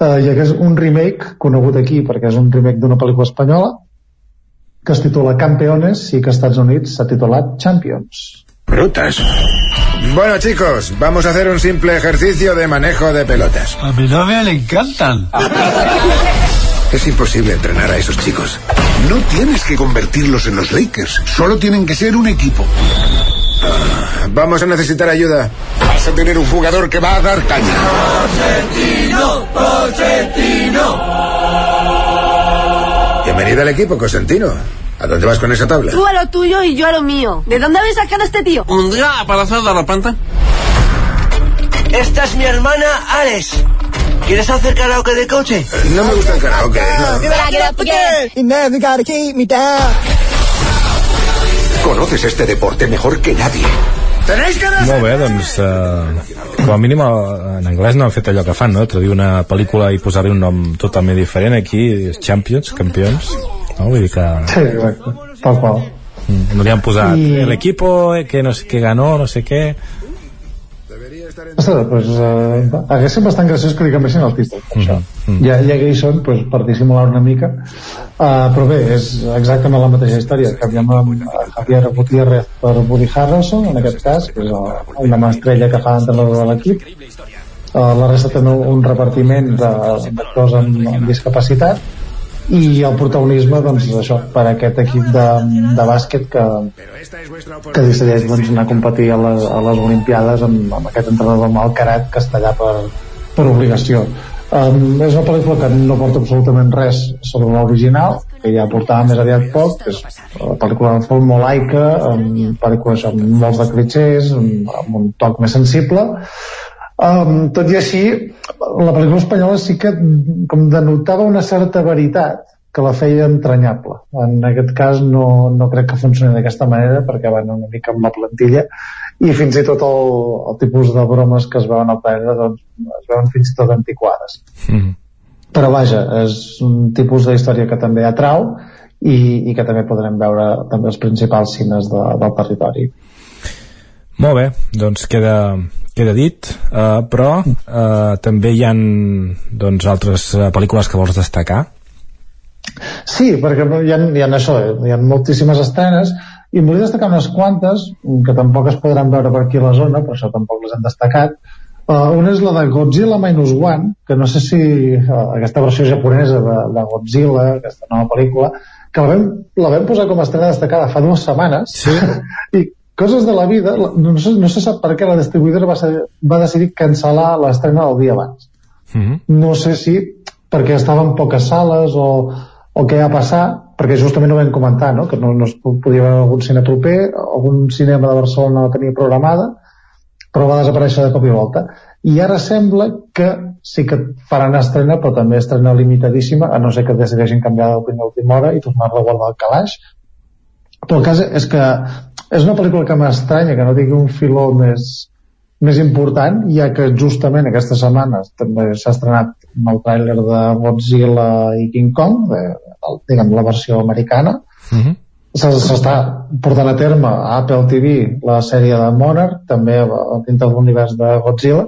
eh, ja que és un remake conegut aquí perquè és un remake d'una pel·lícula espanyola que es titula Campeones i que als Estats Units s'ha titulat Champions. Brutas. Bueno, chicos, vamos a hacer un simple ejercicio de manejo de pelotas. A mi novia le encantan. Es imposible entrenar a esos chicos. No tienes que convertirlos en los Lakers. Solo tienen que ser un equipo. Vamos a necesitar ayuda. Vas a tener un jugador que va a dar caña. Bienvenida al equipo, Cosentino. ¿A dónde vas con esa tabla? Tú a lo tuyo y yo a lo mío. ¿De dónde habéis sacado a este tío? Un día para hacer de repente. Esta es mi hermana Alex. ¿Quieres hacer karaoke de coche? No me gusta el karaoke. Conoces este deporte mejor que nadie. Tenéis que Molt bé, doncs, uh, com a mínim eh, en anglès no han fet allò que fan, no? Traduir una pel·lícula i posar-li un nom totalment diferent aquí, Champions, campions, no? Vull dir que... Sí, exacte, tal qual. Mm, No li han posat I- el equipo que, no sé, que ganó, no sé què... Ostres, pues, uh, hagués sigut bastant graciós que li canviessin el títol per això. ja, ja que hi són pues, per dissimular una mica uh, però bé, és exactament la mateixa història canviem a, a Javier Gutiérrez per Woody Harrelson en aquest cas que és el, de mà estrella que fa d'entrenador de l'equip uh, la resta també un repartiment d'actors amb, amb discapacitat i el protagonisme doncs això, per aquest equip de, de bàsquet que, que decideix doncs, anar a competir a les, a les Olimpiades amb, amb aquest entrenador malcarat que està allà per, per obligació. Um, és una pel·lícula que no porta absolutament res sobre l'original que ja portava més aviat poc és una pel·lícula en forma laica amb pel·lícules amb molts de clichés amb, amb un toc més sensible Um, tot i així, la pel·lícula espanyola sí que com denotava una certa veritat que la feia entranyable. En aquest cas no, no crec que funcioni d'aquesta manera perquè van una mica amb la plantilla i fins i tot el, el tipus de bromes que es veuen al planeta doncs, es veuen fins i tot antiquades. Mm. Però vaja, és un tipus d'història que també atrau i, i que també podrem veure també els principals cines de, del territori. Molt bé, doncs queda, queda dit, uh, però uh, també hi han doncs, altres uh, pel·lícules que vols destacar. Sí, perquè hi ha, hi ha això, eh? hi ha moltíssimes estrenes i volia destacar unes quantes que tampoc es podran veure per aquí a la zona, per això tampoc les hem destacat Uh, una és la de Godzilla Minus One, que no sé si uh, aquesta versió japonesa de, de Godzilla, aquesta nova pel·lícula, que la vam, la vam posar com a estrena destacada fa dues setmanes, sí. i coses de la vida, no, sé, no se sap per què la distribuïdora va, ser, va decidir cancel·lar l'estrena el dia abans. Mm -hmm. No sé si perquè estaven poques sales o, o què va passar, perquè justament ho vam comentar, no? que no, no es podia veure algun cine proper, algun cinema de Barcelona la tenia programada, però va desaparèixer de cop i volta. I ara sembla que sí que faran estrena, però també estrena limitadíssima, a no ser que decideixin canviar d'opinió a última hora i tornar-la a guardar al calaix. Però el cas és que és una pel·lícula que m'estranya que no tingui un filó més, més important, ja que justament aquestes setmanes també s'ha estrenat nou tràiler de Godzilla i King Kong, de, el, diguem, la versió americana, Mm -hmm. Se- s'està portant a terme a Apple TV la sèrie de Monarch, també a- dintre de l'univers de Godzilla,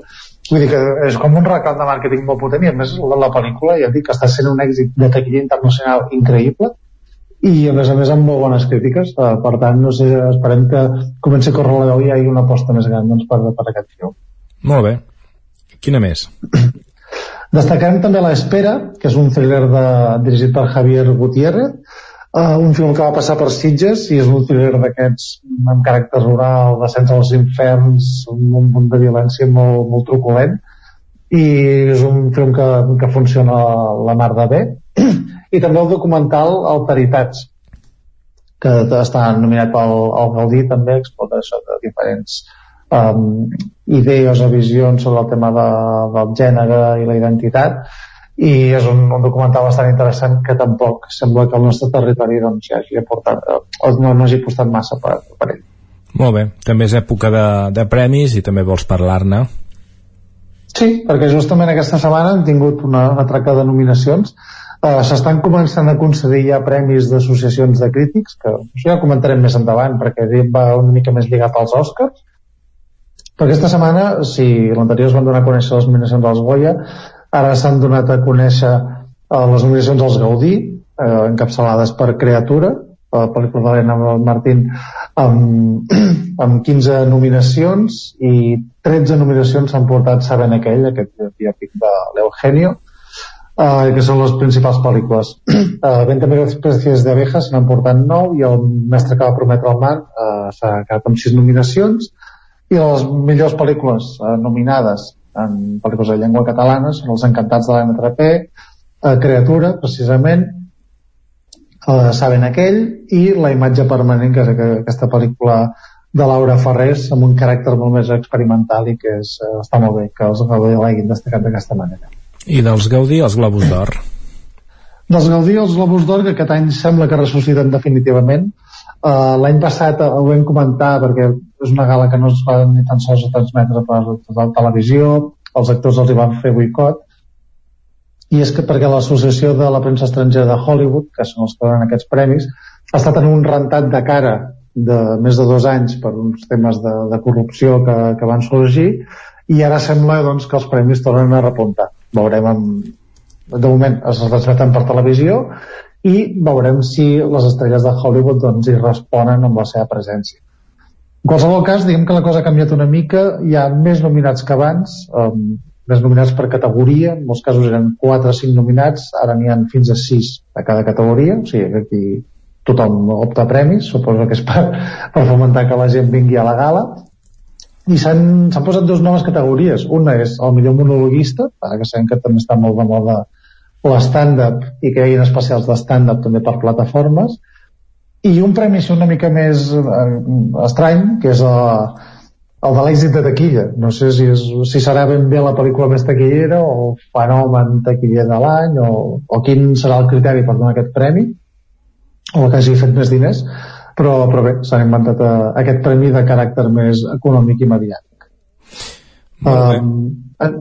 vull dir que és com un reclam de màrqueting molt potent i a més la, la pel·lícula ja dic que està sent un èxit de taquilla internacional increïble i a més a més amb molt bones crítiques eh, per tant no sé, esperem que comenci a córrer la veu i hi hagi una aposta més gran doncs, per, per aquest film Molt bé. Quina més? Destacarem també La Espera, que és un thriller de, dirigit per Javier Gutiérrez, uh, un film que va passar per Sitges i és un thriller d'aquests amb caràcter rural, descens als inferns, un, un punt de violència molt, molt truculent i és un film que, que funciona la, la mar de bé i també el documental Alteritats que està nominat al, al Gaudí també explota això de diferents um, idees o visions sobre el tema de, del gènere i la identitat i és un, un documental bastant interessant que tampoc sembla que el nostre territori doncs, ja hagi aportat, no, no hagi apostat massa per, per ell. Molt bé. També és època de, de premis i també vols parlar-ne. Sí, perquè justament aquesta setmana hem tingut una, una traca de nominacions Uh, s'estan començant a concedir ja premis d'associacions de crítics que això ja comentarem més endavant perquè va una mica més lligat als Oscars. Però aquesta setmana si l'anterior es van donar a conèixer les nominacions dels Goya ara s'han donat a conèixer uh, les nominacions als Gaudí uh, encapçalades per Creatura la pel·lícula d'Helena Martín amb, amb 15 nominacions i 13 nominacions s'han portat Saben aquell, aquest biòpic de l'Eugenio uh, que són les principals pel·lícules. Uh, 20 mil especies d'abejas n'han portat 9 i el mestre que va prometre el mar uh, s'ha quedat amb 6 nominacions i les millors pel·lícules uh, nominades en pel·lícules de llengua catalana són Els encantats de l'Anna Trapé, uh, Creatura, precisament, uh, Saben aquell i La imatge permanent, que és aquesta pel·lícula de Laura Ferrés amb un caràcter molt més experimental i que és, uh, està molt bé que els l'hagin destacat d'aquesta manera. I dels Gaudí, els Globus d'Or. Dels Gaudí, els Globus d'Or, que aquest any sembla que ressusciten definitivament. Uh, L'any passat uh, ho vam comentar perquè és una gala que no es va ni tan sols a transmetre per la televisió, els actors els hi van fer boicot, i és que perquè l'associació de la premsa estrangera de Hollywood, que són els que donen aquests premis, ha estat en un rentat de cara de més de dos anys per uns temes de, de corrupció que, que van sorgir i ara sembla doncs, que els premis tornen a repuntar. Veurem amb... de moment es transmeten per televisió i veurem si les estrelles de Hollywood doncs, hi responen amb la seva presència. En qualsevol cas, diguem que la cosa ha canviat una mica. Hi ha més nominats que abans um, més nominats per categoria. En molts casos eren 4 o 5 nominats. Ara n'hi ha fins a 6 a cada categoria. O sigui que aquí tothom opta premis. Suposo que és per, per fomentar que la gent vingui a la gala i s'han posat dues noves categories. Una és el millor monologuista ara que sabem que també està molt de moda l'stand-up i que hi ha especials de stand-up també per plataformes. I un premi una mica més eh, estrany que és el, el de l'èxit de taquilla. No sé si, és, si serà ben bé la pel·lícula més taquillera o fenomen taquiller de l'any o, o quin serà el criteri per donar aquest premi o el que hagi fet més diners però, però bé, s'han inventat uh, aquest premi de caràcter més econòmic i mediàtic. Um, en,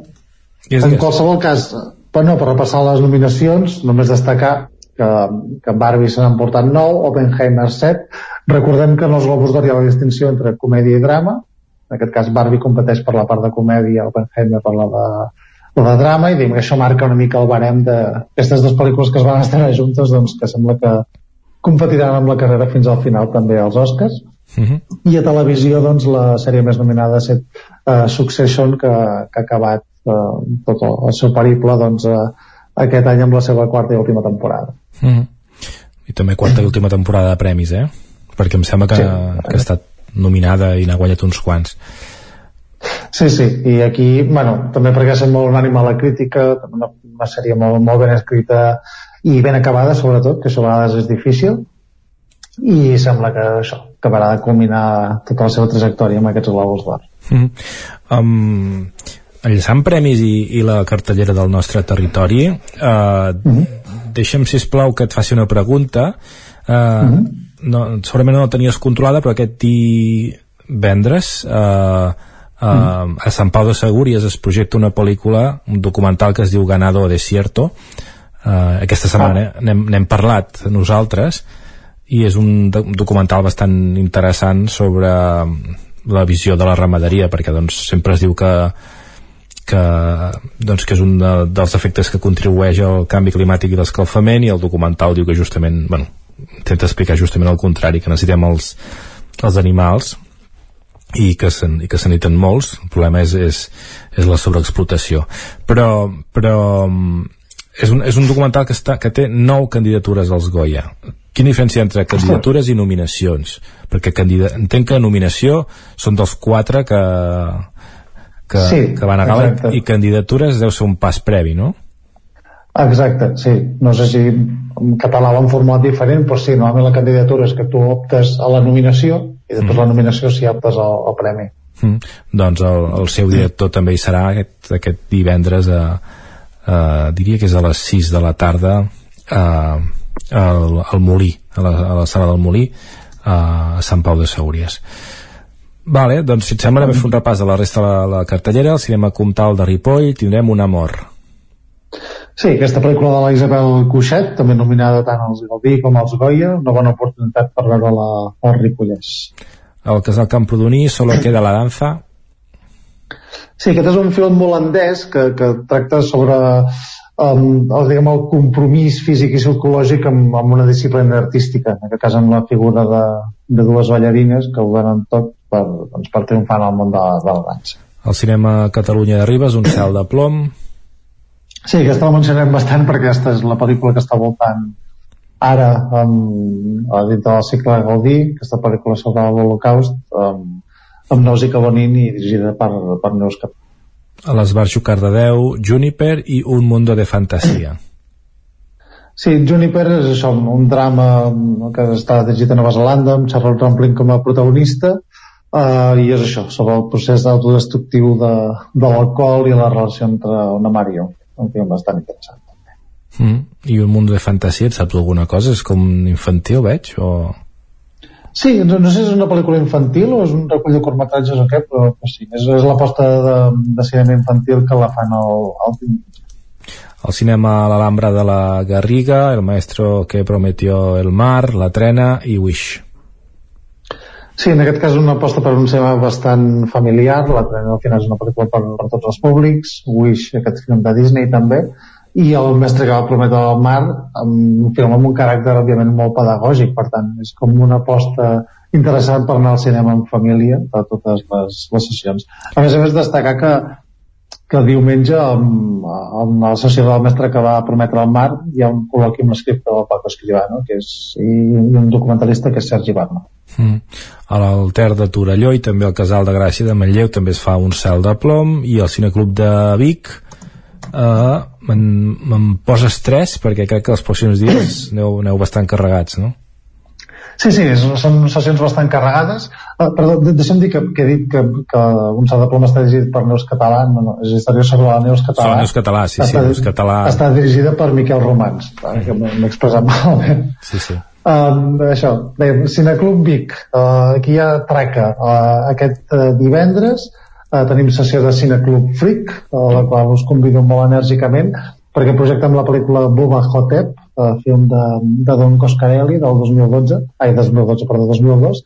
en qualsevol cas, però no, per repassar les nominacions, només destacar que, que Barbie se n'han portat 9, Oppenheimer 7. Recordem que en els Globus d'Or hi ha la distinció entre comèdia i drama. En aquest cas, Barbie competeix per la part de comèdia, Oppenheimer per la de, la de drama, i diguem que això marca una mica el barem d'aquestes dues pel·lícules que es van estrenar juntes, doncs que sembla que competiran amb la carrera fins al final també als Oscars Uh -huh. i a televisió doncs la sèrie més nominada ha estat uh, Succession que, que ha acabat uh, tot el, el seu periple doncs, uh, aquest any amb la seva quarta i última temporada uh -huh. i també quarta i última temporada de premis eh? perquè em sembla que, sí. que ha estat nominada i n'ha guanyat uns quants Sí, sí, i aquí, bueno, també perquè sent molt unànime a la crítica, una, una sèrie molt, molt ben escrita i ben acabada, sobretot, que això a vegades és difícil, i sembla que això acabarà de culminar tota la seva trajectòria amb aquests globus d'or. Mm -hmm. um, enllaçant premis i, i la cartellera del nostre territori, uh, mm -hmm. deixa'm, si plau que et faci una pregunta. Uh, mm -hmm. no, segurament no la tenies controlada, però aquest divendres... Uh, Uh, a Sant Pau de Segúries es projecta una pel·lícula, un documental que es diu Ganado Desierto uh, aquesta setmana ah. n'hem parlat nosaltres i és un documental bastant interessant sobre la visió de la ramaderia perquè doncs, sempre es diu que que, doncs, que és un de, dels efectes que contribueix al canvi climàtic i l'escalfament i el documental diu que justament bueno, intenta explicar justament el contrari que necessitem els, els animals i que se, i que se n'hi molts el problema és, és, és la sobreexplotació però, però és un, és un documental que, està, que té nou candidatures als Goya Quina diferència entre candidatures i nominacions? Perquè candida... entenc que nominació són dels quatre que, que, sí, que van a gala i candidatures deu ser un pas previ, no? Exacte, sí. No sé si en català ho han format diferent, però sí, normalment la candidatura és que tu optes a la nominació i després mm. la nominació si optes al, al premi. Mm. Doncs el, el seu director també hi serà aquest, aquest divendres a, a, diria que és a les 6 de la tarda a, al, al Molí, a la, a la sala del Molí, a Sant Pau de Segúries. Vale, doncs si et sembla anem a fer un repàs de la resta de la, la cartellera, al cinema Comtal de Ripoll tindrem un amor. Sí, aquesta pel·lícula de la Isabel Cuixet, també nominada tant als Gaudí com als Goya, una bona oportunitat per veure-la al Ripollès. El casal Camprodoní, Solo queda la danza. Sí, aquest és un film holandès que, que tracta sobre um, el, diguem, el compromís físic i psicològic amb, amb una disciplina artística, en aquest cas amb la figura de, de dues ballarines que ho donen tot per, doncs, per triomfar en el món de, de la dansa. El cinema Catalunya de Ribes, un cel de plom. Sí, aquesta la mencionem bastant perquè aquesta és la pel·lícula que està voltant ara a dintre del cicle de Gaudí, aquesta pel·lícula sobre l'Holocaust, amb, amb Nausica Bonin i dirigida per, per Neus Cap a l'Esbarjo Cardedeu, Juniper i Un Mundo de Fantasia. Sí, Juniper és això, un drama que està dirigit a Nova Zelanda amb Charlotte Rampling com a protagonista uh, i és això, sobre el procés autodestructiu de, de l'alcohol i la relació entre una Mario un film bastant interessant mm. i un mundo de fantasia, et saps alguna cosa? És com infantil, veig? O... Sí, no, no sé si és una pel·lícula infantil o és un recull de curtmetratges o què, però, però sí, és, és l'aposta de, de cinema infantil que la fan al, al el cinema a l'Alhambra de la Garriga, El maestro que prometió el mar, La trena i Wish. Sí, en aquest cas és una aposta per un cinema bastant familiar, La trena al final és una pel·lícula per, per tots els públics, Wish, aquest film de Disney també, i el mestre que va prometre al mar amb un film amb un caràcter òbviament molt pedagògic per tant és com una aposta interessant per anar al cinema en família a totes les, les sessions. A més a més destacar que que diumenge amb, amb la sessió del mestre que va prometre al mar hi ha un col·loqui amb l'escriptor del Paco Escribano que és, i, i un documentalista que és Sergi Barna mm. a l'Alter de Torelló i també al Casal de Gràcia de Manlleu també es fa un cel de plom i al Cineclub de Vic eh, me'n posa estrès perquè crec que els pròxims dies aneu, aneu bastant carregats, no? Sí, sí, són sessions bastant carregades. Uh, perdó, deixa'm dir que, que he dit que, que un salt de plom està dirigit per Neus Català, no, no, és història sobre la Neus Català. Sobre Neus Català, sí, està, sí, Neus Català. Està dirigida per Miquel Romans, que m'he expressat malament. Sí, sí. Um, això, bé, Cineclub Vic, uh, aquí hi ha traca uh, aquest uh, divendres, Eh, tenim sessió de Cineclub Freak, a la qual us convido molt enèrgicament, perquè projectem la pel·lícula Bubba Hotep, eh, film de, de Don Coscarelli del 2012, ai, 2012, perdó, 2002,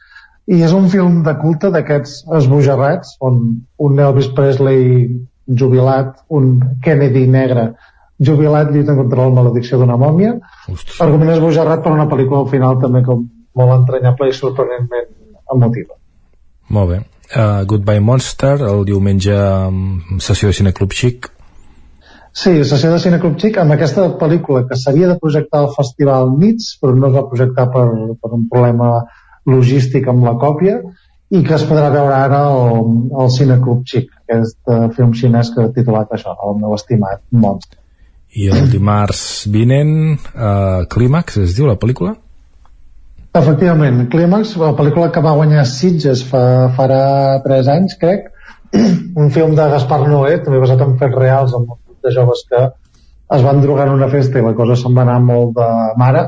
i és un film de culte d'aquests esbojarrats, on un Elvis Presley jubilat, un Kennedy negre jubilat lluitant contra la maledicció d'una mòmia. Ostres. Argument esbojarrat per una pel·lícula al final també com molt entranyable i sorprenentment emotiva. Molt bé. Uh, Goodbye Monster, el diumenge um, sessió de Cine Club Chic. Sí, sessió de Cine Club Chic amb aquesta pel·lícula que s'havia de projectar al Festival Nits, però no es va projectar per, per un problema logístic amb la còpia, i que es podrà veure ara al, al Cine Club Chic, aquest uh, film xinès que ha titulat això, el meu estimat Monster. I el dimarts vinent, uh, Clímax, es diu la pel·lícula? Efectivament, Clímax, la pel·lícula que va guanyar Sitges fa, farà 3 anys, crec, un film de Gaspar Noé, també basat en fets reals, amb un de joves que es van drogar en una festa i la cosa se'n va anar molt de mare.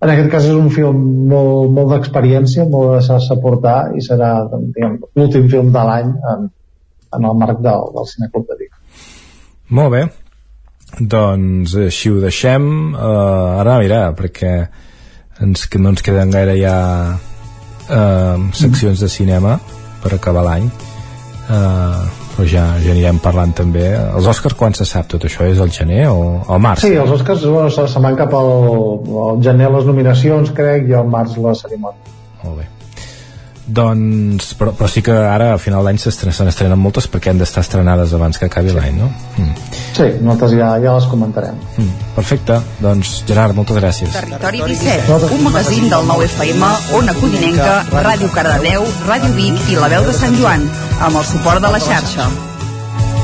En aquest cas és un film molt, molt d'experiència, molt de saber portar i serà l'últim film de l'any en, en el marc del, del Cineclub de Vic. Molt bé. Doncs així ho deixem. Uh, ara, mira, perquè ens, que no ens queden gaire ja uh, seccions de cinema per acabar l'any uh, però ja, ja anirem parlant també els Oscars quan se sap tot això? és el gener o al març? Sí, els Oscars bueno, se, se van cap al, al gener les nominacions crec i al març la cerimònia molt bé doncs, però, però sí que ara a final d'any se n'estrenen moltes perquè han d'estar estrenades abans que acabi l'any, no? Mm. Sí, nosaltres ja, ja les comentarem. Mm. Perfecte, doncs Gerard, moltes gràcies. Territori 17, un magazín del 9 FM, Ona Codinenca, Ràdio Cardedeu, Ràdio Vic i La Veu de Sant Joan, amb el suport de la xarxa.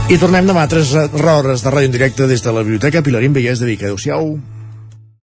I tornem demà a 3 hores de ràdio en directe des de la Biblioteca Pilarín Vallès de Vic. Adéu-siau.